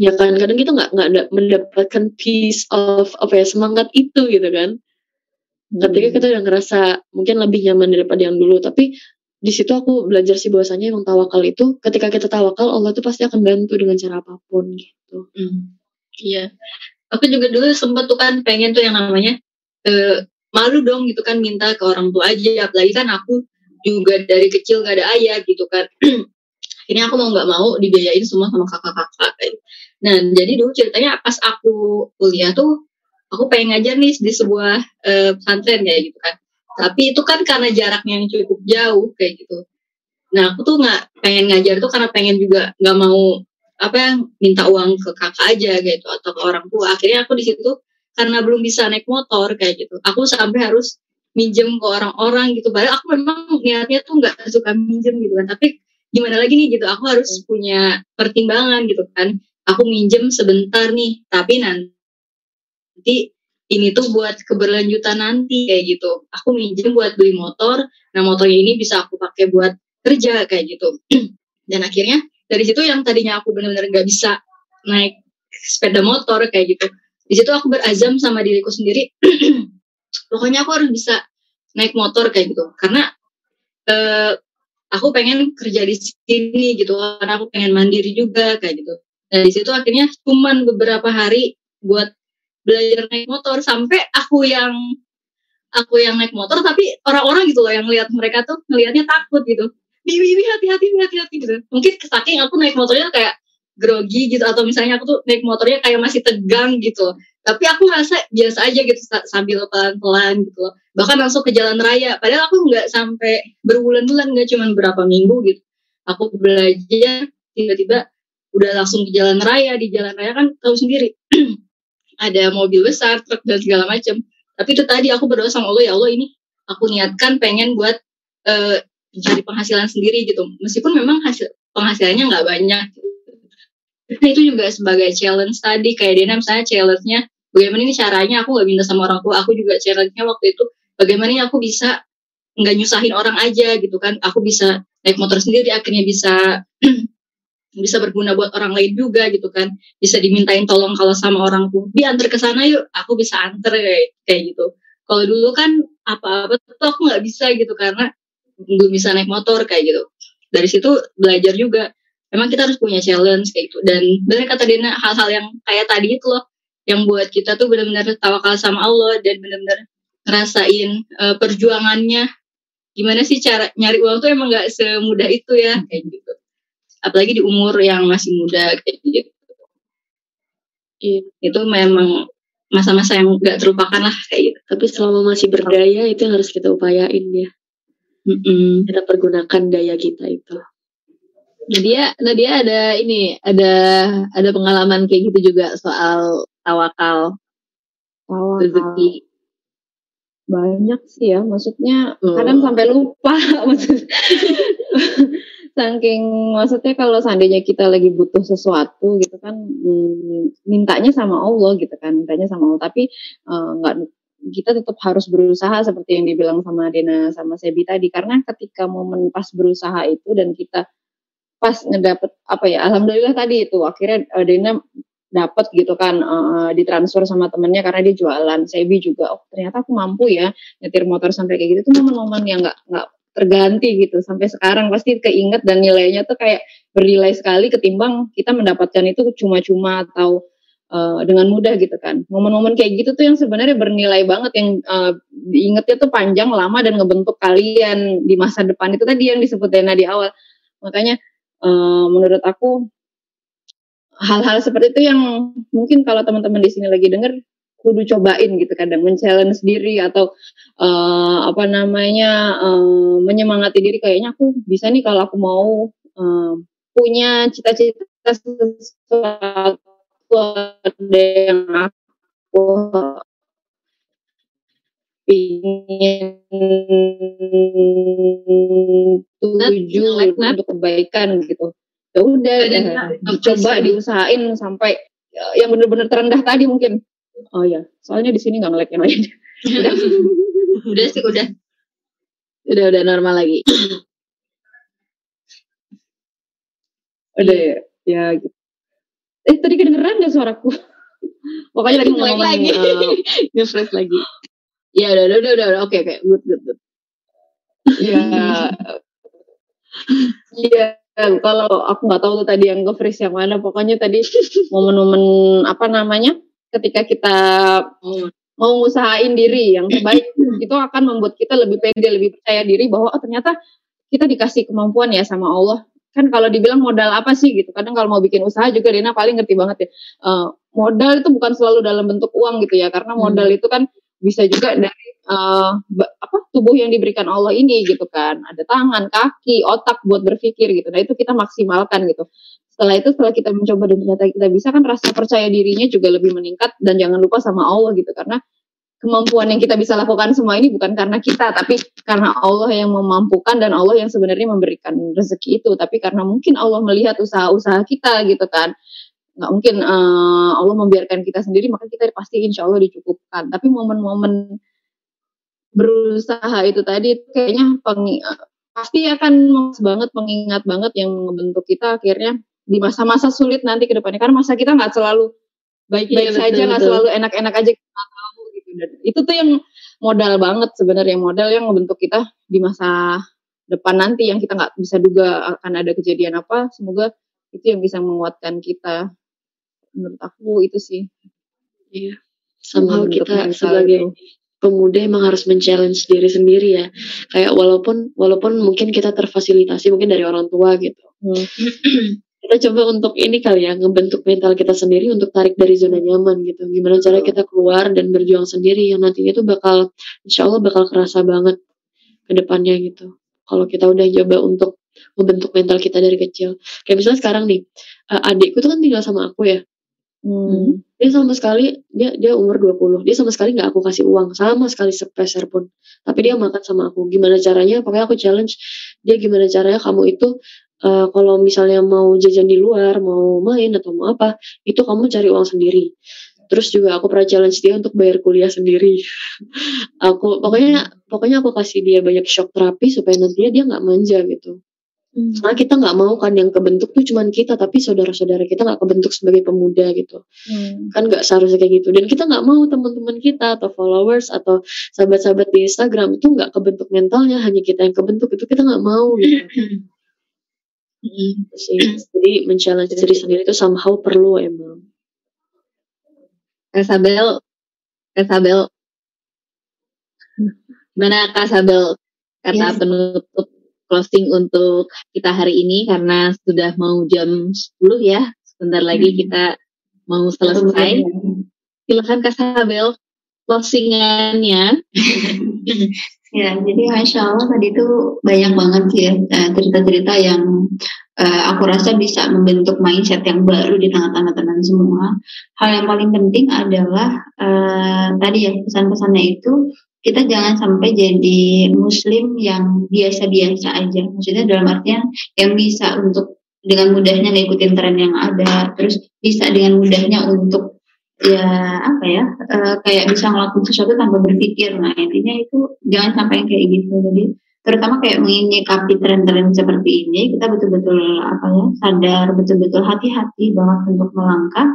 Ya kan kadang kita nggak nggak mendapatkan peace of apa ya semangat itu gitu kan. Ketika kita udah ngerasa mungkin lebih nyaman daripada yang dulu tapi di situ aku belajar sih bahwasanya emang tawakal itu ketika kita tawakal Allah tuh pasti akan bantu dengan cara apa pun gitu. Hmm, Iya. Aku juga dulu sempet tuh kan pengen tuh yang namanya eh, malu dong gitu kan minta ke orang tua aja. Apalagi kan aku juga dari kecil gak ada ayah gitu kan. Akhirnya aku mau nggak mau dibiayain semua sama kakak-kakak. Nah jadi dulu ceritanya pas aku kuliah tuh aku pengen ngajar nih di sebuah eh, pesantren ya gitu kan. Tapi itu kan karena jaraknya yang cukup jauh kayak gitu. Nah aku tuh nggak pengen ngajar tuh karena pengen juga nggak mau apa yang minta uang ke kakak aja gitu atau ke orang tua akhirnya aku di situ karena belum bisa naik motor kayak gitu. Aku sampai harus minjem ke orang-orang gitu. Padahal aku memang niatnya tuh nggak suka minjem gitu kan. Tapi gimana lagi nih gitu aku harus punya pertimbangan gitu kan. Aku minjem sebentar nih tapi nanti ini tuh buat keberlanjutan nanti kayak gitu. Aku minjem buat beli motor nah motornya ini bisa aku pakai buat kerja kayak gitu. Dan akhirnya dari situ yang tadinya aku benar-benar nggak bisa naik sepeda motor kayak gitu di situ aku berazam sama diriku sendiri. Pokoknya aku harus bisa naik motor kayak gitu. Karena eh, aku pengen kerja di sini gitu karena aku pengen mandiri juga kayak gitu. Nah di situ akhirnya cuman beberapa hari buat belajar naik motor sampai aku yang aku yang naik motor tapi orang-orang gitu loh yang lihat mereka tuh ngelihatnya takut gitu. Bibi bibi hati-hati hati-hati gitu. Mungkin saking aku naik motornya kayak grogi gitu atau misalnya aku tuh naik motornya kayak masih tegang gitu. Tapi aku ngerasa biasa aja gitu sambil pelan-pelan gitu loh. Bahkan langsung ke jalan raya. Padahal aku nggak sampai berbulan-bulan nggak cuma berapa minggu gitu. Aku belajar tiba-tiba udah langsung ke jalan raya. Di jalan raya kan tahu sendiri ada mobil besar truk dan segala macam tapi itu tadi aku berdoa sama Allah ya Allah ini aku niatkan pengen buat uh, mencari penghasilan sendiri gitu. Meskipun memang hasil penghasilannya nggak banyak nah itu juga sebagai challenge tadi kayak Dena misalnya challenge-nya bagaimana ini caranya aku nggak minta sama orang tua aku juga challenge-nya waktu itu bagaimana ini aku bisa nggak nyusahin orang aja gitu kan aku bisa naik motor sendiri akhirnya bisa bisa berguna buat orang lain juga gitu kan bisa dimintain tolong kalau sama orang tuh diantar ke sana yuk aku bisa antar kayak kayak gitu. Kalau dulu kan apa-apa tuh aku nggak bisa gitu karena belum bisa naik motor kayak gitu. Dari situ belajar juga memang kita harus punya challenge kayak gitu. Dan benar kata Dina hal-hal yang kayak tadi itu loh yang buat kita tuh benar-benar tawakal sama Allah dan benar-benar ngerasain uh, perjuangannya. Gimana sih cara nyari uang tuh emang nggak semudah itu ya kayak gitu. Apalagi di umur yang masih muda kayak gitu. Iya, itu memang masa-masa yang nggak terlupakan lah kayak gitu. Tapi selama masih berdaya itu yang harus kita upayain ya. Mm -mm. kita pergunakan daya kita itu Nadia, Nadia ada ini, ada ada pengalaman kayak gitu juga soal tawakal, tawakal. rezeki. Banyak sih ya, maksudnya hmm. kadang sampai lupa maksud. Saking maksudnya kalau seandainya kita lagi butuh sesuatu gitu kan, hmm, mintanya sama Allah gitu kan, mintanya sama Allah. Tapi eh, nggak uh, kita tetap harus berusaha seperti yang dibilang sama Dena sama Sebi tadi karena ketika momen pas berusaha itu dan kita pas ngedapet apa ya alhamdulillah tadi itu akhirnya uh, Dena dapat gitu kan uh, ditransfer sama temennya karena dia jualan. Sebi juga oh ternyata aku mampu ya nyetir motor sampai kayak gitu. Itu momen-momen yang nggak nggak terganti gitu. Sampai sekarang pasti keinget dan nilainya tuh kayak bernilai sekali ketimbang kita mendapatkan itu cuma-cuma atau uh, dengan mudah gitu kan. Momen-momen kayak gitu tuh yang sebenarnya bernilai banget yang uh, diingetnya tuh panjang lama dan ngebentuk kalian di masa depan. Itu tadi yang disebut Dena di awal. Makanya uh, menurut aku hal-hal seperti itu yang mungkin kalau teman-teman di sini lagi dengar kudu cobain gitu kadang men-challenge diri atau uh, apa namanya uh, menyemangati diri. Kayaknya aku bisa nih kalau aku mau uh, punya cita-cita sesuatu yang aku ingin tuju untuk kebaikan gitu. Ya udah dicoba diusahain sampai ya, yang benar-benar terendah tadi mungkin. Oh ya soalnya di sini nggak ngelek yang lain. Udah udah sih udah. Udah udah normal lagi. Udah ya ya gitu. eh tadi kedengeran gak suaraku? Pokoknya lagi ngomong lagi. uh, lagi Ya udah udah udah udah oke oke good good good. Iya. Iya kalau aku nggak tahu tuh tadi yang ke freeze yang mana pokoknya tadi momen-momen apa namanya ketika kita mau usahain diri yang terbaik itu akan membuat kita lebih pede lebih percaya diri bahwa oh ternyata kita dikasih kemampuan ya sama Allah kan kalau dibilang modal apa sih gitu kadang kalau mau bikin usaha juga Dina paling ngerti banget ya uh, modal itu bukan selalu dalam bentuk uang gitu ya karena modal hmm. itu kan bisa juga dari uh, apa tubuh yang diberikan Allah ini gitu kan. Ada tangan kaki otak buat berpikir gitu. Nah itu kita maksimalkan gitu. Setelah itu setelah kita mencoba dan ternyata kita bisa kan rasa percaya dirinya juga lebih meningkat. Dan jangan lupa sama Allah gitu. Karena kemampuan yang kita bisa lakukan semua ini bukan karena kita tapi karena Allah yang memampukan dan Allah yang sebenarnya memberikan rezeki itu. Tapi karena mungkin Allah melihat usaha-usaha kita gitu kan nggak mungkin uh, Allah membiarkan kita sendiri maka kita pasti insya Allah dicukupkan. Tapi momen-momen berusaha itu tadi kayaknya peng, pasti akan banget mengingat banget yang membentuk kita akhirnya di masa-masa sulit nanti ke depannya. Karena masa kita nggak selalu baik-baik iya, saja nggak selalu enak-enak aja kita tahu gitu. Dan itu tuh yang modal banget sebenarnya modal yang membentuk kita di masa depan nanti yang kita nggak bisa duga akan ada kejadian apa. Semoga itu yang bisa menguatkan kita menurut aku itu sih Iya. Somehow Membentuk kita sebagai itu. pemuda emang harus men-challenge diri sendiri ya. Kayak walaupun walaupun mungkin kita terfasilitasi mungkin dari orang tua gitu. Hmm. kita coba untuk ini kali ya ngebentuk mental kita sendiri untuk tarik dari zona nyaman gitu. Gimana cara kita keluar dan berjuang sendiri yang nantinya tuh bakal insya Allah bakal kerasa banget ke depannya gitu. Kalau kita udah coba untuk membentuk mental kita dari kecil. Kayak misalnya sekarang nih, eh, adikku tuh kan tinggal sama aku ya. Hmm. Dia sama sekali dia dia umur 20. Dia sama sekali nggak aku kasih uang sama sekali sepeser pun. Tapi dia makan sama aku. Gimana caranya? Pokoknya aku challenge dia gimana caranya kamu itu eh, kalau misalnya mau jajan di luar, mau main atau mau apa, itu kamu cari uang sendiri. Terus juga aku pernah challenge dia untuk bayar kuliah sendiri. aku pokoknya pokoknya aku kasih dia banyak shock terapi supaya nantinya dia nggak manja gitu. Karena kita nggak mau kan yang kebentuk tuh cuman kita, tapi saudara-saudara kita nggak kebentuk sebagai pemuda gitu. Hmm. kan nggak seharusnya kayak gitu. Dan kita nggak mau teman-teman kita atau followers atau sahabat-sahabat di Instagram itu nggak kebentuk mentalnya hanya kita yang kebentuk itu kita nggak mau gitu. Gitu sih. Jadi men-challenge diri sendiri itu somehow perlu emang. Kak Sabel, Kak Sabel, gimana Kak Sabel? Kata Yes. penutup closing untuk kita hari ini karena sudah mau jam 10 ya, sebentar lagi Hmm. kita mau selesai. Silakan Kak Sabel closingannya. Ya, jadi Masya Allah tadi itu banyak banget sih ya eh, cerita-cerita yang eh, aku rasa bisa membentuk mindset yang baru di tengah-tengah teman semua. Hal yang paling penting adalah eh, tadi ya pesan-pesannya itu kita jangan sampai jadi muslim yang biasa-biasa aja. Maksudnya dalam artian yang bisa untuk dengan mudahnya ngikutin tren yang ada, terus bisa dengan mudahnya untuk ya apa ya eh, kayak bisa ngelakuin sesuatu tanpa berpikir. Nah intinya itu jangan sampai yang kayak gitu. Jadi terutama kayak menyikapi tren-tren seperti ini kita betul-betul apa ya sadar betul-betul hati-hati banget untuk melangkah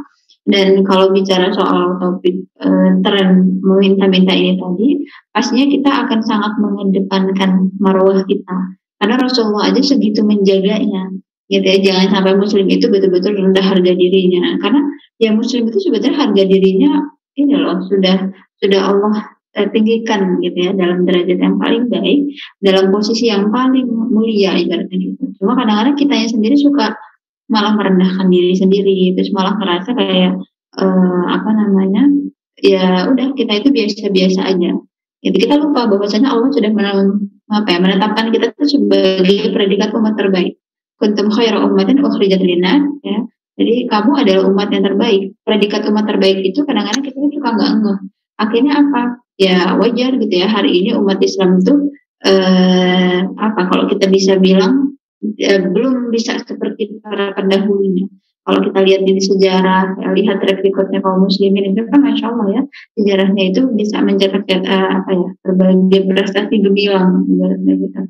dan kalau bicara soal topik eh, tren meminta-minta ini tadi pastinya kita akan sangat mengedepankan marwah kita. Karena Rasulullah aja segitu menjaganya. Gitu ya jangan sampai muslim itu betul-betul rendah harga dirinya. Karena ya muslim itu sebetulnya harga dirinya ini loh sudah sudah Allah eh, tinggikan gitu ya dalam derajat yang paling baik dalam posisi yang paling mulia ibaratnya gitu. Cuma kadang-kadang kitanya sendiri suka malah merendahkan diri sendiri terus malah merasa kayak eh, apa namanya ya udah kita itu biasa-biasa aja jadi kita lupa bahwasanya Allah sudah apa ya, menetapkan kita itu sebagai predikat umat terbaik kuntum khaira ummatin ukhrijat linnas ya jadi kamu adalah umat yang terbaik. Predikat umat terbaik itu kadang-kadang kita suka nggak ngeh. Akhirnya apa? Ya wajar gitu ya. Hari ini umat Islam itu eh, apa? Kalau kita bisa bilang eh, belum bisa seperti para pendahulunya. Kalau kita lihat di sejarah, ya, lihat track recordnya kaum muslimin itu kan masya Allah ya sejarahnya itu bisa mencatat eh, apa ya berbagai prestasi gemilang ibaratnya gitu.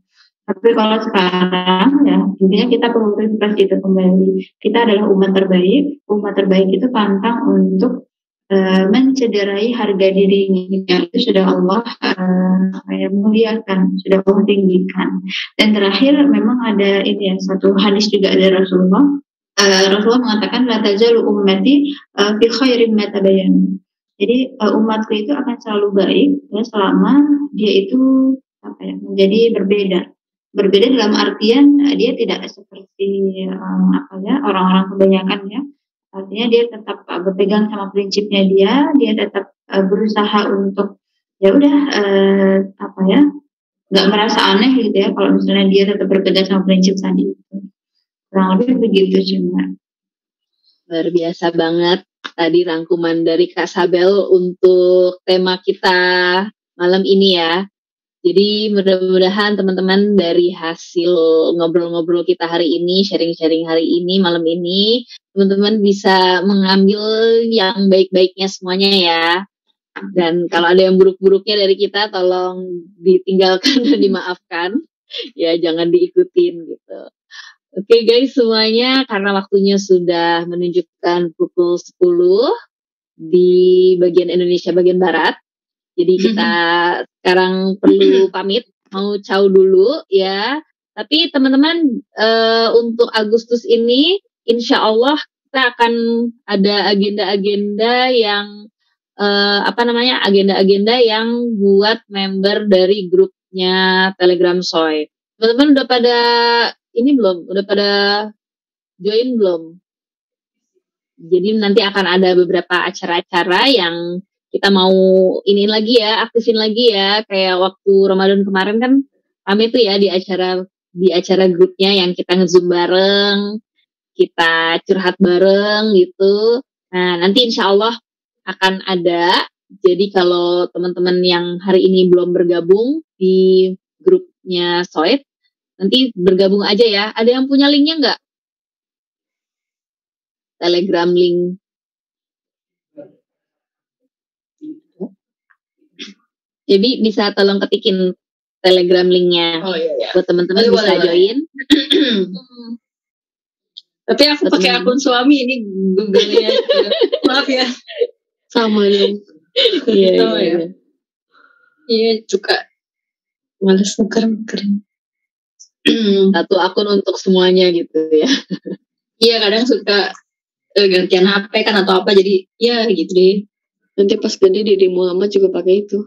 Tapi kalau sekarang ya intinya kita perlu refresh itu kembali. Kita adalah umat terbaik. Umat terbaik itu pantang untuk eh, mencederai harga dirinya. Itu sudah Allah eh, ya, muliakan, sudah Allah tinggikan. Dan terakhir memang ada ini ya satu hadis juga dari Rasulullah. Eh, Rasulullah mengatakan la tazalu ummati eh, fi khairin ma tabayyana. Jadi eh, umatku itu akan selalu baik ya selama dia itu apa ya menjadi berbeda berbeda dalam artian eh, dia tidak seperti eh, apa ya orang-orang kebanyakan ya artinya dia tetap eh, berpegang sama prinsipnya dia dia tetap eh, berusaha untuk ya udah eh, apa ya nggak merasa aneh gitu ya kalau misalnya dia tetap berpegang sama prinsip tadi itu kurang lebih begitu Mbak. Luar biasa banget tadi rangkuman dari Kak Sabel untuk tema kita malam ini ya. Jadi mudah-mudahan teman-teman dari hasil ngobrol-ngobrol kita hari ini, sharing-sharing hari ini, malam ini, teman-teman bisa mengambil yang baik-baiknya semuanya ya. Dan kalau ada yang buruk-buruknya dari kita, tolong ditinggalkan dan dimaafkan. Ya, jangan diikutin gitu. Oke guys semuanya, karena waktunya sudah menunjukkan pukul 10 di bagian Indonesia bagian Barat. Jadi kita sekarang perlu pamit, mau caw dulu ya. Tapi teman-teman eh, untuk Agustus ini, insya Allah kita akan ada agenda-agenda yang eh, apa namanya agenda-agenda yang buat member dari grupnya Telegram Soy. Teman-teman udah pada ini belum? Udah pada join belum? Jadi nanti akan ada beberapa acara-acara yang kita mau ini lagi ya, aktifin lagi ya. Kayak waktu Ramadan kemarin kan kami tuh ya di acara di acara grupnya yang kita ngezoom bareng, kita curhat bareng gitu. Nah nanti insya Allah akan ada. Jadi kalau teman-teman yang hari ini belum bergabung di grupnya Soit, nanti bergabung aja ya. Ada yang punya linknya nggak? Telegram link Jadi bisa tolong ketikin Telegram linknya Oh iya iya. buat teman-teman Boleh, bisa boleh, boleh. join. Tapi aku pakai akun suami ini Google-nya. Maaf ya. Sama dong. Iya, iya, ya. iya. Iya juga. Males nuker-nuker. Satu akun untuk semuanya gitu ya. Iya kadang suka eh, gantian HP kan atau apa jadi ya gitu deh. Nanti pas gede di Muhammad juga pakai itu.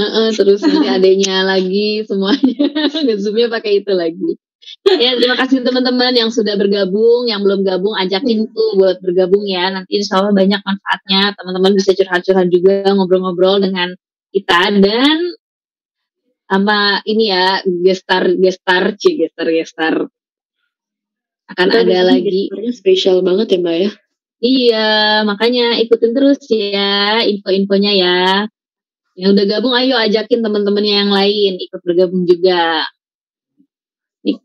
Heeh, terus nanti adanya lagi semuanya ngezoomnya pakai itu lagi. Ya terima kasih teman-teman yang sudah bergabung, yang belum gabung ajakin tuh buat bergabung ya. Nanti insya Allah banyak manfaatnya. Teman-teman bisa curhat-curhat juga, ngobrol-ngobrol dengan kita dan sama ini ya gestar gestar c gestar gestar akan Kita ada lagi. spesial banget ya Mbak ya. Iya, makanya ikutin terus ya info-infonya ya. Yang udah gabung ayo ajakin teman-temannya yang lain ikut bergabung juga. Nih,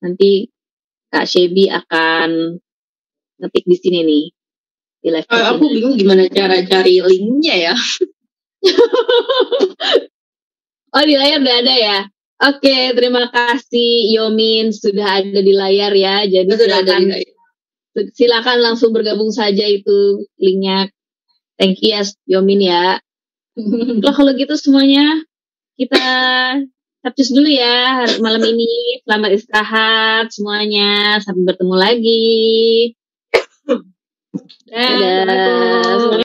nanti Kak Shebi akan ngetik di sini nih. Di live chat aku bingung gimana cara cari linknya ya. Oh di layar udah ada ya. Oke, terima kasih Yomin sudah ada di layar ya. Jadi Sudah ada silakan di silakan langsung bergabung saja itu linknya. Thank you ya Yomin ya. Lah kalau gitu semuanya kita capcus dulu ya malam ini. Selamat istirahat semuanya. Sampai bertemu lagi. Dadah. Yuk